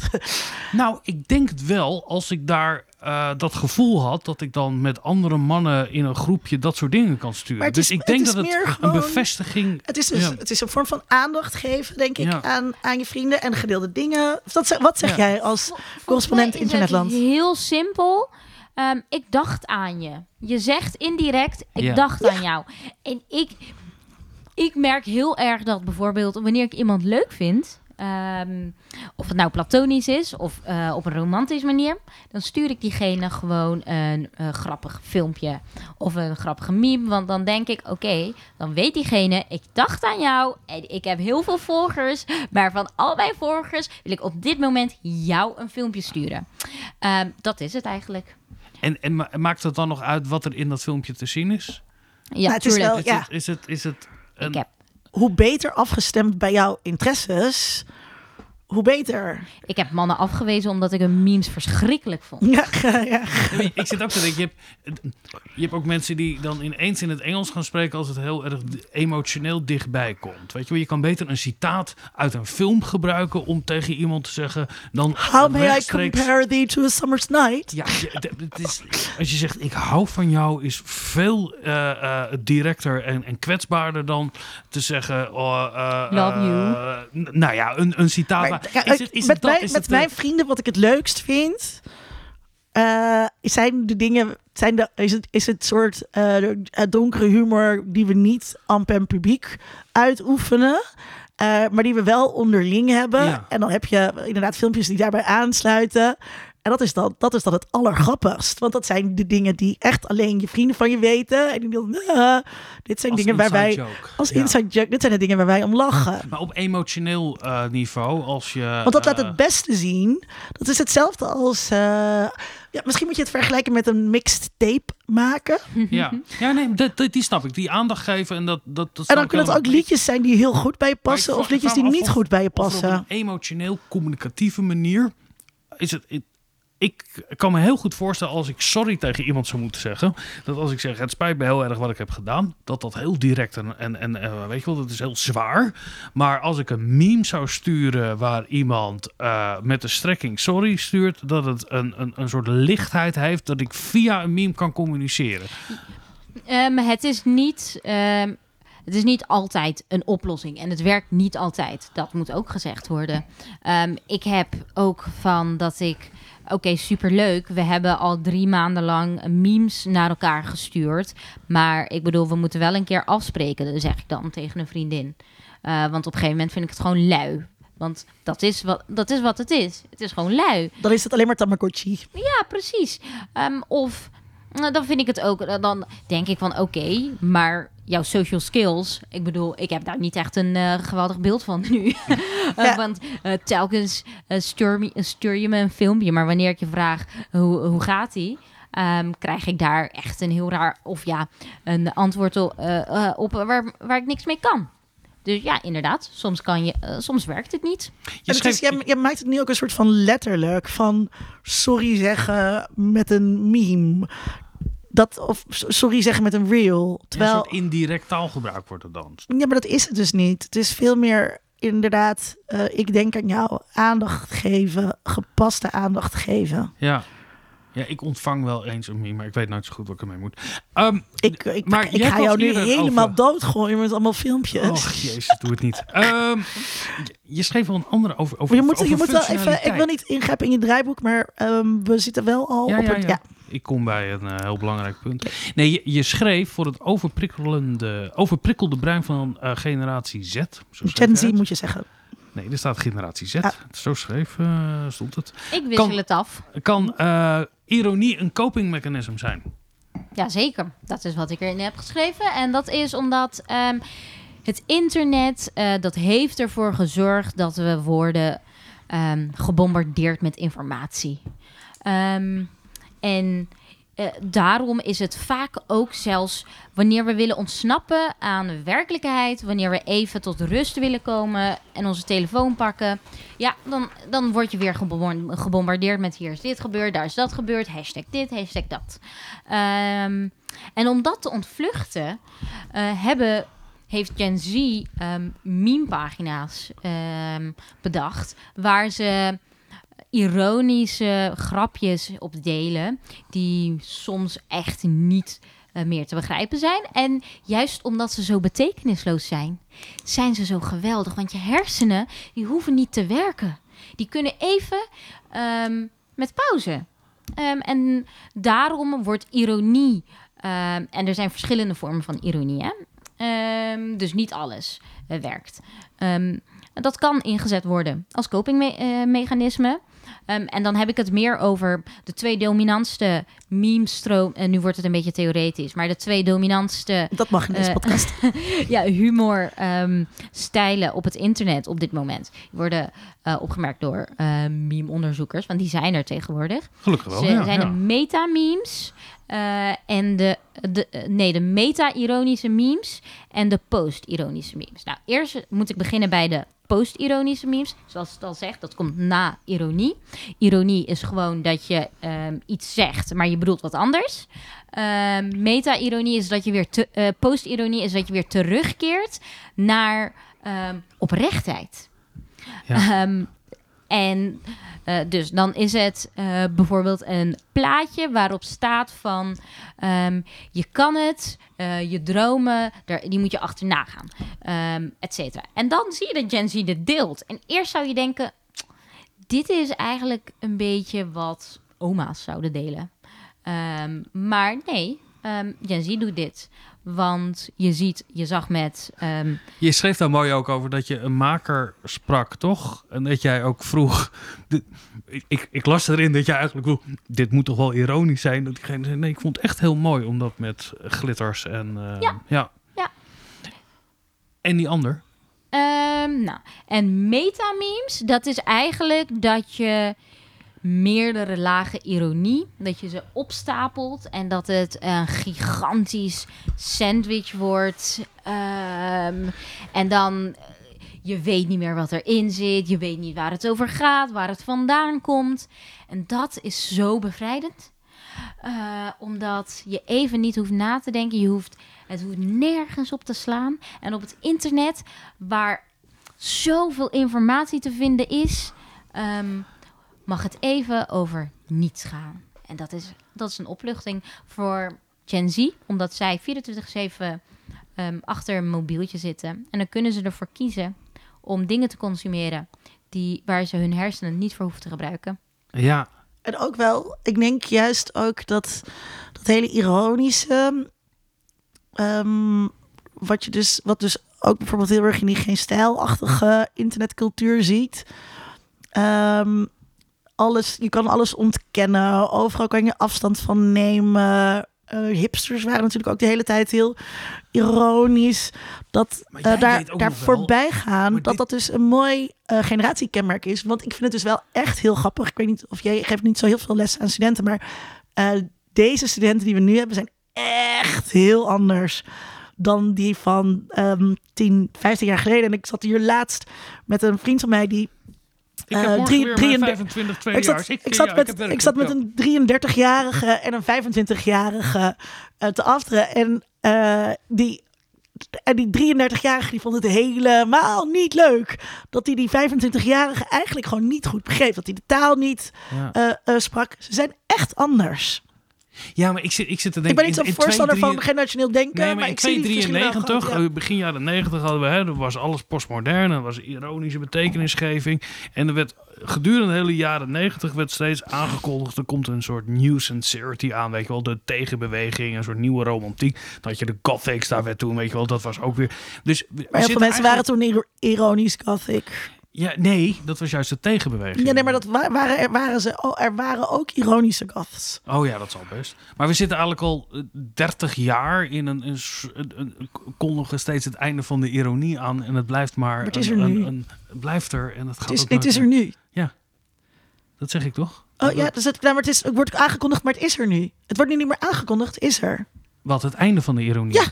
nou, ik denk het wel. Als ik daar uh, dat gevoel had dat ik dan met andere mannen in een groepje dat soort dingen kan sturen. dus ik denk dat het gewoon, een bevestiging. Het is, ja. het is een vorm van aandacht geven, denk ik, ja. aan, aan je vrienden en gedeelde dingen. Dat, wat zeg ja. jij als correspondent internetland? Heel simpel. Um, ik dacht aan je. Je zegt indirect, ik dacht aan jou. En ik, ik merk heel erg dat bijvoorbeeld wanneer ik iemand leuk vind, um, of het nou platonisch is of uh, op een romantische manier, dan stuur ik diegene gewoon een uh, grappig filmpje of een grappige meme. Want dan denk ik, oké, okay, dan weet diegene, ik dacht aan jou en ik heb heel veel volgers, maar van al mijn volgers wil ik op dit moment jou een filmpje sturen. Um, dat is het eigenlijk. En, en maakt het dan nog uit wat er in dat filmpje te zien is? Ja, het is, wel, is, Het, is het, is het een... Ik heb hoe beter afgestemd bij jouw interesses, hoe beter. Ik heb mannen afgewezen omdat ik hun memes verschrikkelijk vond. Ja, [LAUGHS] ja. ik zit ook te denken, je hebt, je hebt ook mensen die dan ineens in het Engels gaan spreken als het heel erg emotioneel dichtbij komt. Weet je wel, je kan beter een citaat uit een film gebruiken om tegen iemand te zeggen dan How may I compare thee to a summer's night? Ja, het is, als je zegt ik hou van jou is veel uh, uh, directer en, en kwetsbaarder dan te zeggen oh, uh, Love you. Nou ja, een, een citaat met mijn, met mijn vrienden, wat ik het leukst vind, uh, zijn de dingen, zijn de, is, het, is het soort uh, donkere humor die we niet amper en publiek uitoefenen. Uh, maar die we wel onderling hebben. Ja. En dan heb je inderdaad filmpjes die daarbij aansluiten. En dat is dan, dat is dan het allergrappigst. Want dat zijn de dingen die echt alleen je vrienden van je weten. En die denken, dit zijn dingen waar wij... Joke. Als ja. inside joke. Dit zijn de dingen waar wij om lachen. [LAUGHS] Maar op emotioneel uh, niveau, als je... Want dat laat het eh, beste zien. Dat is hetzelfde als... Uh, ja, misschien moet je het vergelijken met een mixed tape maken. [LAUGHS] Ja, ja nee, dat, dat, die snap ik. Die aandacht geven en dat... dat, dat en dan kunnen het ook liedjes zijn die heel goed bij je passen... of liedjes die niet goed bij je passen. Op een emotioneel communicatieve manier is het ik kan me heel goed voorstellen als ik sorry tegen iemand zou moeten zeggen. Dat als ik zeg, het spijt me heel erg wat ik heb gedaan. Dat dat heel direct en, en, en uh, weet je wel, dat is heel zwaar. Maar als ik een meme zou sturen waar iemand uh, met de strekking sorry stuurt. Dat het een, een, een soort lichtheid heeft dat ik via een meme kan communiceren. Um, het is niet... Um het is niet altijd een oplossing en het werkt niet altijd. Dat moet ook gezegd worden. Um, ik heb ook van dat ik oké, okay, superleuk. We hebben al drie maanden lang memes naar elkaar gestuurd. Maar ik bedoel, we moeten wel een keer afspreken, zeg ik dan tegen een vriendin. Uh, want op een gegeven moment vind ik het gewoon lui. Want dat is, wat, dat is wat het is. Het is gewoon lui. Dan is het alleen maar Tamagotchi. Ja, precies. Um, of dan vind ik het ook. Dan denk ik van oké, maar jouw social skills. Ik bedoel, ik heb daar niet echt een uh, geweldig beeld van nu. [LAUGHS] [LAUGHS] uh, want uh, telkens stuur, je me een filmpje, maar wanneer ik je vraag hoe, hoe gaat die, um, krijg ik daar echt een heel raar of ja, een antwoord op, op waar, waar ik niks mee kan. Dus ja, inderdaad, soms, kan je, soms werkt het niet. Je, het is, je, je, maakt het nu ook een soort van letterlijk van sorry zeggen met een meme dat, of sorry zeggen met een reel. Terwijl, een soort indirect taalgebruik wordt er dan. Ja, maar dat is het dus niet. Het is veel meer inderdaad, uh, ik denk aan jou, aandacht geven, gepaste aandacht geven. Ja. Ja, ik ontvang wel eens een meme, maar ik weet nooit zo goed wat ik ermee moet. Um, ik ik, maar ik ga jou nu helemaal doodgooien met allemaal filmpjes. Och, jezus, doe het niet. Um, je schreef wel een andere over, over Je moet, over je moet wel even, ik wil niet ingrijpen in je draaiboek, maar um, we zitten wel al ja, op ja, het... Ja ik kom bij een uh, heel belangrijk punt. Nee, je, je, schreef voor het overprikkelende, overprikkelde brein van uh, generatie Z. Gen Z moet je zeggen. Nee, er staat generatie Z. Ja. Zo schreef, uh, stond het. Ik wissel kan, het af. Kan ironie een copingmechanisme zijn? Jazeker, dat is wat ik erin heb geschreven. En dat is omdat um, het internet, dat heeft ervoor gezorgd dat we worden um, gebombardeerd met informatie. Um, en uh, daarom is het vaak ook zelfs wanneer we willen ontsnappen aan de werkelijkheid, wanneer we even tot rust willen komen en onze telefoon pakken, ja, dan, dan word je weer gebombardeerd met hier is dit gebeurd, daar is dat gebeurd, hashtag dit, hashtag dat. Um, en om dat te ontvluchten, uh, hebben heeft Gen Z um, meme-pagina's um, bedacht waar ze ironische grapjes op delen. Die soms echt niet uh, meer te begrijpen zijn. En juist omdat ze zo betekenisloos zijn, zijn ze zo geweldig. Want je hersenen, die hoeven niet te werken. Die kunnen even um, met pauze. Um, en daarom wordt ironie. Um, en er zijn verschillende vormen van ironie. Hè? dus niet alles uh, werkt. dat kan ingezet worden als copingmechanisme. Um, en dan heb ik het meer over de twee dominantste meme-stroom. En nu wordt het een beetje theoretisch, maar de twee dominantste. Dat mag in deze uh, podcast. [LAUGHS] ja, humor-stijlen ehm, um, op het internet op dit moment. Die worden uh, opgemerkt door uh, meme-onderzoekers, want die zijn er tegenwoordig. Gelukkig wel. Ze ja, zijn ja. de meta-memes. Uh, en de, de, nee, de meta-ironische memes en de post-ironische memes. Nou, eerst moet ik beginnen bij de post-ironische memes. Zoals het al zegt, dat komt na ironie. Ironie is gewoon dat je um, iets zegt, maar je bedoelt wat anders. Um, Meta-ironie is dat je weer te, uh, post-ironie is dat je weer terugkeert naar um, oprechtheid. Ja. En uh, dus dan is het uh, bijvoorbeeld een plaatje waarop staat van um, je kan het, uh, je dromen, daar, die moet je achterna gaan, um, et cetera. En dan zie je dat Gen Z dit deelt. En eerst zou je denken, dit is eigenlijk een beetje wat oma's zouden delen. Um, maar nee, Gen Z doet dit. Want je ziet, je zag met. Um... Je schreef daar mooi ook over dat je een maker sprak, toch? En dat jij ook vroeg. [LAUGHS] Ik, ik las erin dat jij eigenlijk vroeg. Dit moet toch wel ironisch zijn? Dat diegene zei: Nee, ik vond het echt heel mooi om dat met glitters en. Uh, ja. ja. ja. En die ander? Um, nou, en metamemes, dat is eigenlijk dat je meerdere lagen ironie. Dat je ze opstapelt en dat het een gigantisch sandwich wordt. Um, en dan Je weet niet meer wat erin zit. Je weet niet waar het over gaat, waar het vandaan komt. En dat is zo bevrijdend. Uh, omdat je even niet hoeft na te denken. Je hoeft, het hoeft nergens op te slaan. En op het internet, waar zoveel informatie te vinden is, um, mag het even over niets gaan. En dat is, dat is een opluchting voor Gen Z, omdat zij 24-7 um, ehm, achter een mobieltje zitten. En dan kunnen ze ervoor kiezen om dingen te consumeren die, waar ze hun hersenen niet voor hoeven te gebruiken. Ja. En ook wel, ik denk juist ook dat dat hele ironische, um, wat je dus, wat dus ook bijvoorbeeld heel erg in die geen stijlachtige internetcultuur ziet. Um, alles, je kan alles ontkennen. Overal kan je afstand van nemen. Uh, hipsters waren natuurlijk ook de hele tijd heel ironisch. Dat uh, daar, daar voorbij gaan. Dat dat dus een mooi uh, generatiekenmerk is. Want ik vind het dus wel echt heel grappig. Ik weet niet of jij geeft niet zo heel veel les aan studenten. Maar deze studenten die we nu hebben zijn echt heel anders dan die van um, 10, 15 jaar geleden. En ik zat hier laatst met een vriend van mij die ik heb uh, drie, 25 ik zat, ik, zat met, ik, zat met een 33-jarige en een 25-jarige uh, te afteren. En uh, die en die 33-jarige die vond het helemaal niet leuk. Dat hij die 25-jarige eigenlijk gewoon niet goed begreep. Dat hij de taal niet ja. uh, uh, sprak. Ze zijn echt anders. Ja, maar ik zit, ik zit te denken... Ik ben niet zo'n voorstander van generationeel denken. Nee, maar, in 293, ja. begin jaren 90 hadden we... Hè, er was alles postmodern. Er was ironische betekenisgeving. En er werd gedurende de hele jaren 90 werd steeds aangekondigd... er komt een soort new sincerity aan, weet je wel. De tegenbeweging, een soort nieuwe romantiek. Dat je de gothics daar werd toen, weet je wel. Dat was ook weer... Dus maar heel veel mensen waren toen ironisch gothic. Ja, nee, dat was juist de tegenbeweging. Ja, nee, maar dat waren, er, waren ze, oh, er waren ook ironische goths. Oh ja, dat zal best. Maar we zitten eigenlijk al 30 eh, jaar in een, een, een, kondigen steeds het einde van de ironie aan en het blijft maar. maar het is er nu. Een, blijft er en het gaat. Het is, ook het is er nu. Ja, dat zeg ik toch? Oh ja, dus het, nou, maar het, is, het wordt aangekondigd, maar het is er nu. Het wordt nu niet meer aangekondigd, is er. Wat, het einde van de ironie? Ja.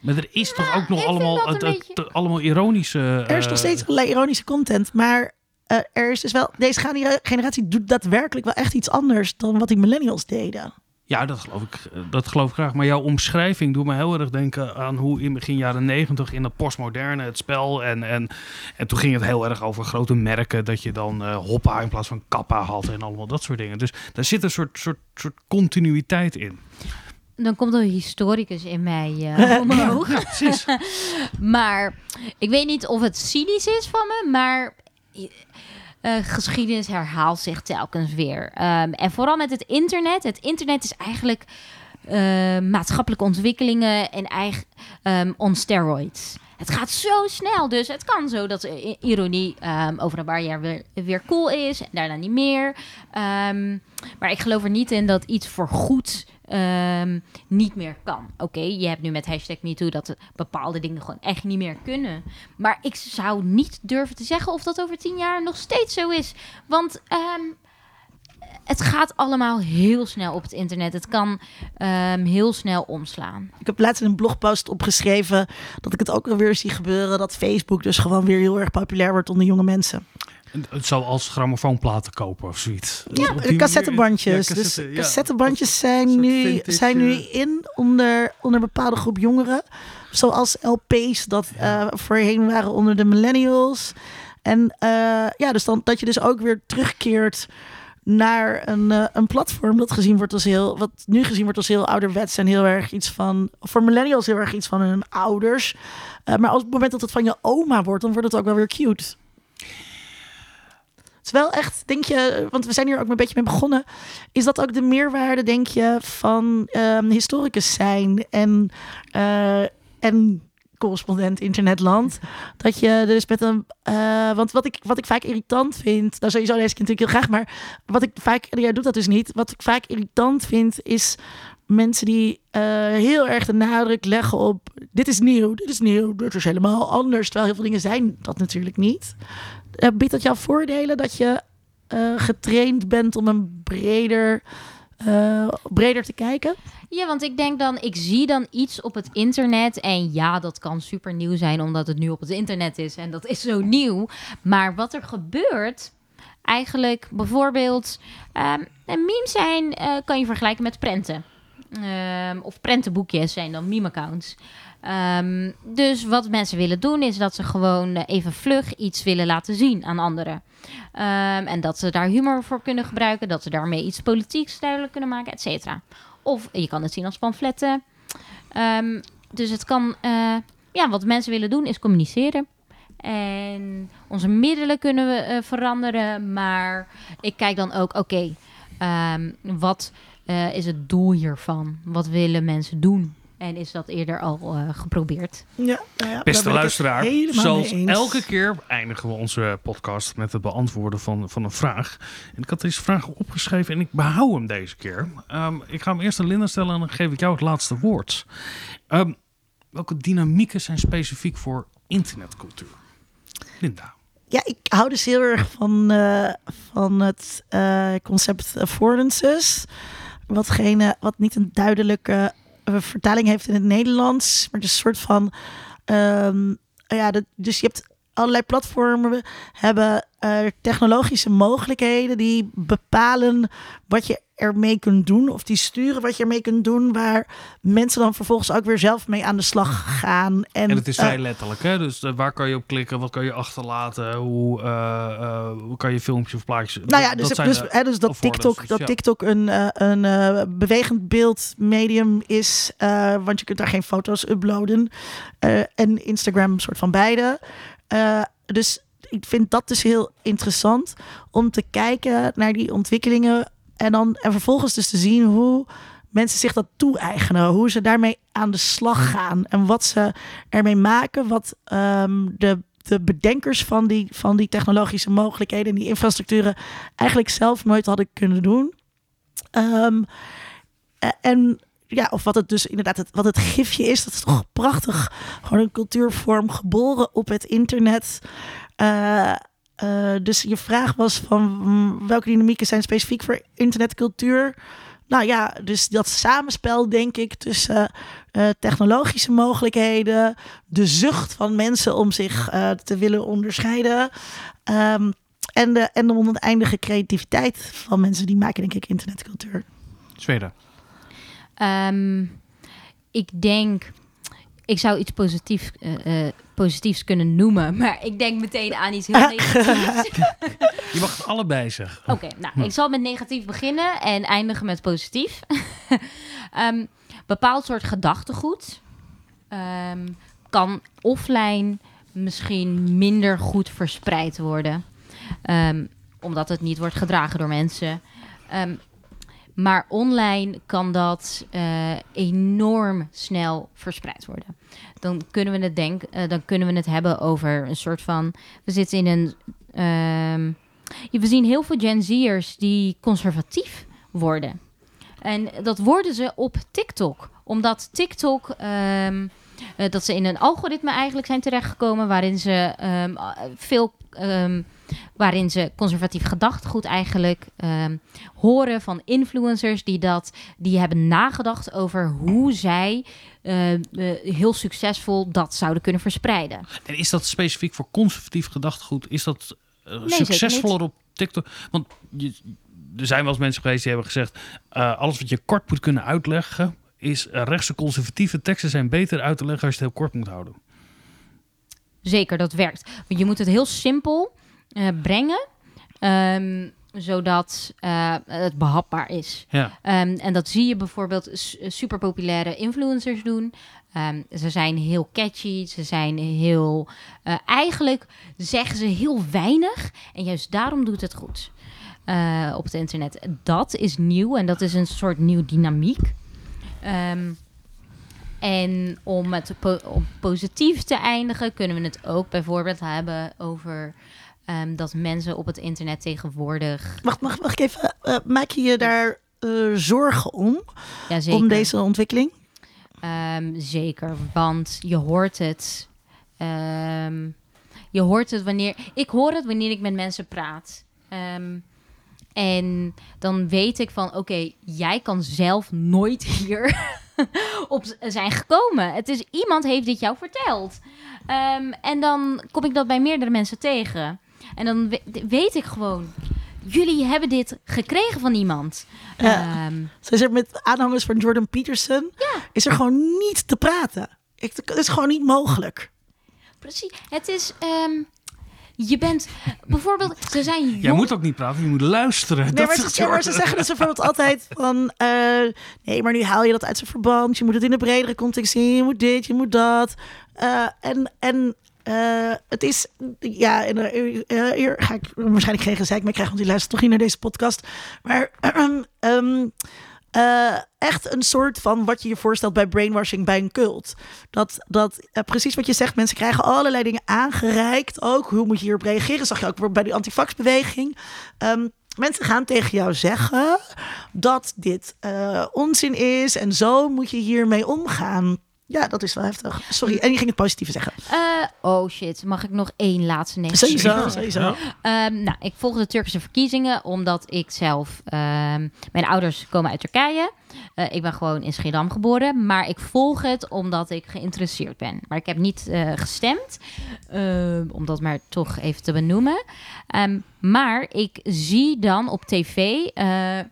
Maar er is toch ook nog allemaal, het, allemaal ironische... Er is nog uh, steeds allerlei ironische content, maar uh, er is dus wel... Deze generatie doet daadwerkelijk wel echt iets anders dan wat die millennials deden. Ja, dat geloof ik, eh, dat geloof ik graag. Maar jouw omschrijving doet me heel erg denken aan hoe in begin jaren negentig in het postmoderne het spel. En, en, en toen ging het heel erg over grote merken. Dat je dan uh, Hoppa in plaats van Kappa had en allemaal dat soort dingen. Dus daar zit een soort, soort, soort continuïteit in dan komt een historicus in mij [LAUGHS] uh, omhoog. Ja, precies. [LAUGHS] maar ik weet niet of het cynisch is van me, maar uh, geschiedenis herhaalt zich telkens weer. Um, en vooral met het internet. Het internet is eigenlijk uh, maatschappelijke ontwikkelingen en eigen um, on steroids. Het gaat zo snel, dus het kan zo dat ironie um, over een paar jaar weer, weer cool is en daarna niet meer. Maar ik geloof er niet in dat iets voor goed um, niet meer kan. Oké, je hebt nu met hashtag MeToo dat bepaalde dingen gewoon echt niet meer kunnen. Maar ik zou niet durven te zeggen of dat over tien jaar nog steeds zo is. Want um, het gaat allemaal heel snel op het internet. Het kan um, heel snel omslaan. Ik heb laatst een blogpost opgeschreven dat ik het ook alweer zie gebeuren. Dat Facebook dus gewoon weer heel erg populair wordt onder jonge mensen. Het zou als grammofoonplaten kopen of zoiets. Ja, de cassettebandjes. dus cassettebandjes zijn, nu, zijn nu eh, in onder, onder een bepaalde groep jongeren. Zoals LP's dat uh, voorheen waren onder de millennials. En uh, ja, dus dan dat je dus ook weer terugkeert naar een, uh, een platform dat gezien wordt als heel, wat nu gezien wordt als heel ouderwets en heel erg iets van, voor millennials heel erg iets van hun ouders. Maar als het moment dat het van je oma wordt, dan wordt het ook wel weer cute wel echt, denk je, want we zijn hier ook een beetje mee begonnen. Is dat ook de meerwaarde, denk je, van um, historicus zijn en, uh, en correspondent internetland. [LAUGHS] Dat je dus met een. Uh, want wat ik, wat ik vaak irritant vind. Nou, sowieso lees ik natuurlijk heel graag. Maar wat ik vaak. Jij doet dat dus niet. Wat ik vaak irritant vind. Is mensen die uh, heel erg de nadruk leggen op. Dit is nieuw, dit is nieuw, dit is helemaal anders. Terwijl heel veel dingen zijn dat natuurlijk niet. Uh, biedt dat jou voordelen dat je uh, getraind bent om een breder breder te kijken? Ja, want ik denk dan, ik zie dan iets op het internet. En ja, dat kan super nieuw zijn, omdat het nu op het internet is. En dat is zo nieuw. Maar wat er gebeurt, eigenlijk bijvoorbeeld, um, memes zijn, kan je vergelijken met prenten. Um, of prentenboekjes zijn dan meme-accounts. Um, dus wat mensen willen doen is dat ze gewoon even vlug iets willen laten zien aan anderen. Um, en dat ze daar humor voor kunnen gebruiken, dat ze daarmee iets politieks duidelijk kunnen maken, et cetera. Of je kan het zien als pamfletten. dus het kan, uh, ja, wat mensen willen doen is communiceren. En onze middelen kunnen we uh, veranderen, maar ik kijk dan ook, oké, wat is het doel hiervan? Wat willen mensen doen? En is dat eerder al uh, geprobeerd? Ja, nou ja Beste luisteraar, zoals elke keer eindigen we onze podcast met het beantwoorden van, van een vraag. En ik had deze vraag opgeschreven en ik behoud hem deze keer. Um, ik ga hem eerst aan Linda stellen en dan geef ik jou het laatste woord. Um, welke dynamieken zijn specifiek voor internetcultuur? Linda. Ja, ik hou dus heel erg van, uh, van het uh, concept affordances watgene wat niet een duidelijke vertaling heeft in het Nederlands, maar dus een soort van. Um, ja, de, dus je hebt allerlei platformen hebben uh, technologische mogelijkheden die bepalen wat je ermee kunt doen. Of die sturen wat je ermee kunt doen. Waar mensen dan vervolgens ook weer zelf mee aan de slag gaan. En, en het is vrij uh, letterlijk. Hè? Dus uh, waar kan je op klikken? Wat kan je achterlaten? Hoe, hoe kan je filmpjes of plaatjes... Nou ja, dus dat, dus, hè, dus dat TikTok, dus, dat. TikTok een, een bewegend beeldmedium is. want je kunt daar geen foto's uploaden. en Instagram een soort van beide. Dus ik vind dat dus heel interessant om te kijken naar die ontwikkelingen en dan en vervolgens dus te zien hoe mensen zich dat toe-eigenen, hoe ze daarmee aan de slag gaan en wat ze ermee maken, wat um, de, de bedenkers van die, van die technologische mogelijkheden en die infrastructuren eigenlijk zelf nooit hadden kunnen doen. Um, en ja, of wat het dus inderdaad, het, wat het gifje is, dat is toch prachtig. Gewoon een cultuurvorm geboren op het internet. Uh, uh, dus je vraag was van mm, welke dynamieken zijn specifiek voor internetcultuur? Nou ja, dus dat samenspel, denk ik, tussen uh, technologische mogelijkheden, de zucht van mensen om zich te willen onderscheiden. Um, en, de, en de oneindige creativiteit van mensen die maken, denk ik, internetcultuur. Zweden. Um, ik denk ik zou iets positief, uh, uh, positiefs kunnen noemen, [LAUGHS] maar ik denk meteen aan iets heel negatiefs. [LAUGHS] Je mag het allebei zeggen. Oké, okay, nou, hm. ik zal met negatief beginnen en eindigen met positief. um, [LAUGHS] bepaald soort gedachtegoed um, kan offline misschien minder goed verspreid worden, um, omdat het niet wordt gedragen door mensen. Maar online kan dat uh, enorm snel verspreid worden. Dan kunnen we het denken, uh, dan kunnen we het hebben over een soort van. We zitten in een. Um, we zien heel veel Gen Z'ers die conservatief worden. En dat worden ze op TikTok. Omdat TikTok. Um, uh, dat ze in een algoritme eigenlijk zijn terechtgekomen. waarin ze um, veel. Waarin ze conservatief gedachtegoed eigenlijk um, horen van influencers die dat die hebben nagedacht over hoe zij uh, uh, heel succesvol dat zouden kunnen verspreiden. En is dat specifiek voor conservatief gedachtegoed? Is dat uh, nee, succesvoller op TikTok? Want je, er zijn wel eens mensen geweest die hebben gezegd: alles wat je kort moet kunnen uitleggen, is rechtse conservatieve teksten zijn beter uit te leggen als je het heel kort moet houden. Zeker, dat werkt. Want je moet het heel simpel uh, brengen. Um, zodat uh, het behapbaar is. Ja. Um, en dat zie je bijvoorbeeld super populaire influencers doen. Um, ze zijn heel catchy, ze zijn heel. Uh, eigenlijk zeggen ze heel weinig. En juist daarom doet het goed uh, op het internet. Dat is nieuw en dat is een soort nieuw dynamiek. Um, en om het po om positief te eindigen, kunnen we het ook bijvoorbeeld hebben over Um, dat mensen op het internet tegenwoordig. Wacht, mag, mag ik even. Uh, maak je je daar uh, zorgen om? Ja, zeker. Om deze ontwikkeling? Um, zeker, want je hoort het. Um, je hoort het wanneer. Ik hoor het wanneer ik met mensen praat. En dan weet ik van, oké, jij kan zelf nooit [LAUGHS] hier op zijn gekomen. Het is iemand heeft dit jou verteld. Ehm, en dan kom ik dat bij meerdere mensen tegen. En dan weet ik gewoon, jullie hebben dit gekregen van iemand. Ja. Um, is er met aanhangers van Jordan Peterson, ja. is er gewoon niet te praten. het is gewoon niet mogelijk. Precies. Het is. Um, je bent bijvoorbeeld, ze zijn jong... Jij moet ook niet praten, je moet luisteren. Nee, maar, ze, maar ze zeggen dus bijvoorbeeld altijd van... Uh, nee, maar nu haal je dat uit zijn verband. Je moet het in een bredere context zien. Je moet dit, je moet dat. Uh, en en uh, het is, ja, en, hier ga ik waarschijnlijk geen gezeik mee krijgen, want die luistert toch niet naar deze podcast. Maar um, [CLEARS THROAT] uh, echt een soort van wat je je voorstelt bij brainwashing bij een cult. Dat, dat precies wat je zegt, mensen krijgen allerlei dingen aangereikt. Ook hoe moet je hierop reageren? Zag je ook bij die antifaxbeweging. Um, mensen gaan tegen jou zeggen dat dit onzin is en zo moet je hiermee omgaan. Ja, dat is wel heftig. Sorry. En je ging het positieve zeggen. Uh, oh shit. Mag ik nog één laatste nemen? Sowieso, sowieso. Um, nou, ik volg de Turkse verkiezingen omdat ik zelf... Um, mijn ouders komen uit Turkije. Uh, ik ben gewoon in Schiedam geboren. Maar ik volg het omdat ik geïnteresseerd ben. Maar ik heb niet uh, gestemd. Uh, om dat maar toch even te benoemen. Um, maar ik zie dan op tv...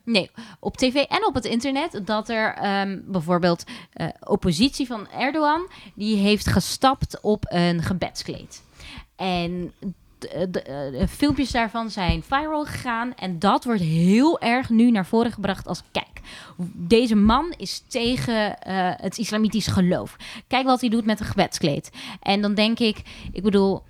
nee, op tv en op het internet... dat er um, bijvoorbeeld oppositie van Erdogan... die heeft gestapt op een gebedskleed. En filmpjes daarvan zijn viral gegaan. En dat wordt heel erg nu naar voren gebracht als... kijk, deze man is tegen uh, het islamitisch geloof. Kijk wat hij doet met een gebedskleed. En dan denk ik, ik bedoel...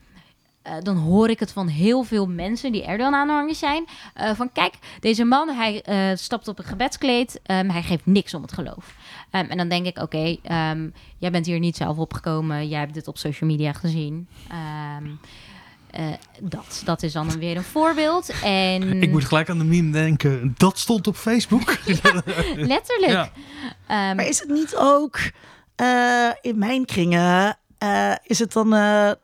Dan hoor ik het van heel veel mensen die Erdogan-aanhangers zijn. Van kijk, deze man, hij stapt op een gebedskleed. Um, hij geeft niks om het geloof. Um, en dan denk ik, oké, um, jij bent hier niet zelf opgekomen. Jij hebt dit op social media gezien. Uh, dat, dat is dan weer een voorbeeld. En... [LAUGHS] Ik moet gelijk aan de meme denken. Dat stond op Facebook. [LAUGHS] Letterlijk. Ja. Um, maar is het niet ook uh, in mijn kringen... Uh, is het dan,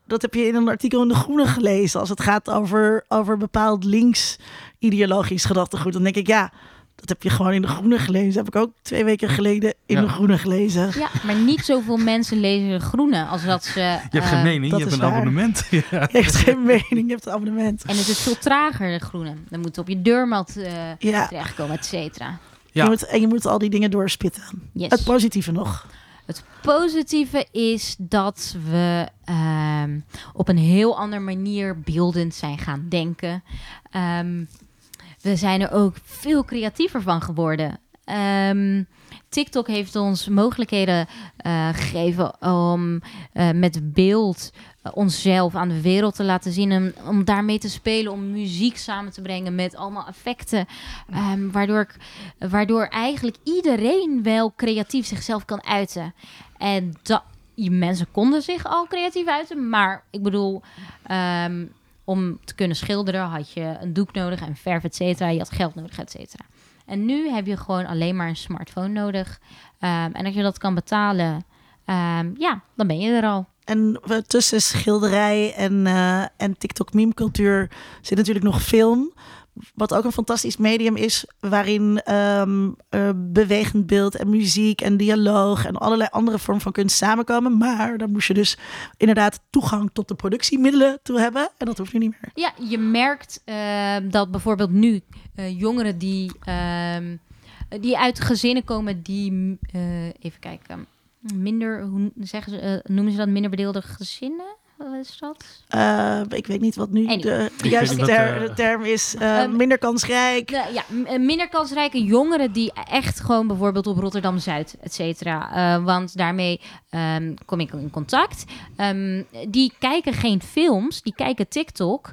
dat heb je in een artikel in De Groene gelezen... als het gaat over, over bepaald links ideologisch gedachtegoed... dan denk ik, ja, dat heb je gewoon in de groene gelezen. Dat heb ik ook twee weken geleden in de groene gelezen. Ja, maar niet zoveel mensen lezen de groene als dat ze. Je hebt geen eh, mening, je hebt een abonnement. [LAUGHS] Ja. Je hebt geen mening, je hebt een abonnement. En het is veel trager, de groene. Dan moet op je deurmat uh, ja. terechtkomen, et cetera. Ja. Je moet, en je moet al die dingen doorspitten. Yes. Het positieve nog. Het positieve is dat we um, op een heel andere manier beeldend zijn gaan denken. Um, we zijn er ook veel creatiever van geworden. Um, TikTok heeft ons mogelijkheden uh, gegeven om uh, met beeld uh, onszelf aan de wereld te laten zien. En om daarmee te spelen, om muziek samen te brengen met allemaal effecten. Um, waardoor, ik, waardoor eigenlijk iedereen wel creatief zichzelf kan uiten. En dat, mensen konden zich al creatief uiten, maar ik bedoel. Um, om te kunnen schilderen had je een doek nodig en verf, et cetera. Je had geld nodig, et cetera. En nu heb je gewoon alleen maar een smartphone nodig. Um, en als je dat kan betalen, um, ja, dan ben je er al. En tussen schilderij en, uh, en TikTok meme cultuur zit natuurlijk nog film. Wat ook een fantastisch medium is, waarin um, uh, bewegend beeld en muziek en dialoog en allerlei andere vormen van kunst samenkomen. Maar dan moest je dus inderdaad toegang tot de productiemiddelen toe hebben. En dat hoeft nu niet meer. Ja, je merkt uh, dat bijvoorbeeld nu uh, jongeren die, ehm, die uit gezinnen komen die, even kijken, minder, hoe zeggen ze, noemen ze dat, minder bedeelde gezinnen? Is dat? Uh, ik weet niet wat nu de, de juiste ter, uh, term is. Uh, minder kansrijk. De, ja, minder kansrijke jongeren die echt gewoon bijvoorbeeld op Rotterdam-Zuid, et cetera. want daarmee um, kom ik in contact. Um, die kijken geen films, die kijken TikTok.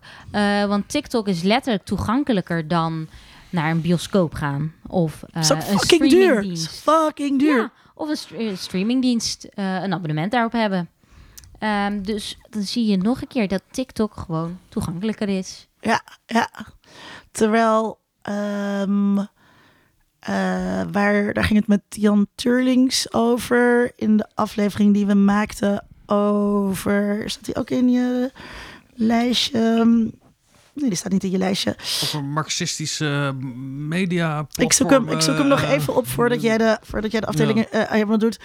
want TikTok is letterlijk toegankelijker dan naar een bioscoop gaan. Of uh, een fucking duur. Fucking duur. Ja, of een, st een streamingdienst, een abonnement daarop hebben. Um, dus dan zie je nog een keer dat TikTok gewoon toegankelijker is. Ja, ja. Terwijl, um, uh, waar, daar ging het met Jan Turlings over in de aflevering die we maakten over. Staat hij ook in je lijstje? Nee, die staat niet in je lijstje. Over marxistische media. Ik zoek, hem, ik zoek hem nog even op voordat jij de, voordat jij de afdelingen ja. helemaal doet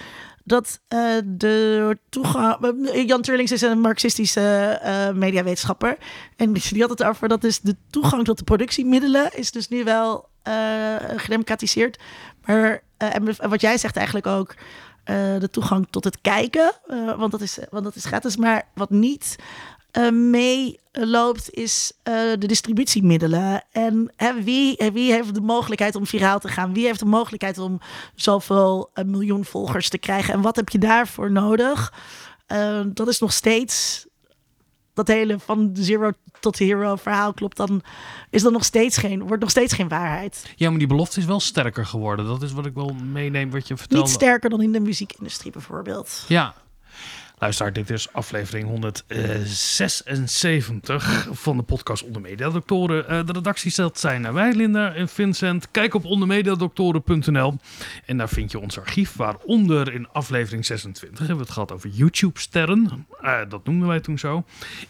dat uh, de toegang. Jan Turlings is een marxistische uh, mediawetenschapper. En die had het over dat dus de toegang tot de productiemiddelen is dus nu wel uh, gedemocratiseerd. Maar en wat jij zegt eigenlijk ook. de toegang tot het kijken, want, dat is, want dat is gratis. Maar wat niet uh, meeloopt, is uh, de distributiemiddelen. En hè, wie, wie heeft de mogelijkheid om viraal te gaan? Wie heeft de mogelijkheid om zoveel miljoen volgers te krijgen? En wat heb je daarvoor nodig? Dat is nog steeds dat hele van zero tot hero verhaal klopt, dan is dat nog steeds geen, wordt nog steeds geen waarheid. Ja, maar die belofte is wel sterker geworden. Dat is wat ik wel meeneem wat je vertelt. Niet sterker dan in de muziekindustrie bijvoorbeeld. Ja, Luister, dit is aflevering 176 van de podcast Onder Mediadoktoren. Uh, de redactiezet zijn wij, Linda en Vincent. Kijk op ondermediadoktoren.nl en daar vind je ons archief. Waaronder in aflevering 26 hebben we het gehad over YouTube-sterren. Uh, dat noemden wij toen zo.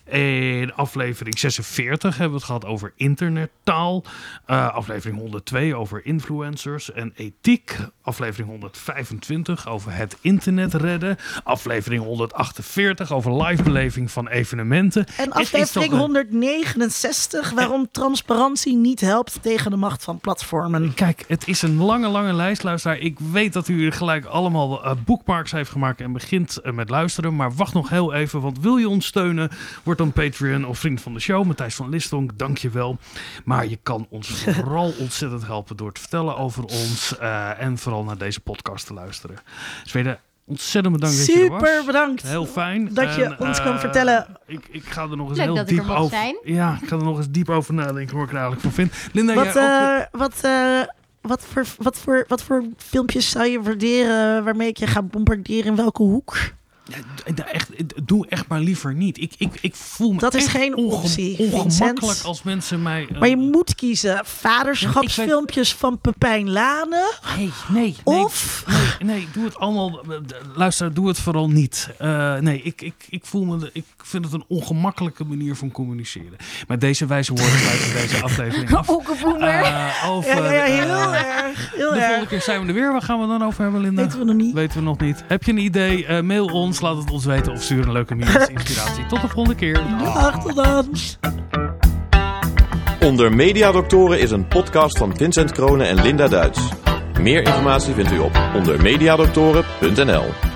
In aflevering 46 hebben we het gehad over internettaal. Aflevering 102 over influencers en ethiek. Aflevering 125 over het internet redden. Aflevering 100 48 over livebeleving van evenementen. En aflevering 169 waarom transparantie niet helpt tegen de macht van platformen. Kijk, het is een lange, lange lijst, luisteraar. Ik weet dat u gelijk allemaal uh, bookmarks heeft gemaakt en begint uh, met luisteren. Maar wacht nog heel even, want wil je ons steunen? Word dan Patreon of vriend van de show. Matthijs van Listonk, dank je wel. Maar je kan ons [LAUGHS] vooral ontzettend helpen door te vertellen over ons. Uh, en vooral naar deze podcast te luisteren. Zweden, Ontzettend bedankt dat Super je er was. Super bedankt. Heel fijn. Dat je ons kan vertellen. Ik, ik ga er nog eens heel diep over. Zijn. Ja, ik ga er nog eens diep over nadenken hoe ik er eigenlijk van vind. Linda, wat, jij ook... wat, uh, wat, voor, wat, voor, wat voor filmpjes zou je waarderen waarmee ik je ga bombarderen in welke hoek? Ja, echt, doe echt maar liever niet. Ik, ik, ik voel me Dat is geen optie, ongemakkelijk Vincent. als mensen mij... Uh, maar je moet kiezen. Vaderschapsfilmpjes van Pepijn Lane. Nee, nee. Of... Nee, nee, doe het allemaal... Luister, doe het vooral niet. Uh, nee, ik, ik, ik voel me... Ik vind het een ongemakkelijke manier van communiceren. Met deze wijze woorden sluiten deze aflevering af. Uh, over, ja, ja, heel erg. Heel de volgende keer zijn we er weer. Waar gaan we dan over hebben, Linda? Weten we nog niet. Weten we nog niet. Heb je een idee? mail ons laat het ons weten of stuur een leuke mail inspiratie. Tot de volgende keer. Dag, tot dan. Onder Mediadoktoren is een podcast van Vincent Kronen en Linda Duits. Meer informatie vindt u op ondermediadoktoren.nl